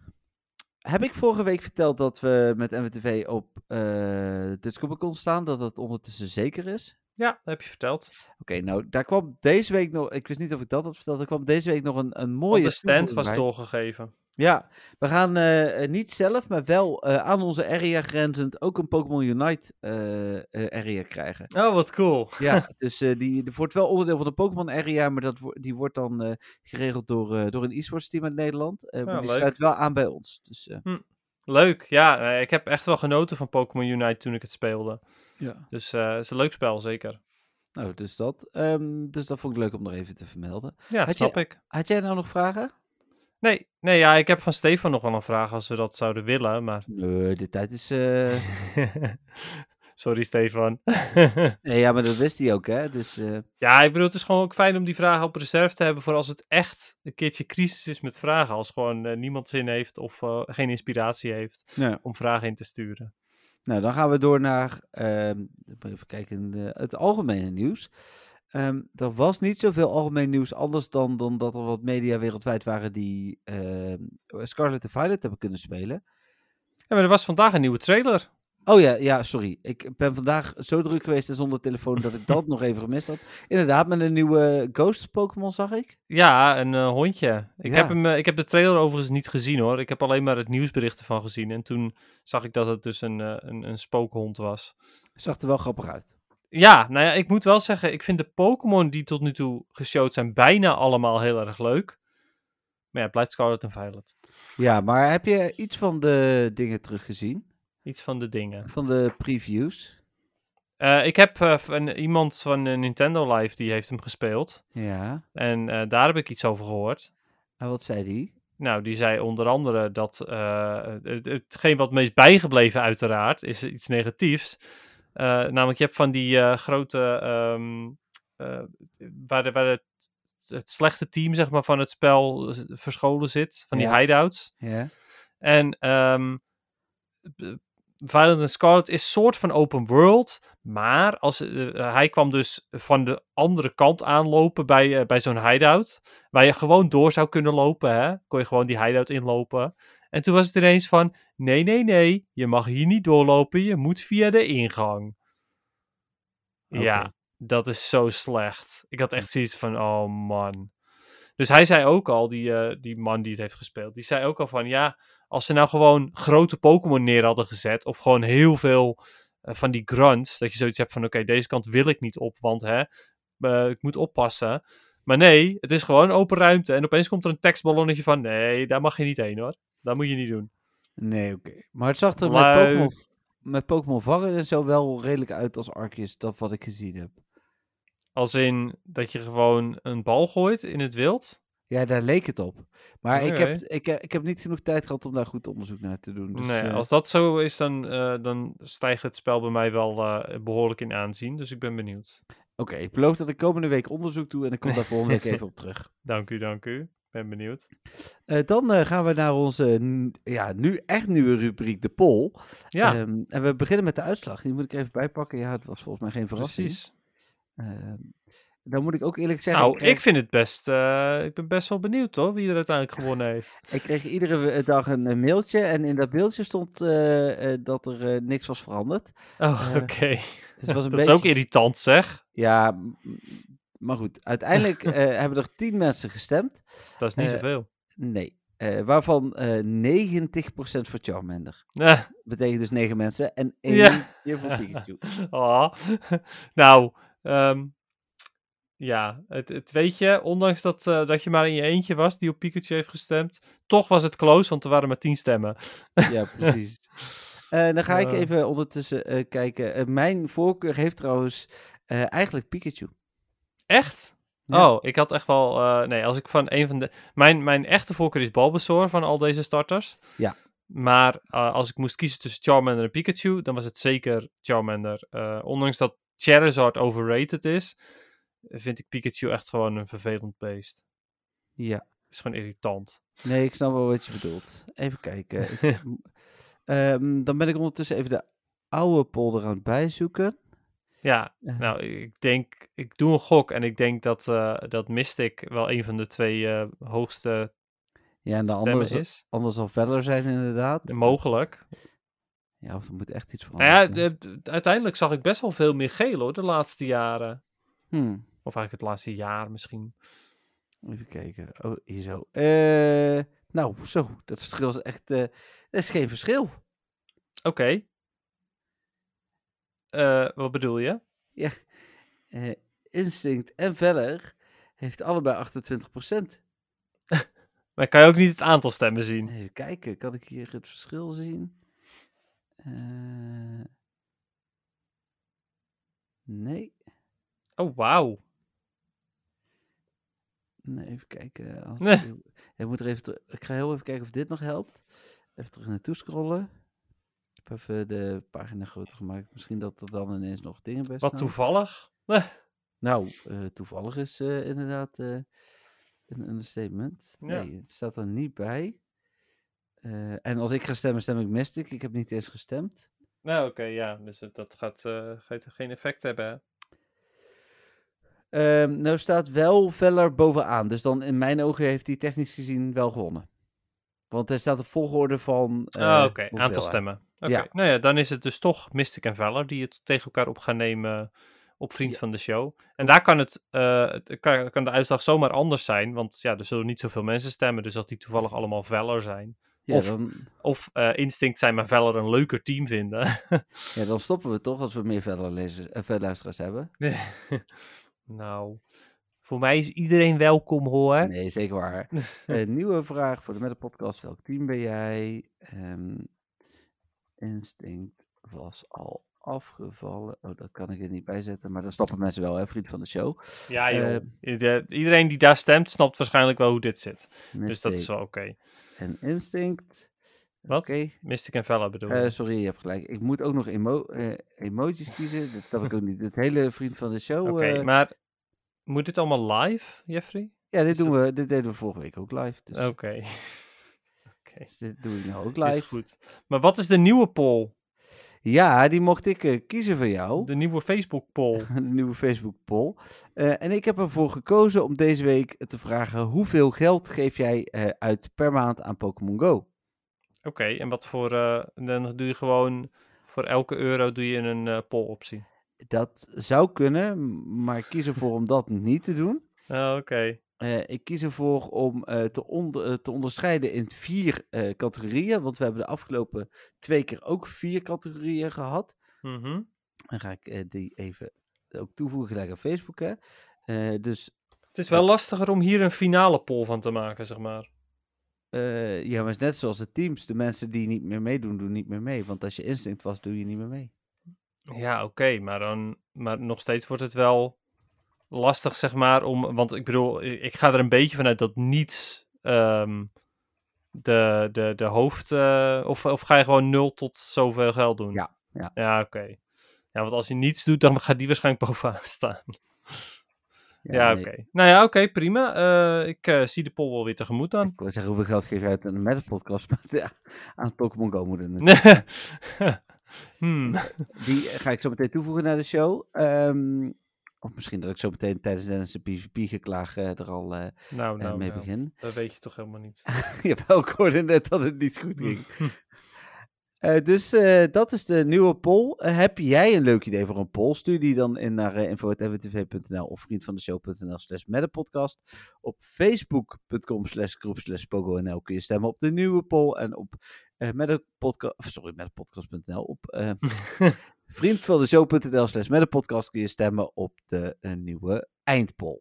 A: Heb ik vorige week verteld dat we met MWTV op eh Dutch Comic Con staan, dat dat ondertussen zeker is?
B: Ja, dat heb je verteld.
A: Oké, nou, daar kwam deze week nog, ik wist niet of ik dat had verteld, er kwam deze week nog een, een mooie
B: de stand was
A: bij.
B: doorgegeven.
A: Ja, we gaan eh, eh, niet zelf, maar wel eh, aan onze area grenzend ook een Pokémon Unite area krijgen.
B: Oh, wat cool.
A: Ja, *laughs* dus die, wordt wel onderdeel van de Pokémon area, maar dat, die wordt dan geregeld door, door een e-sports team uit Nederland. Maar die
B: leuk.
A: sluit wel aan bij ons. Dus, eh,
B: Leuk. Ja, ik heb echt wel genoten van Pokémon Unite toen ik het speelde.
A: Ja.
B: Dus eh, het is een leuk spel, zeker.
A: Nou, dus dat. Ehm, dus dat vond ik leuk om nog even te vermelden.
B: Ja,
A: Had
B: snap
A: je-
B: ik.
A: Had jij nou nog vragen?
B: Nee, nee, ja, ik heb van Stefan nog wel een vraag als we dat zouden willen, maar...
A: Nee, de tijd is... eh, *laughs*
B: Sorry, Stefan. *laughs*
A: nee, ja, maar dat wist hij ook, hè? Dus eh,
B: ja, ik bedoel, het is gewoon ook fijn om die vragen op reserve te hebben voor als het echt een keertje crisis is met vragen. Als gewoon niemand zin heeft of geen inspiratie heeft om vragen in te sturen.
A: Nou, dan gaan we door naar, ehm, even kijken, eh, het algemene nieuws. Ehm, er was niet zoveel algemeen nieuws, anders dan, dan dat er wat media wereldwijd waren die ehm, Scarlet and Violet hebben kunnen spelen.
B: Ja, maar er was vandaag een nieuwe trailer.
A: Oh ja, ja, sorry. Ik ben vandaag zo druk geweest en zonder telefoon dat ik dat *laughs* nog even gemist had. Inderdaad, met een nieuwe Ghost Pokémon zag ik.
B: Ja, een eh, hondje. Ik,
A: Ja.
B: heb hem, eh, ik heb de trailer overigens niet gezien hoor. Ik heb alleen maar het nieuwsbericht ervan gezien. En toen zag ik dat het dus een, eh, een, een spookhond was.
A: Zag er wel grappig uit.
B: Ja, nou ja, ik moet wel zeggen, ik vind de Pokémon die tot nu toe geshowd zijn bijna allemaal heel erg leuk. Maar ja, het blijft Scarlet en Violet.
A: Ja, maar heb je iets van de dingen teruggezien?
B: Iets van de dingen.
A: Van de previews?
B: Eh, ik heb eh, van iemand van Nintendo Live die heeft hem gespeeld.
A: Ja.
B: En eh, daar heb ik iets over gehoord.
A: En wat zei die?
B: Nou, die zei onder andere dat eh, het, hetgeen wat meest bijgebleven uiteraard is iets negatiefs. Namelijk, je hebt van die grote, eh, waar, de, waar het, het slechte team zeg maar, van het spel verscholen zit, van die
A: Ja.
B: hideouts.
A: Ja.
B: En b- Violet and Scarlet is soort van open world, maar als, eh, hij kwam dus van de andere kant aanlopen bij, eh, bij zo'n hideout, waar je gewoon door zou kunnen lopen, hè? kon je gewoon die hideout inlopen. En toen was het ineens van, nee, nee, nee, je mag hier niet doorlopen, je moet via de ingang. Ja, dat is zo slecht. Ik had echt zoiets van, oh man. Dus hij zei ook al, die, eh, die man die het heeft gespeeld, die zei ook al van, ja, als ze nou gewoon grote Pokémon neer hadden gezet, of gewoon heel veel eh, van die grunts, dat je zoiets hebt van, oké, deze kant wil ik niet op, want hè, eh, ik moet oppassen. Maar nee, het is gewoon open ruimte en opeens komt er een tekstballonnetje van, nee, daar mag je niet heen hoor. Dat moet je niet doen.
A: Nee, oké. Maar het zag er met. Pokémon, met Pokémon vangen en zo wel redelijk uit als Arceus, dat wat ik gezien heb.
B: Als in dat je gewoon een bal gooit in het wild.
A: Ja, daar leek het op. Maar ik, heb, ik, heb- ik heb niet genoeg tijd gehad om daar goed onderzoek naar te doen. Dus,
B: nee,
A: eh,
B: als dat zo is, dan, eh, dan stijgt het spel bij mij wel eh, behoorlijk in aanzien. Dus ik ben benieuwd.
A: Oké, ik beloof dat ik komende week onderzoek doe en ik kom daar volgende week even op *laughs* terug.
B: Dank u, dank u. Ben benieuwd.
A: Eh, dan eh, gaan we naar onze ja, nu echt nieuwe rubriek, de poll.
B: Ja,
A: Ehm, en we beginnen met de uitslag. Die moet ik even bijpakken. Ja, het was volgens mij geen verrassing.
B: precies.
A: Ehm, dan moet ik ook eerlijk zeggen,
B: Nou,
A: ik, kreeg,
B: ik vind het best... eh, ik ben best wel benieuwd hoor, wie er uiteindelijk gewonnen heeft. *laughs*
A: ik kreeg iedere we- dag een, eh, mailtje. En in dat mailtje stond eh, eh, dat er eh, niks was veranderd.
B: Oh,
A: Eh, *laughs*
B: oké.
A: Dus *laughs*
B: Dat
A: beetje...
B: is ook irritant zeg.
A: Ja, maar goed. Uiteindelijk eh, hebben er tien mensen gestemd.
B: Dat is niet
A: Eh,
B: zoveel.
A: Nee. Eh, waarvan eh 90% voor Charmander.
B: Eh,
A: Betekent dus 9 mensen. En één
B: Ja.
A: keer voor Pikachu.
B: ah. nou, ehm, ja, het, het weet je, ondanks dat, eh, dat je maar in je eentje was die op Pikachu heeft gestemd, toch was het close, want er waren maar tien stemmen.
A: Ja, *laughs* precies. Eh, dan ga ik
B: Eh.
A: even ondertussen eh, kijken. Mijn voorkeur heeft trouwens eigenlijk Pikachu.
B: Echt?
A: Ja.
B: Oh, ik had echt wel. nee, als ik van een van de. Mijn, mijn echte voorkeur is Bulbasaur van al deze starters.
A: Ja.
B: Maar als ik moest kiezen tussen Charmander en Pikachu, dan was het zeker Charmander. Ondanks dat Charizard overrated is, vind ik Pikachu echt gewoon een vervelend beest.
A: Ja.
B: is gewoon irritant.
A: Nee, ik snap wel wat je bedoelt. Even kijken. Ik- *laughs* Ehm, dan ben ik ondertussen even de oude polder aan het bijzoeken.
B: Ja,
A: Eh,
B: nou, ik denk, ik doe een gok en ik denk dat, eh, dat Mystic wel een van de twee eh, hoogste
A: ja, en de andere,
B: is.
A: anders zal verder zijn inderdaad.
B: Mogelijk.
A: Ja, of er moet echt iets
B: Nou
A: veranderen.
B: ja, de- de- uiteindelijk zag ik best wel veel meer geel hoor, de laatste jaren.
A: Hmm,
B: Of eigenlijk het laatste jaar misschien.
A: even kijken. Oh, hier zo. Eh, nou, zo. Dat verschil is echt... dat is geen verschil.
B: Oké. Eh, wat bedoel je?
A: Eh, Instinct en Veller heeft allebei 28%.
B: Maar *laughs* kan je ook niet het aantal stemmen zien?
A: Even kijken, kan ik hier het verschil zien? Eh, nee.
B: Oh, wauw.
A: nee, even kijken. Als
B: Nee.
A: ik moet er even ik ga heel even kijken of dit nog helpt. Even terug naartoe scrollen. Ik heb even de pagina groter gemaakt. Misschien dat er dan ineens nog dingen bij
B: Wat toevallig. Eh,
A: Nou, eh, toevallig is eh, inderdaad een understatement.
B: Ja.
A: Nee, het staat er niet bij. Eh, en als ik ga stemmen, stem ik Mystic. Ik heb niet eens gestemd.
B: nou, oké, ja. Dus dat gaat, eh, gaat geen effect hebben.
A: Ehm, nou staat wel Veller bovenaan. Dus dan in mijn ogen heeft hij technisch gezien wel gewonnen. Want hij staat op volgorde van.
B: Ah, oké. Aantal stemmen. Oké.
A: Ja.
B: Nou ja, dan is het dus toch Mystic en Valor die het tegen elkaar op gaan nemen op Vriend
A: Ja.
B: van de Show. En daar kan, het, het kan, kan de uitslag zomaar anders zijn. Want ja, er zullen niet zoveel mensen stemmen. Dus als die toevallig allemaal Valor zijn.
A: Ja,
B: of-
A: dan,
B: Of eh, Instinct zijn, maar Valor een leuker team vinden. *laughs*
A: ja, dan stoppen we toch als we meer Veller lezers, eh, Veller luisteraars hebben. *laughs*
B: nou, voor mij is iedereen welkom hoor.
A: Nee, zeker waar. *laughs* Een nieuwe vraag voor de Meta Podcast. Welk team ben jij? Ehm, Instinct was al afgevallen. Oh, dat kan ik er niet bij zetten. Maar dan stappen mensen wel, hè, vriend van de show.
B: Ja joh.
A: Eh,
B: Ieder- iedereen die daar stemt, snapt waarschijnlijk wel hoe dit zit. Dus dat is wel oké.
A: En Instinct.
B: Wat?
A: Oké.
B: Mystic en Valor bedoel je?
A: sorry, je hebt gelijk. Ik moet ook nog emo eh, emojis kiezen. Dat snap ik ook niet. Het hele vriend van de show.
B: Oké,
A: eh,
B: maar moet dit allemaal live, Jeffrey?
A: ja, dit,
B: is
A: doen
B: dat-
A: we, dit deden we vorige week ook live. Dus,
B: Oké. *laughs* Oké,
A: dus dit doe ik nou ook
B: is
A: live.
B: goed. Maar wat is de nieuwe poll?
A: Ja, die mocht ik eh, kiezen voor jou.
B: De nieuwe Facebook poll. *laughs*
A: de nieuwe Facebook poll. Eh, en ik heb ervoor gekozen om deze week te vragen: hoeveel geld geef jij eh, uit per maand aan Pokémon Go?
B: Oké, en wat voor... dan doe je gewoon... Voor elke euro doe je een eh poll-optie.
A: Dat zou kunnen, maar ik kies ervoor om dat niet te doen.
B: Oh, Oké.
A: Eh, ik kies ervoor om eh, te, onder- eh, te onderscheiden in vier categorieën. Want we hebben de afgelopen twee keer ook vier categorieën gehad.
B: Mhm.
A: Dan ga ik die even ook toevoegen gelijk aan Facebook. Hè. Dus
B: Het is wel lastiger om hier een finale poll van te maken, zeg maar.
A: eh, ja, maar het is net zoals de teams. De mensen die niet meer meedoen, doen niet meer mee. Want als je instinct was, doe je niet meer mee.
B: Ja, oké, maar dan, maar nog steeds wordt het wel lastig, zeg maar, om, want ik bedoel, ik ga er een beetje vanuit dat niets ehm, de, de, de hoofd, eh, of, of ga je gewoon nul tot zoveel geld doen?
A: Ja, ja.
B: Ja, oké. Ja, want als hij niets doet, dan gaat die waarschijnlijk bovenaan *laughs* staan. Ja, oké. Nou ja, oké, prima. Eh, ik eh, zie de poll wel weer tegemoet dan.
A: Ik wil zeggen, hoeveel geld geef je uit aan een meta podcast? *laughs* Maar ja, aan Pokémon Go moet het *laughs*
B: hmm.
A: Die ga ik zo meteen toevoegen naar de show. Ehm, of misschien dat ik zo meteen tijdens Dennis' PvP-geklaag eh, er al eh,
B: Nou,
A: mee
B: nou.
A: begin.
B: Dat weet je toch helemaal niet. *laughs*
A: Jawel, ik hoorde net dat het niet goed ging. *laughs* Dus dat is de nieuwe poll. Heb jij een leuk idee voor een poll? Stuur die dan in naar uh, info.mwtv.nl of vriendvandeshow.nl slash podcast. Op facebook.com slash groep slash pogonl kun je stemmen op de nieuwe poll. En op uh, metapodcast, sorry, metapodcast.nl op uh, *laughs* vriendvandeshow.nl slash podcast kun je stemmen op de uh, nieuwe eindpoll.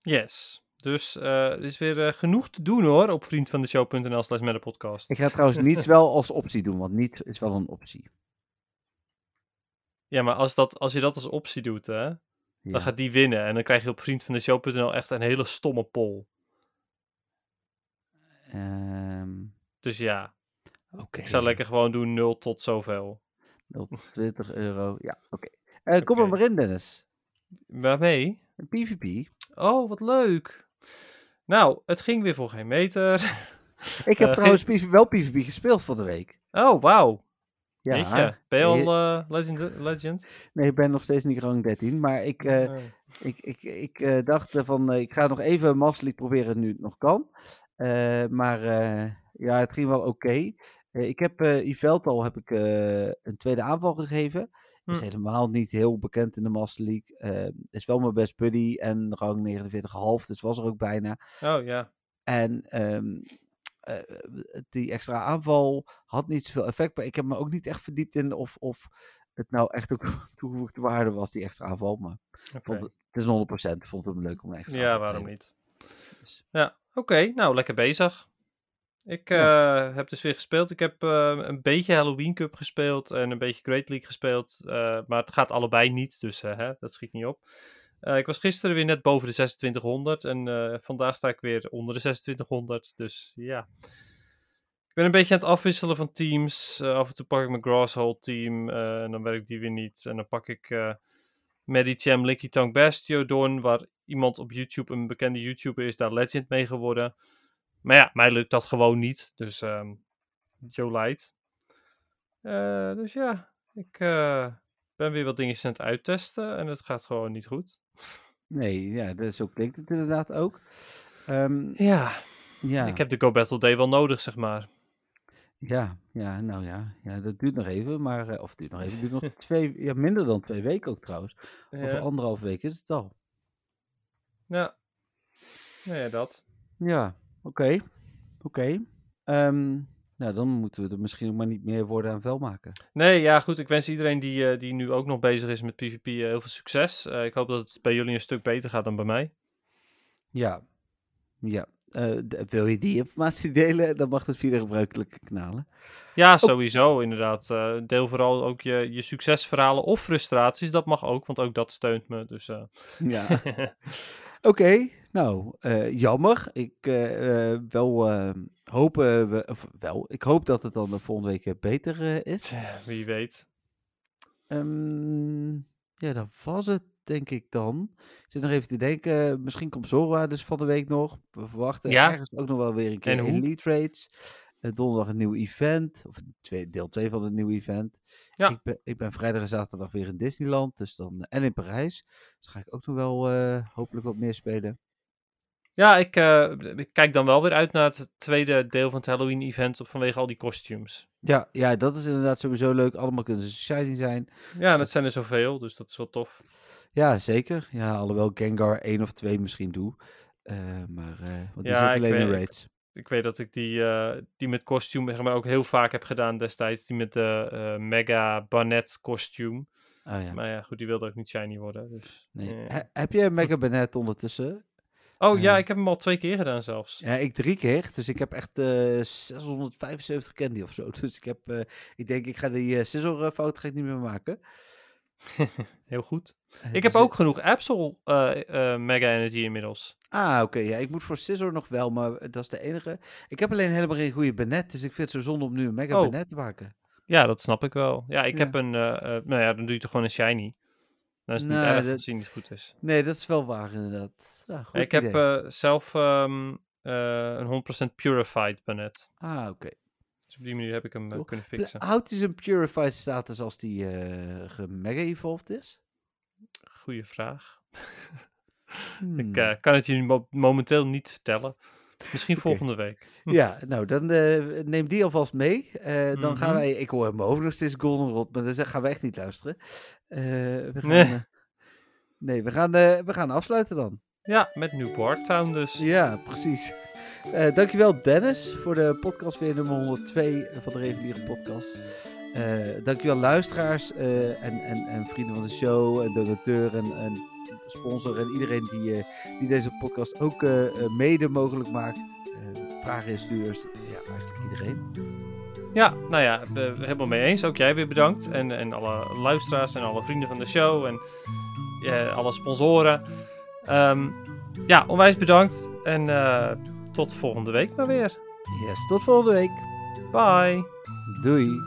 B: Yes. Dus uh, er is weer uh, genoeg te doen hoor op vriendvandeshow.nl slash podcast.
A: Ik ga trouwens niets *laughs* wel als optie doen, want niet is wel een optie.
B: Ja, maar als, dat, als je dat als optie doet, hè, ja. dan gaat die winnen. En dan krijg je op vriendvandeshow.nl echt een hele stomme poll.
A: Um,
B: dus ja,
A: okay.
B: ik zou lekker gewoon doen 0 tot zoveel.
A: 0 tot 20 euro, ja, oké. Okay. Uh, okay. Kom er maar in, Dennis.
B: Waarmee?
A: Een PvP.
B: Oh, wat leuk. Nou, het ging weer voor geen meter. *laughs*
A: Ik heb uh, trouwens geen... wel PvP gespeeld van de week.
B: Oh, wauw.
A: Ja.
B: Je, ben je al uh, legend, legend?
A: Nee, ik ben nog steeds niet rang 13. Maar ik, uh, oh. ik, ik, ik uh, dacht van, ik ga nog even League proberen nu het nog kan. maar ja, het ging wel oké. Okay. Ik heb Yvelt al heb ik, een tweede aanval gegeven.
B: Hm.
A: Is helemaal niet heel bekend in de Master League. is wel mijn best buddy en rang 49,5. Dus was er ook bijna.
B: Oh ja.
A: En um, uh, die extra aanval had niet zoveel effect. Maar ik heb me ook niet echt verdiept in of, of het nou echt ook *laughs* toegevoegde waarde was, die extra aanval. Maar
B: okay.
A: het, het is 100%. Ik vond het leuk om een extra
B: Ja, waarom niet? Dus. Ja, oké. Okay, nou, lekker bezig. Ik ja. heb dus weer gespeeld. Ik heb uh, een beetje Halloween Cup gespeeld en een beetje Great League gespeeld. Uh, maar het gaat allebei niet, dus hè, dat schiet niet op. Uh, ik was gisteren weer net boven de 2600 en uh, vandaag sta ik weer onder de 2600. Dus ja. Ik ben een beetje aan het afwisselen van teams. Uh, af en toe pak ik mijn Grasshole team en dan werkt die weer niet. En dan pak ik uh, Medicham, Licky Bastiodon, waar iemand op YouTube, een bekende YouTuber is, daar legend mee geworden. Maar ja, mij lukt dat gewoon niet. Dus um, Joe Light. Uh, dus ja, ik ben weer wat dingetjes aan het uittesten en het gaat gewoon niet goed.
A: Nee, ja, dat zo klinkt het inderdaad ook. Um,
B: ja.
A: ja,
B: ik heb de Go Battle Day wel nodig, zeg maar.
A: Ja, ja, nou ja, ja dat duurt nog even, maar, uh, of het duurt nog even, het duurt nog *laughs* twee, ja, minder dan twee weken ook trouwens. Ja. Over anderhalf week is het al.
B: Ja, nou ja, dat.
A: Ja, oké, oké. Um, nou, dan moeten we er misschien ook maar niet meer woorden aan vuil maken.
B: Nee, ja, goed. Ik wens iedereen die, uh, die nu ook nog bezig is met PvP uh, heel veel succes. Uh, ik hoop dat het bij jullie een stuk beter gaat dan bij mij.
A: Ja, ja. Wil je die informatie delen, dan mag het via de gebruikelijke kanalen.
B: Ja, sowieso, oh. inderdaad. Uh, deel vooral ook je, je succesverhalen of frustraties. Dat mag ook, want ook dat steunt me. Dus.
A: Ja. *laughs* Oké, okay, nou, jammer. Ik wel hopen we, of wel, ik hoop dat het dan de volgende week beter is.
B: Wie weet.
A: Um, ja, dat was het denk ik dan. Ik zit nog even te denken, misschien komt Zora dus van de week nog. We verwachten
B: ja.
A: ergens ook nog wel weer een keer Elite Rates. Uh, donderdag een nieuw event, of twee, deel 2 van het nieuwe event.
B: Ja.
A: Ik, ben, ik ben vrijdag en zaterdag weer in Disneyland, dus dan, en in Parijs. Dus ga ik ook nog wel uh, hopelijk wat meer spelen.
B: Ja, ik, eh, ik kijk dan wel weer uit naar het tweede deel van het Halloween-event op- vanwege al die costumes.
A: Ja, ja, dat is inderdaad sowieso leuk. Allemaal kunnen ze shiny zijn.
B: Ja, dat zijn er zoveel, dus dat is wel tof.
A: Ja, zeker. Ja, alhoewel Gengar één of twee misschien doe. Eh, maar, eh want die
B: Ja,
A: zit alleen in raids.
B: Ik weet dat ik die, die met kostuum zeg maar, ook heel vaak heb gedaan destijds. Die met de Mega Barnet kostuum.
A: Oh ja.
B: Maar ja, goed, die wilde ook niet shiny worden. Dus,
A: Nee. He- heb je Mega Banet ondertussen?
B: Oh ja,
A: eh,
B: ik heb hem al twee keer gedaan zelfs.
A: Ja, ik drie keer. Dus ik heb echt eh 675 candy of zo. *laughs* Dus ik heb, eh, ik denk, ik ga die eh scissor fout ga ik niet meer maken. *laughs*
B: Heel goed. Ik heb
A: dus
B: ook genoeg Absol Mega Energy inmiddels.
A: Ah, oké. Ja, ik moet voor scissor nog wel, maar dat is de enige. Ik heb alleen helemaal geen goede Banet, dus ik vind het zo zonde om nu een Mega
B: Oh.
A: Banet te maken.
B: Ja, dat snap ik wel. Ja, ik
A: Ja.
B: heb een... nou ja, dan doe je toch gewoon een shiny. Dan is het niet
A: Nee,
B: erg
A: dat-
B: als niet goed is.
A: Nee, dat is wel waar inderdaad. Ja, goed
B: ik heb eh, zelf ehm, eh, een 100% Purified Banet.
A: Ah, oké.
B: Dus op die manier heb ik hem eh,
A: Cool.
B: kunnen fixen.
A: Houdt hij zijn purified status als die gemega-evolved is?
B: Goeie vraag. *laughs*
A: Hmm.
B: Ik eh, kan het je mo- momenteel niet vertellen. Misschien volgende week.
A: Ja, nou, dan eh, neem die alvast mee. Eh, dan gaan
B: Mhm.
A: wij... Ik hoor in mijn hoofd nog steeds Goldenrod, maar dan gaan we echt niet luisteren. Eh, we gaan...
B: Nee.
A: nee, we gaan, we gaan afsluiten dan.
B: Ja, met New Town dus.
A: Ja, precies. Dankjewel Dennis voor de podcast weer nummer 102 van de reguliere podcast. Dankjewel luisteraars en, en, en vrienden van de show, en donateur en, en sponsor en iedereen die, eh, die deze podcast ook eh, eh, mede mogelijk maakt. Vragen instuurt, ja eigenlijk iedereen.
B: Ja, nou ja, helemaal mee eens. Ook jij weer bedankt. En, en alle luisteraars en alle vrienden van de show en alle sponsoren. Ehm, ja, onwijs bedankt. En tot volgende week maar weer.
A: Yes, tot volgende week.
B: Bye.
C: Doei.